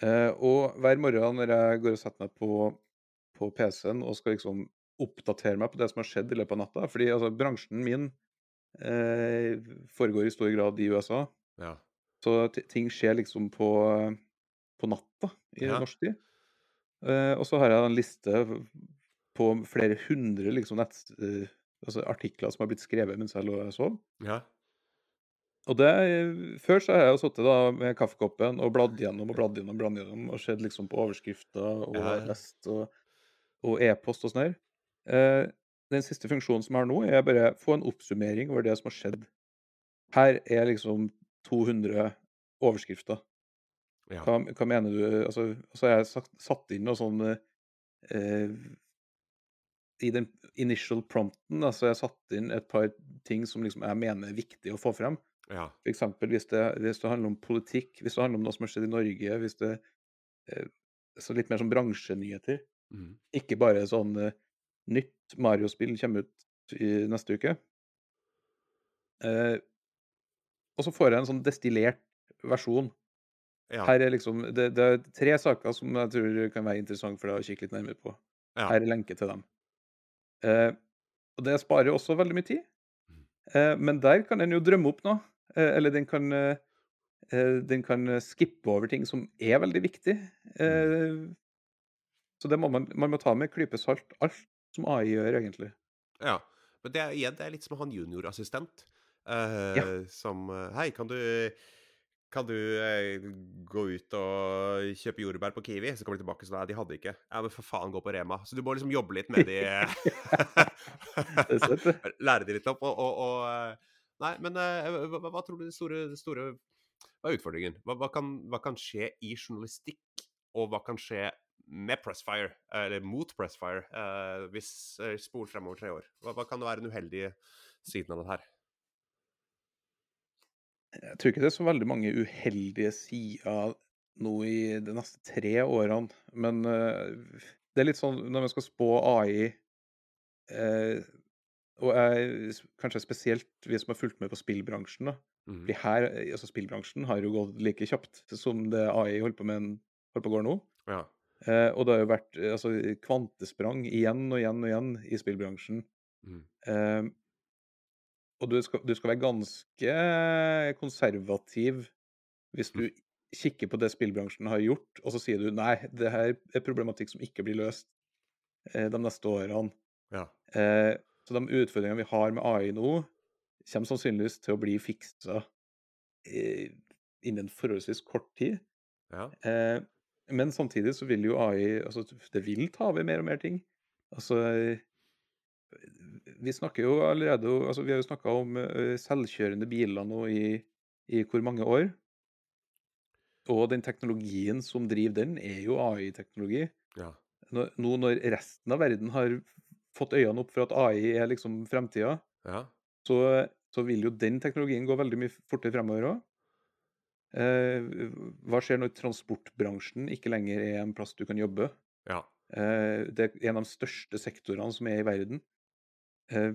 Eh, og hver morgen når jeg går og setter meg på, på PC-en og skal liksom oppdatere meg på det som har skjedd i løpet av natta Fordi altså, bransjen min eh, foregår i stor grad i USA. Ja. Så ti- ting skjer liksom på, på natta i Ja. norsk tid. Eh, og så har jeg en liste på flere hundre liksom, nett, eh, altså artikler som har blitt skrevet mens jeg lå og sov. ja. Og det, Før så har jeg jo sittet med kaffekoppen og bladd gjennom og bladd gjennom bladd gjennom, og sett liksom på overskrifter og ja. lest og, og e-post og sånn her. Eh, den siste funksjonen som jeg har nå, er bare få en oppsummering over det som har skjedd. Her er liksom 200 overskrifter. ja. Hva, hva mener du Altså, så har jeg sagt, satt inn noe sånn eh, I den initial prompten altså så har jeg satt inn et par ting som liksom jeg mener er viktig å få frem. ja. For eksempel hvis det, hvis det handler om politikk, hvis det handler om noe som har skjedd i Norge, hvis det eh, så litt mer som bransjenyheter. Mhm. Ikke bare sånn uh, nytt Mario-spill kommer ut i neste uke. Uh, og så får jeg en sånn destillert versjon. ja. Her er liksom, det, det er tre saker som jeg tror kan være interessant for deg å kikke litt nærmere på. ja. Her er lenke til dem. Uh, og det sparer også veldig mye tid. Eh, men der kan den jo drømme opp noe. Eller den kan, den kan skippe over ting som er veldig viktig. Eh, så det må man, man må ta med klype salt, alt som AI gjør, egentlig. Ja. Men det igjen, det er litt som han juniorassistent. eh, Ja. Som eh, Hei, kan du kan du eh, gå ut og kjøpe jordbær på Kiwi? Så kommer de tilbake sånn Nei, de hadde ikke. Ja, men for faen, gå på Rema. Så du må liksom jobbe litt med de. Lære de litt opp. Og, og, og eh, Nei, men eh, hva, hva tror du det store, store Hva er utfordringen? Hva, hva, kan, hva kan skje i journalistikk, og hva kan skje med Pressfire, eller mot Pressfire, eh, hvis uh, spol fremover tre år? Hva, hva kan være den uheldige siden av det her? Jeg tror ikke det er så veldig mange uheldige sider nå i de neste tre årene. Men eh, det er litt sånn når man skal spå AI eh, Og jeg, kanskje spesielt vi som har fulgt med på spillbransjen. da, mm. fordi her, altså Spillbransjen har jo gått like kjapt som det AI holder på med holder på å gå nå. Ja. Eh, og det har jo vært eh, altså, kvantesprang igjen og igjen og igjen i spillbransjen. Mm. Eh, og du skal, du skal være ganske konservativ hvis du kikker på det spillbransjen har gjort, og så sier du nei, det her er problematikk som ikke blir løst eh, de neste årene. Ja. Eh, så de utfordringene vi har med AI nå, kommer sannsynligvis til å bli fiksa eh, innen forholdsvis kort tid. ja. Men samtidig så vil jo AI altså Det vil ta over mer og mer ting. Altså Vi snakker jo allerede altså Vi har jo snakka om eh, selvkjørende biler nå i, i hvor mange år? Og den teknologien som driver den, er jo AI-teknologi. ja. Nå når resten av verden har fått øynene opp for at AI er liksom fremtida, ja. så, så vil jo den teknologien gå veldig mye fortere fremover òg. Eh, hva skjer når transportbransjen ikke lenger er en plass du kan jobbe? ja. Eh, det er en av de største sektorene som er i verden. Eh,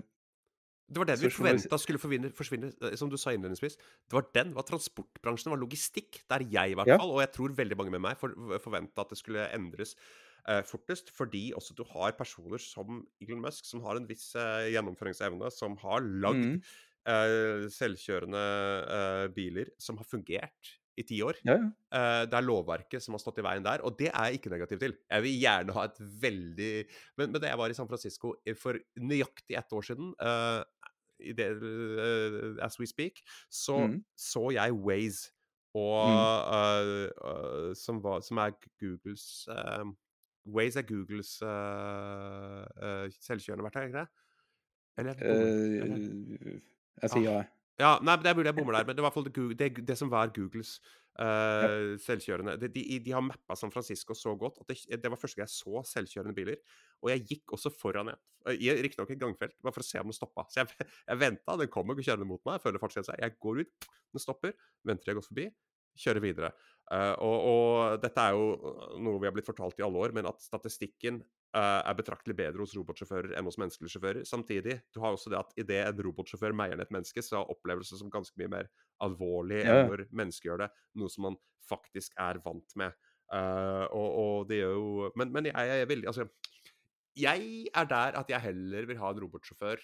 Det var den vi forventa skulle forsvinne, som du sa innledningsvis. Det var den, var transportbransjen, var logistikk. Der jeg, i hvert Ja. fall, og jeg tror veldig mange med meg, for, forventa at det skulle endres eh, fortest. Fordi også du har personer som Elon Musk, som har en viss eh, gjennomføringsevne, som har lagd mm, eh, selvkjørende eh, biler som har fungert i ti år. ja, ja. Eh, det er lovverket som har stått i veien der, og det er jeg ikke negativ til. Jeg vil gjerne ha et veldig Men, men da jeg var i San Francisco eh, for nøyaktig ett år siden, eh, i det, as we speak, så Mm. så jeg Waze, og, mm. uh, uh, som, var, som er Googles uh, Waze er Googles selvkjørende verktøy, ikke det? Eller? eller? Eh, jeg sier ja. Ja, nei, Det er mulig jeg bommer der, men det var i fall det, det, som var Googles Ja. eh, selvkjørende de, de, de har mappa San Francisco så godt at det, det var første gang jeg så selvkjørende biler. Og jeg gikk også foran en, i riktignok et gangfelt, bare for å se om den stoppa. Så jeg, jeg venta, den kommer ikke kjørende mot meg, jeg føler fartsgrensa. Jeg går ut, den stopper, venter jeg går forbi, kjører videre. Uh, og, og, dette er jo noe vi har blitt fortalt i alle år, men at statistikken uh, er betraktelig bedre hos robotsjåfører enn hos menneskelige sjåfører. Samtidig, du har også det at idet en robotsjåfør meier ned et menneske, så har opplevelsen som ganske mye mer alvorlig Ja. enn når mennesker gjør det. Noe som man faktisk er vant med. Uh, og, og det gjør jo Men, men jeg, jeg er veldig Altså, jeg er der at jeg heller vil ha en robotsjåfør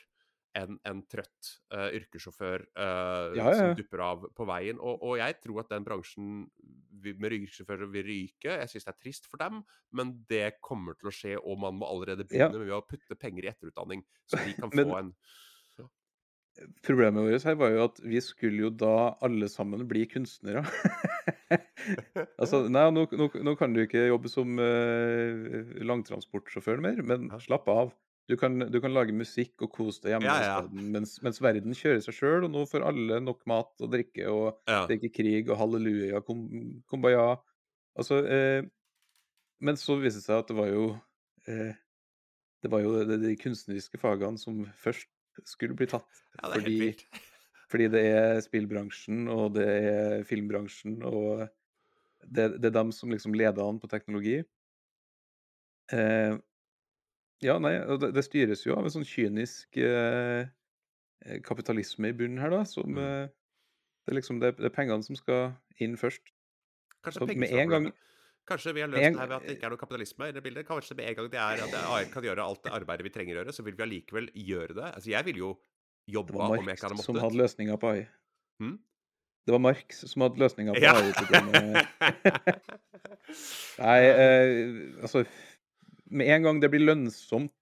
enn en trøtt uh, yrkessjåfør uh, Ja, ja, ja. som dupper av på veien. Og, og jeg tror at den bransjen med yrkessjåfører vil ryke. Jeg syns det er trist for dem, men det kommer til å skje, og man må allerede begynne med å putte penger i etterutdanning, så de kan Men- få en Problemet vårt her var jo at vi skulle jo da alle sammen bli kunstnere. altså, nei, nå, nå, nå kan du ikke jobbe som uh, langtransportsjåfør mer, men slapp av. Du kan, du kan lage musikk og kose deg hjemme Ja, ja. mens, mens verden kjører seg sjøl, og nå får alle nok mat og drikke, og Ja. det er ikke krig, og halleluja, kum, kumbaya. Altså, eh, men så viste det seg at det var jo eh, Det var jo de, de kunstneriske fagene som først skulle bli tatt. ja, det er helt fordi vilt. fordi det er spillbransjen, og det er filmbransjen, og det, det er dem som liksom leder an på teknologi. Eh, ja, nei, det, det styres jo av en sånn kynisk eh, eh, kapitalisme i bunnen her, da, som Mm. eh, Det er liksom det, det er pengene som skal inn først. Kanskje Så med en gang- Kanskje vi har løst en- det her ved at det ikke er noe kapitalisme i det bildet. Kanskje med en gang det er at AI kan gjøre alt det arbeidet vi trenger å gjøre, så vil vi allikevel gjøre det. Altså, jeg ville jo jobbe jobba var om jeg Det ikke hadde som hadde løsninga på AI. Hmm? Det var Marx som hadde løsninga på Ja. AI-problemet. Nei, eh, altså Med en gang det blir lønnsomt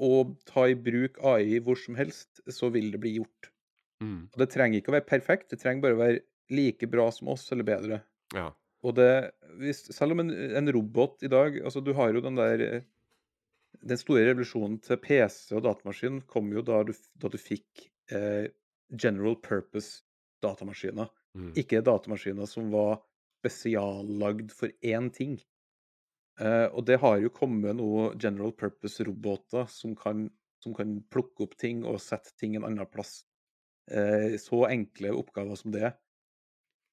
å ta i bruk AI hvor som helst, så vil det bli gjort. Mm, Og det trenger ikke å være perfekt, det trenger bare å være like bra som oss, eller bedre. ja. Og det hvis, Selv om en, en robot i dag Altså, du har jo den der eh, Den store revolusjonen til PC og datamaskin kom jo da du, da du fikk eh, general purpose datamaskiner. Mm. Ikke datamaskiner som var spesiallagd for én ting. Eh, og det har jo kommet noe general purpose-roboter som kan, som kan plukke opp ting og sette ting en annen plass. Eh, så enkle oppgaver som det.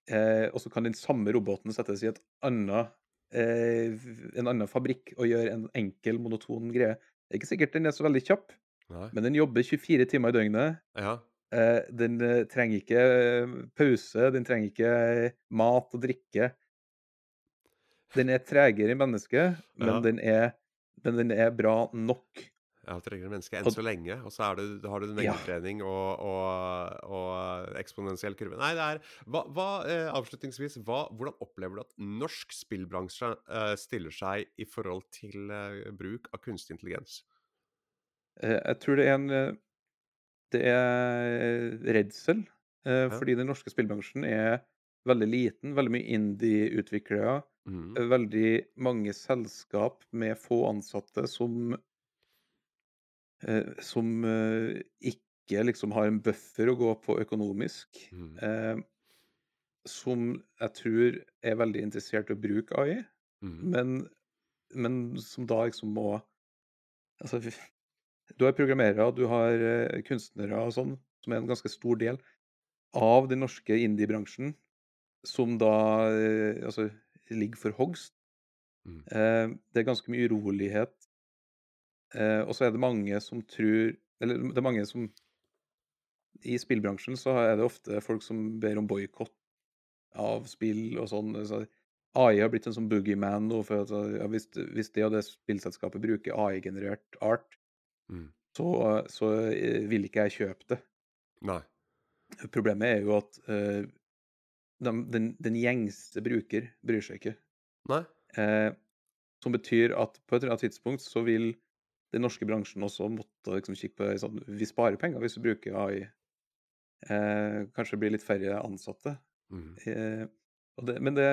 Eh, og så kan den samme roboten settes i et annet, en annen fabrikk og gjøre en enkel, monoton greie. Det er ikke sikkert den er så veldig kjapp, Nei. men den jobber 24 timer i døgnet. Ja. Den trenger ikke pause, den trenger ikke mat og drikke. Den er tregere i mennesket, men, Ja. den, er, men den er bra nok. Ja, tregere enn mennesket enn så lenge, og så det, har du Ja. mengdetrening og, og, og eksponentiell kurve. Nei, det er hva, hva, eh, Avslutningsvis, hva, hvordan opplever du at norsk spillbransje eh, stiller seg i forhold til eh, bruk av kunstig intelligens? Eh, jeg tror det er en Det er redsel, eh, Ja. fordi den norske spillbransjen er veldig liten. Veldig mye indie-utviklere. Mhm. eh, Veldig mange selskap med få ansatte som eh, Som eh, ikke liksom har en buffer å gå på økonomisk. Mm. eh, Som jeg tror er veldig interessert i å bruke AI, mm. men, men som da liksom må Altså, du har programmerere, du har kunstnere og sånn, som er en ganske stor del av den norske indie-bransjen, som da altså, ligger for hogst. Mm. Eh, det er ganske mye urolighet. Eh, og så er det mange som tror Eller det er mange som I spillbransjen så er det ofte folk som ber om boikott av spill og sånn. Så AI har blitt en sånn boogeyman nå, for at ja, hvis, hvis det og det spillselskapet bruker AI-generert art, Mm. så, så eh, vil ikke jeg kjøpe det. Nei. Problemet er jo at eh, dem- den, den gjengse bruker bryr seg ikke. Nei. Eh, som betyr at på et eller annet tidspunkt så vil den norske bransjen også måtte liksom kikke på sånn Vi sparer penger hvis vi bruker AI. Eh, kanskje det blir litt færre ansatte. Mm. Eh, det, men det,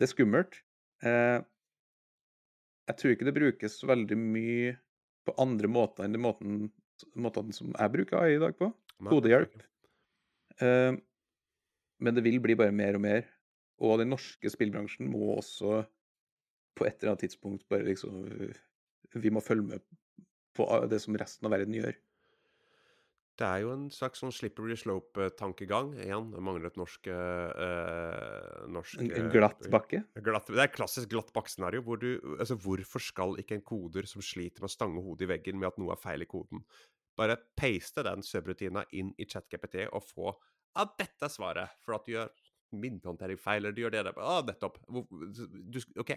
det er skummelt. Eh, jeg tror ikke det brukes veldig mye på andre måter enn de måten, måten som jeg bruker AI i dag på. Kodehjelp. Eh, men det vil bli bare mer og mer. og den norske spillbransjen må også på et eller annet tidspunkt bare liksom Vi må følge med på det som resten av verden gjør. Det er jo en slags sånn slippery slope-tankegang. Igjen, det mangler et norsk, uh, norsk En, en glatt bakke? Glatt, det er et klassisk glatt bakke-scenario. Hvor du, altså, hvorfor skal ikke en koder som sliter med å stange hodet i veggen med at noe er feil i koden, bare paste den subrutina inn i ChatGPT og få Ja, dette er svaret, for at du gjør minnehåndteringsfeil, eller du gjør det der. Ah, nettopp. Du, OK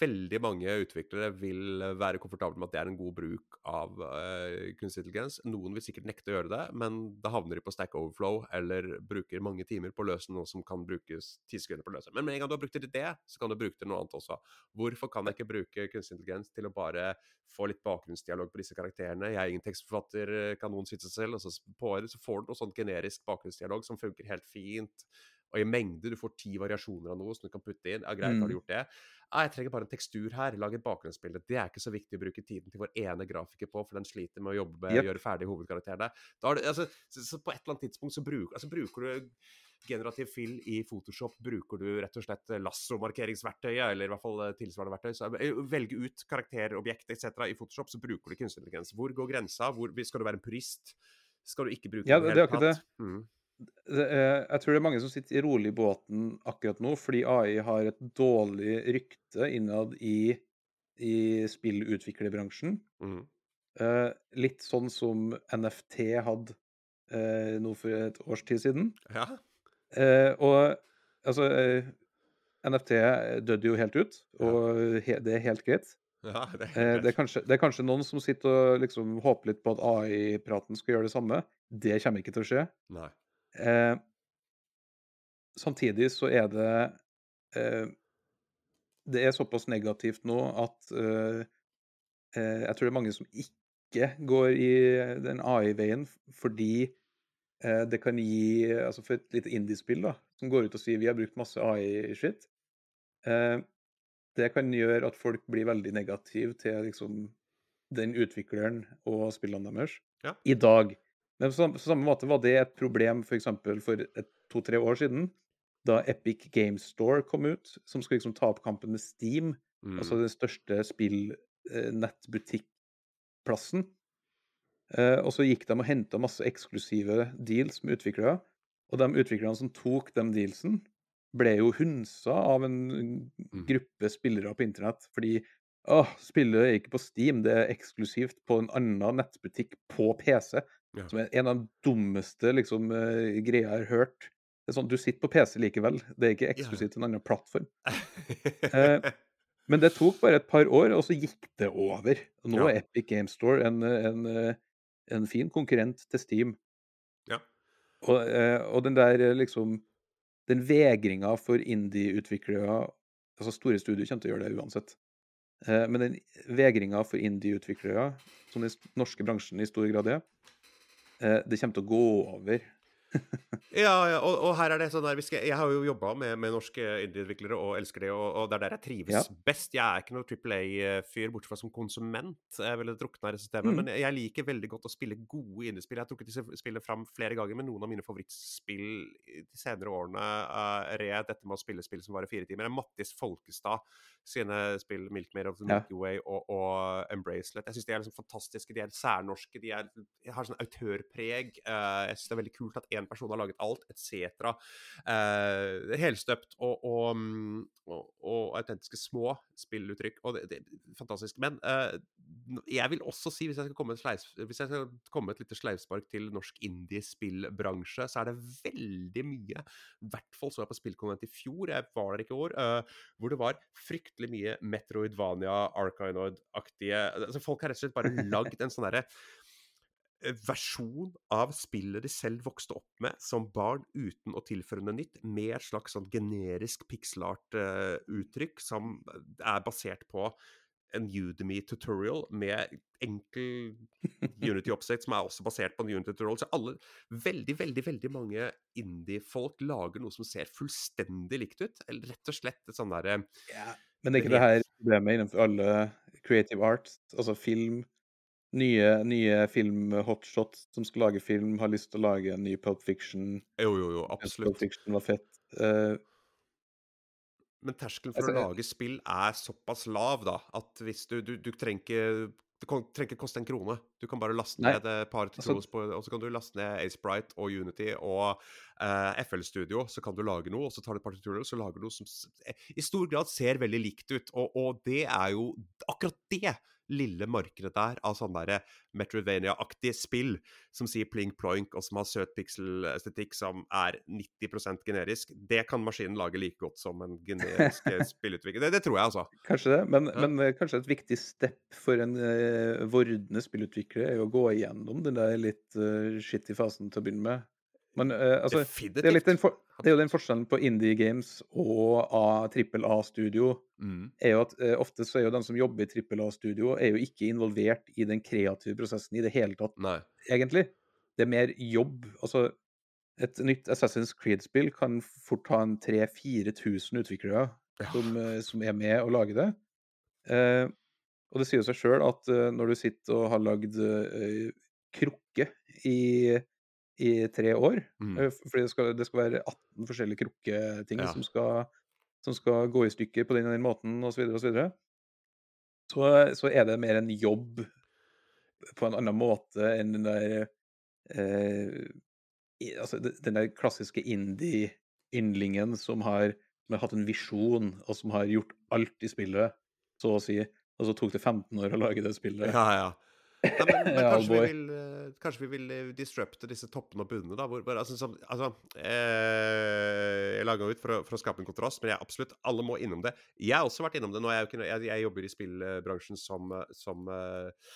veldig mange utviklere vil være komfortable med at det er en god bruk av uh, kunstig intelligens. Noen vil sikkert nekte å gjøre det, men da havner de på Stack Overflow eller bruker mange timer på å løse noe som kan brukes ti sekunder på å løse. Men med en gang du har brukt det til det, så kan du bruke det til noe annet også. Hvorfor kan jeg ikke bruke kunstig intelligens til å bare få litt bakgrunnsdialog på disse karakterene? Jeg er ingen tekstforfatter, kan noen sitte selv, og så, på så får du noe sånn generisk bakgrunnsdialog som funker helt fint og i mengde. Du får ti variasjoner av noe som du kan putte inn. Ja, greit, har du mm. gjort det? Ja, jeg trenger bare en tekstur her. Lag et bakgrunnsbilde. Det er ikke så viktig å bruke tiden til vår ene grafiker på, for den sliter med å jobbe med yep. gjøre ferdig hovedkarakterene. Da du, altså, så, så, på et eller annet tidspunkt så bruker, altså, bruker du generativ fill i Photoshop bruker du rett og slett lassomarkeringsverktøyet, eller i hvert fall tilsvarende verktøy. Så eh, velge ut karakterobjekt etc. i Photoshop, så bruker du kunstig intelligens. Hvor går grensa? Hvor, skal du være en purist? Skal du ikke bruke ja, det? Ja, det hele tatt? det. Mm jeg tror det er mange som sitter i rolig i båten akkurat nå, fordi AI har et dårlig rykte innad i, i spillutviklerbransjen. Mm. Uh, litt sånn som NFT hadde uh, nå for et års tid siden. Ja. Og altså NFT døde jo helt ut, og det er helt greit. Ja, det, er det, er kanskje, det, er kanskje, noen som sitter og liksom håper litt på at AI-praten skal gjøre det samme. Det kommer ikke til å skje. Nei. Eh, samtidig så er det eh, Det er såpass negativt nå at eh, eh jeg tror det er mange som ikke går i den AI-veien fordi eh, det kan gi Altså for et lite indiespill da, som går ut og sier vi har brukt masse AI-skitt, eh, det kan gjøre at folk blir veldig negative til liksom den utvikleren og spillene deres ja. i dag. Men på samme måte var det et problem f.eks. for, for to-tre år siden, da Epic Games Store kom ut, som skulle liksom ta opp kampen med Steam, mm. altså den største spill-nettbutikkplassen. Eh, og så gikk de og henta masse eksklusive deals med utviklere. Og de utviklerne som tok de dealsen, ble jo hunsa av en mm. gruppe spillere på internett. Fordi åh, spillet er ikke på Steam, det er eksklusivt på en annen nettbutikk på PC. Ja. Som er en av de dummeste liksom, uh, greia jeg har hørt. Det er sånn, Du sitter på PC likevel. Det er ikke eksklusivt til en annen plattform. uh, men det tok bare et par år, og så gikk det over. Nå er Epic Game Store en, en, eh, en, fin konkurrent til Steam. Ja. Og, uh, og den der liksom Den vegringa for indie-utviklere Altså store studier kommer til å gjøre det uansett. Men den vegringa for indie-utviklere, som den norske bransjen i stor grad er, Eh, det kommer til å gå over. Ja, ja og, og, her er det sånn der skal, Jeg har jo jobba med, med, norske indieutviklere og elsker det, og, og, det er der jeg trives ja. best. Jeg er ikke noen Triple A-fyr, bortsett fra som konsument. Jeg ville drukna i systemet. Mm. Men jeg liker veldig godt å spille gode indiespill. Jeg har trukket disse spillene fram flere ganger, men noen av mine favorittspill de senere årene uh, red dette med å spille spill som varer fire timer. Mattis Folkestad sine spill 'Milkmaid of the Milky Way' og, og 'Embracelet'. Jeg syns de er liksom fantastiske. De er særnorske. De, er, de har sånn autørpreg. Uh, jeg syns det er veldig kult at én person har laget alt, etc. Eh, helstøpt og, og, mm, og, og, autentiske små spilluttrykk. Og det, det fantastisk. Men eh, jeg vil også si, hvis jeg skal komme, sleis, hvis jeg skal komme et lite sleivspark til norsk indie-spillbransje, så er det veldig mye, i hvert fall så jeg på Spillkonvent i fjor, jeg var der ikke i år, eh, hvor det var fryktelig mye Metroidvania, Arkanoid-aktige altså Folk har rett og slett bare lagd en sånn derre versjon av spillet de selv vokste opp med som barn, uten å tilføre noe nytt, med et slags sånn generisk pixelart-uttrykk uh, som er basert på en Udemy-tutorial med enkel Unity-oppsett, som er også basert på en Unity-tutorial. Så alle, veldig, veldig veldig mange indie-folk lager noe som ser fullstendig likt ut. Eller rett og slett et sånn derre yeah. Men det er ikke det her problemet innenfor alle creative arts, altså film, nye, nye film-hotshots som skal lage film, har lyst til å lage en ny Pulp Fiction. Jo, jo, jo, absolutt. Pulp. Fiction var fett. Uh, Men terskelen for Altså, å lage spill er såpass lav, da, at hvis du Du, du trenger ikke det trenger ikke koste en krone. Du kan bare laste Nei, ned et par altså- tutorials på Og så kan du laste ned Acebrite og Unity og uh, FL Studio, så kan du lage noe, og så tar du et par tutorials og lager noe som eh, i stor grad ser veldig likt ut. Og, og det er jo akkurat det lille markedet der av sånne der Metrovania-aktige spill som sier pling ploink, og som har søt pixel-estetikk som er 90% generisk. Det kan maskinen lage like godt som en generisk eh, spillutvikler. Det, det tror jeg, altså. Kanskje det, men, Ja. men eh, kanskje et viktig step for en uh, vordende spillutvikler er jo å gå igjennom den der litt uh, shitty fasen til å begynne med. Men uh, altså, det er, den for, det er jo den forskjellen på indie games og A, trippel A-studio. Mm. er jo at uh, Ofte så er jo de som jobber i trippel A-studio, er jo ikke involvert i den kreative prosessen i det hele tatt, Nei. egentlig. Det er mer jobb. Altså, et nytt Assassin's Creed-spill kan fort ha en 3000-4000 utviklere Ja. som, eh, som er med å lage det. Uh, og det sier jo seg sjøl at når du sitter og har lagd krukke i, i tre år Mm. eh, Fordi det skal, det skal være 18 forskjellige krukketing Ja. som, skal, som skal gå i stykker på den og den måten, osv., osv. Så, videre. så så er det mer en jobb på en annen måte enn den der eh, altså, den der klassiske indie-yndlingen som har, som har hatt en visjon, og som har gjort alt i spillet, så å si. Og så tok det 15 år å lage det spillet. Ja, ja. Nei, men, men Ja, kanskje, vi vil, eh, kanskje vi vil eh, disrupte disse toppene og bunnene, da. Hvor, altså, som, altså eh, Jeg laga ut for å, for å skape en kontrast, men jeg absolutt alle må innom det. Jeg har også vært innom det. Nå er jeg, jo ikke, jeg, jeg jobber i spillbransjen som, som eh,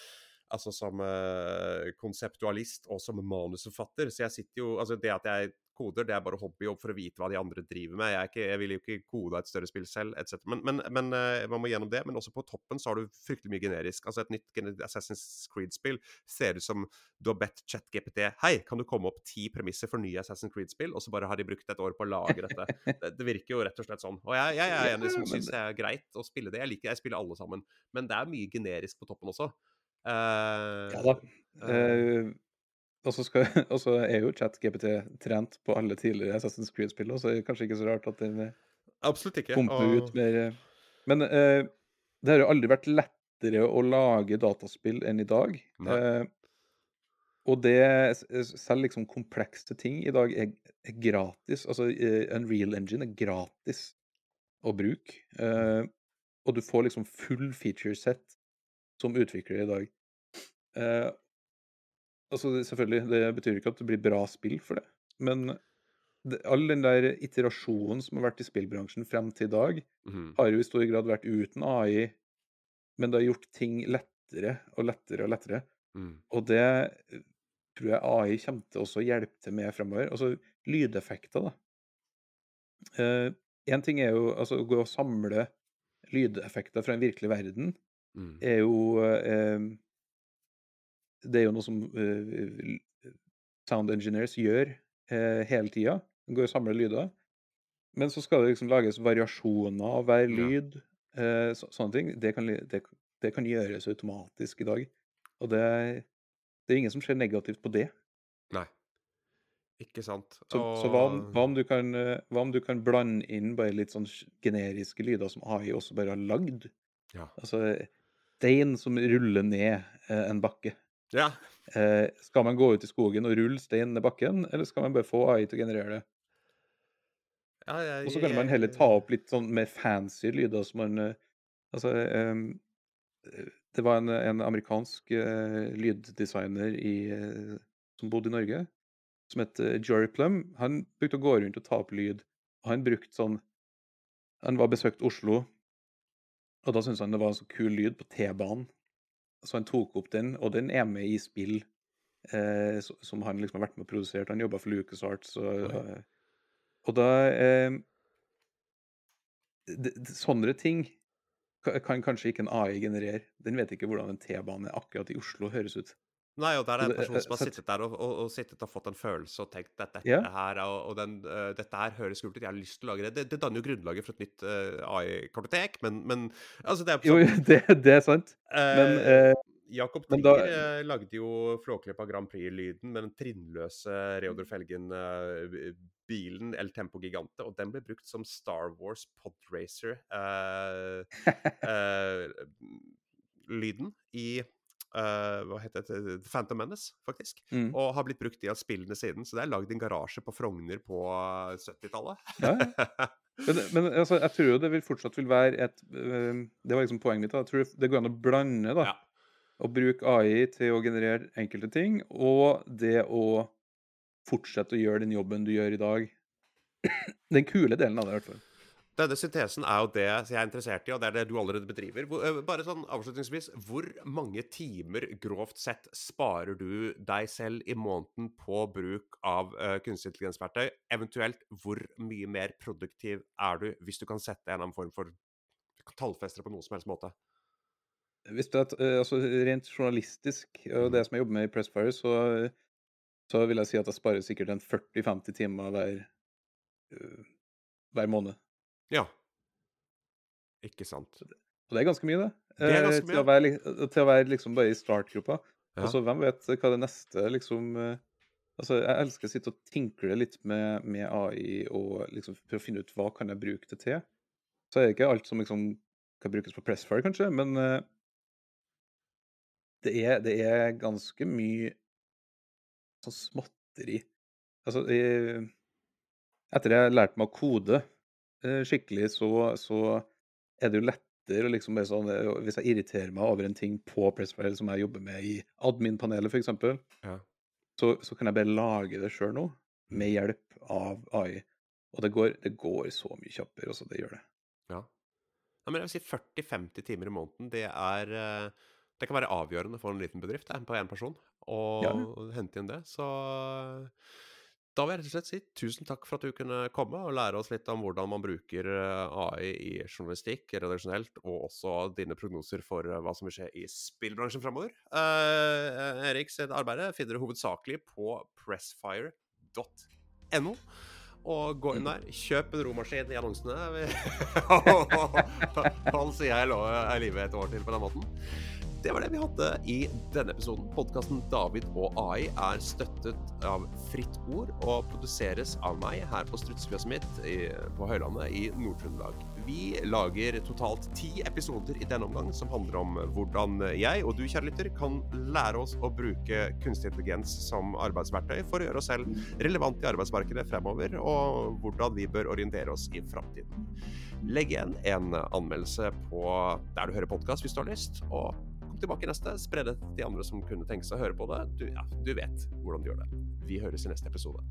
Altså som eh, konseptualist og som manusforfatter. Så jeg sitter jo Altså, det at jeg koder, det er bare hobbyjobb for å vite hva de andre driver med. Jeg, ikke, jeg vil jo ikke kode et større spill selv, etc. Men, men, men eh, man må gjennom det. Men også på toppen så har du fryktelig mye generisk. Altså Et nytt Assassin's Creed-spill ser ut som du har bedt ChatGPT Hei, kan du komme opp ti premisser for nye Assassin's Creed-spill? Og så bare har de brukt et år på å lage dette. Det, det virker jo rett og slett sånn. Og jeg, jeg er en som syns det er greit å spille det. Jeg liker jeg spiller alle sammen. Men det er mye generisk på toppen også. Uh, Ja da. Eh, og så skal- og så er jo ChatGPT trent på alle tidligere Assassin's Creed-spill, så det er kanskje ikke så rart at den eh, absolutt ikke. pumper og- ut mer eh. Men eh, det har jo aldri vært lettere å lage dataspill enn i dag. Eh, og det Selv liksom komplekse ting i dag er, er gratis. Altså en Unreal Engine er gratis å bruke. Eh, og du får liksom full feature set som utvikler i dag. Eh, altså selvfølgelig, det betyr ikke at det blir bra spill for det, men det, all den der iterasjonen som har vært i spillbransjen frem til i dag, mm. har jo i stor grad vært uten AI, men det har gjort ting lettere og lettere og lettere. Mm. Og det eh, tror jeg AI kommer til også å hjelpe til med fremover. Altså lydeffekter, da. Én ting er jo altså å gå og samle lydeffekter fra en virkelig verden, Mm. er jo eh, Det er jo noe som uh, sound engineers gjør uh, hele tida. Går og samler lyder. Men så skal det liksom lages variasjoner av hver lyd. Eh, så, sånne ting. Det kan, det, det kan gjøres automatisk i dag. Og det, det er ingen som ser negativt på det. Nei. Ikke sant. Så, så hva, om, hva, om du kan, hva om du kan blande inn bare litt sånn generiske lyder som AI også bare har lagd? Ja. Altså stein som ruller ned en bakke. Ja. Eh, skal man gå ut i skogen og rulle stein ned bakken, eller skal man bare få AI til å generere det? ja ja, Og så kan man heller ta opp litt sånn mer fancy lyder som man eh, Altså eh, Det var en, en amerikansk eh, lyddesigner i, eh, som bodde i Norge, som het eh, Jory Plum. Han brukte å gå rundt og ta opp lyd. Og han brukte sånn Han var besøkt Oslo, og da syntes han det var en så kul lyd på T-banen. Så han tok opp den, og den er med i spill eh, som han liksom har vært med og produsert. Han jobba for LucasArts. Og, Oi. eh, og da eh, det, det, Sånne ting ka- kan kanskje ikke en AI generere. Den vet ikke hvordan en T-bane akkurat i Oslo høres ut. Nei, og der er en person som har sittet der og, og, og sittet og fått en følelse og tenkt at dette yeah. her er- og, og den, uh, dette her høres kult ut, jeg har lyst til å lage det. Det, det danner jo grunnlaget for et nytt uh, AI-kartotek, men, men altså det er Jo, sånn, det, det er sant. Men eh, eh, Jakob Trigger da- eh, lagde jo Flåklypa Grand Prix-lyden med den trinnløse Reodor Felgen-bilen El Tempo Gigante, og den ble brukt som Star Wars Podracer eh, eh, lyden i eh, hva heter det? Phantom Menace, faktisk. Mm. Og har blitt brukt i av spillene siden. Så det er lagd en garasje på Frogner på 70-tallet. Ja, ja. Men, men altså, jeg tror jo det vil fortsatt vil være et øh, Det var liksom poenget mitt. da. Jeg tror det går an å blande da. Ja. Å bruke AI til å generere enkelte ting, og det å fortsette å gjøre den jobben du gjør i dag. Den kule delen av det, i hvert fall. Denne syntesen er jo det jeg er interessert i, og det er det du allerede bedriver. Øh, bare sånn avslutningsvis, hvor mange timer grovt sett sparer du deg selv i måneden på bruk av uh, kunstig intelligensverktøy? Eventuelt hvor mye mer produktiv er du hvis du kan sette en eller annen form for tallfester på noen som helst måte? Hvis det er, øh, altså, rent journalistisk, og det som jeg jobber med i Pressfire, så, så vil jeg si at jeg sparer sikkert en 40-50 timer hver, hver måned. Ja. Ikke sant. Og det er ganske mye, det. Det er ganske Eh, mye. Til å være, til å være liksom bare i startgruppa. Ja. Altså, hvem vet hva det neste liksom eh, Altså, jeg elsker å sitte og tinkle litt med, med AI og liksom prøve å finne ut hva kan jeg bruke det til. Så er det ikke alt som liksom kan brukes på Pressfire, kanskje, men eh, det, er, det er ganske mye sånn småtteri. Altså, jeg, etter jeg lærte meg å kode eh, skikkelig, så, så er det jo lettere liksom bare sånn eh, Hvis jeg irriterer meg over en ting på Pressfire som jeg jobber med i admin-panelet, f.eks., Ja. så, så kan jeg bare lage det sjøl nå, med hjelp av AI. Og det går, det går så mye kjappere, også. Det gjør det. Ja. ja men jeg vil si 40-50 timer i måneden, det er eh, Det kan være avgjørende for en liten bedrift det, på én person å Ja, hente inn det. Så da vil jeg rett og slett si tusen takk for at du kunne komme og lære oss litt om hvordan man bruker eh, AI i journalistikk, redaksjonelt, og også dine prognoser for eh, hva som vil skje i spillbransjen framover. Uh, Erik sitt arbeid finner du hovedsakelig på pressfire.no. Og gå inn der, kjøp en romaskin i annonsene. Han sier jeg lå i live et år til på den måten. Det var det vi hadde i denne episoden. Podkasten David og AI er støttet av Fritt Ord og produseres av meg her på strutsefjøset mitt på Høylandet i Nord-Trøndelag. Vi lager totalt ti episoder i denne omgang som handler om hvordan jeg og du, kjære lytter, kan lære oss å bruke kunstig intelligens som arbeidsverktøy for å gjøre oss selv relevant i arbeidsmarkedet fremover, og hvordan vi bør orientere oss i framtiden. Legg igjen en anmeldelse på der du hører podkast hvis du har lyst. og Kom tilbake neste. Spre det til de andre som kunne tenke seg å høre på det. Du, ja, du vet hvordan du gjør det. Vi høres i neste episode.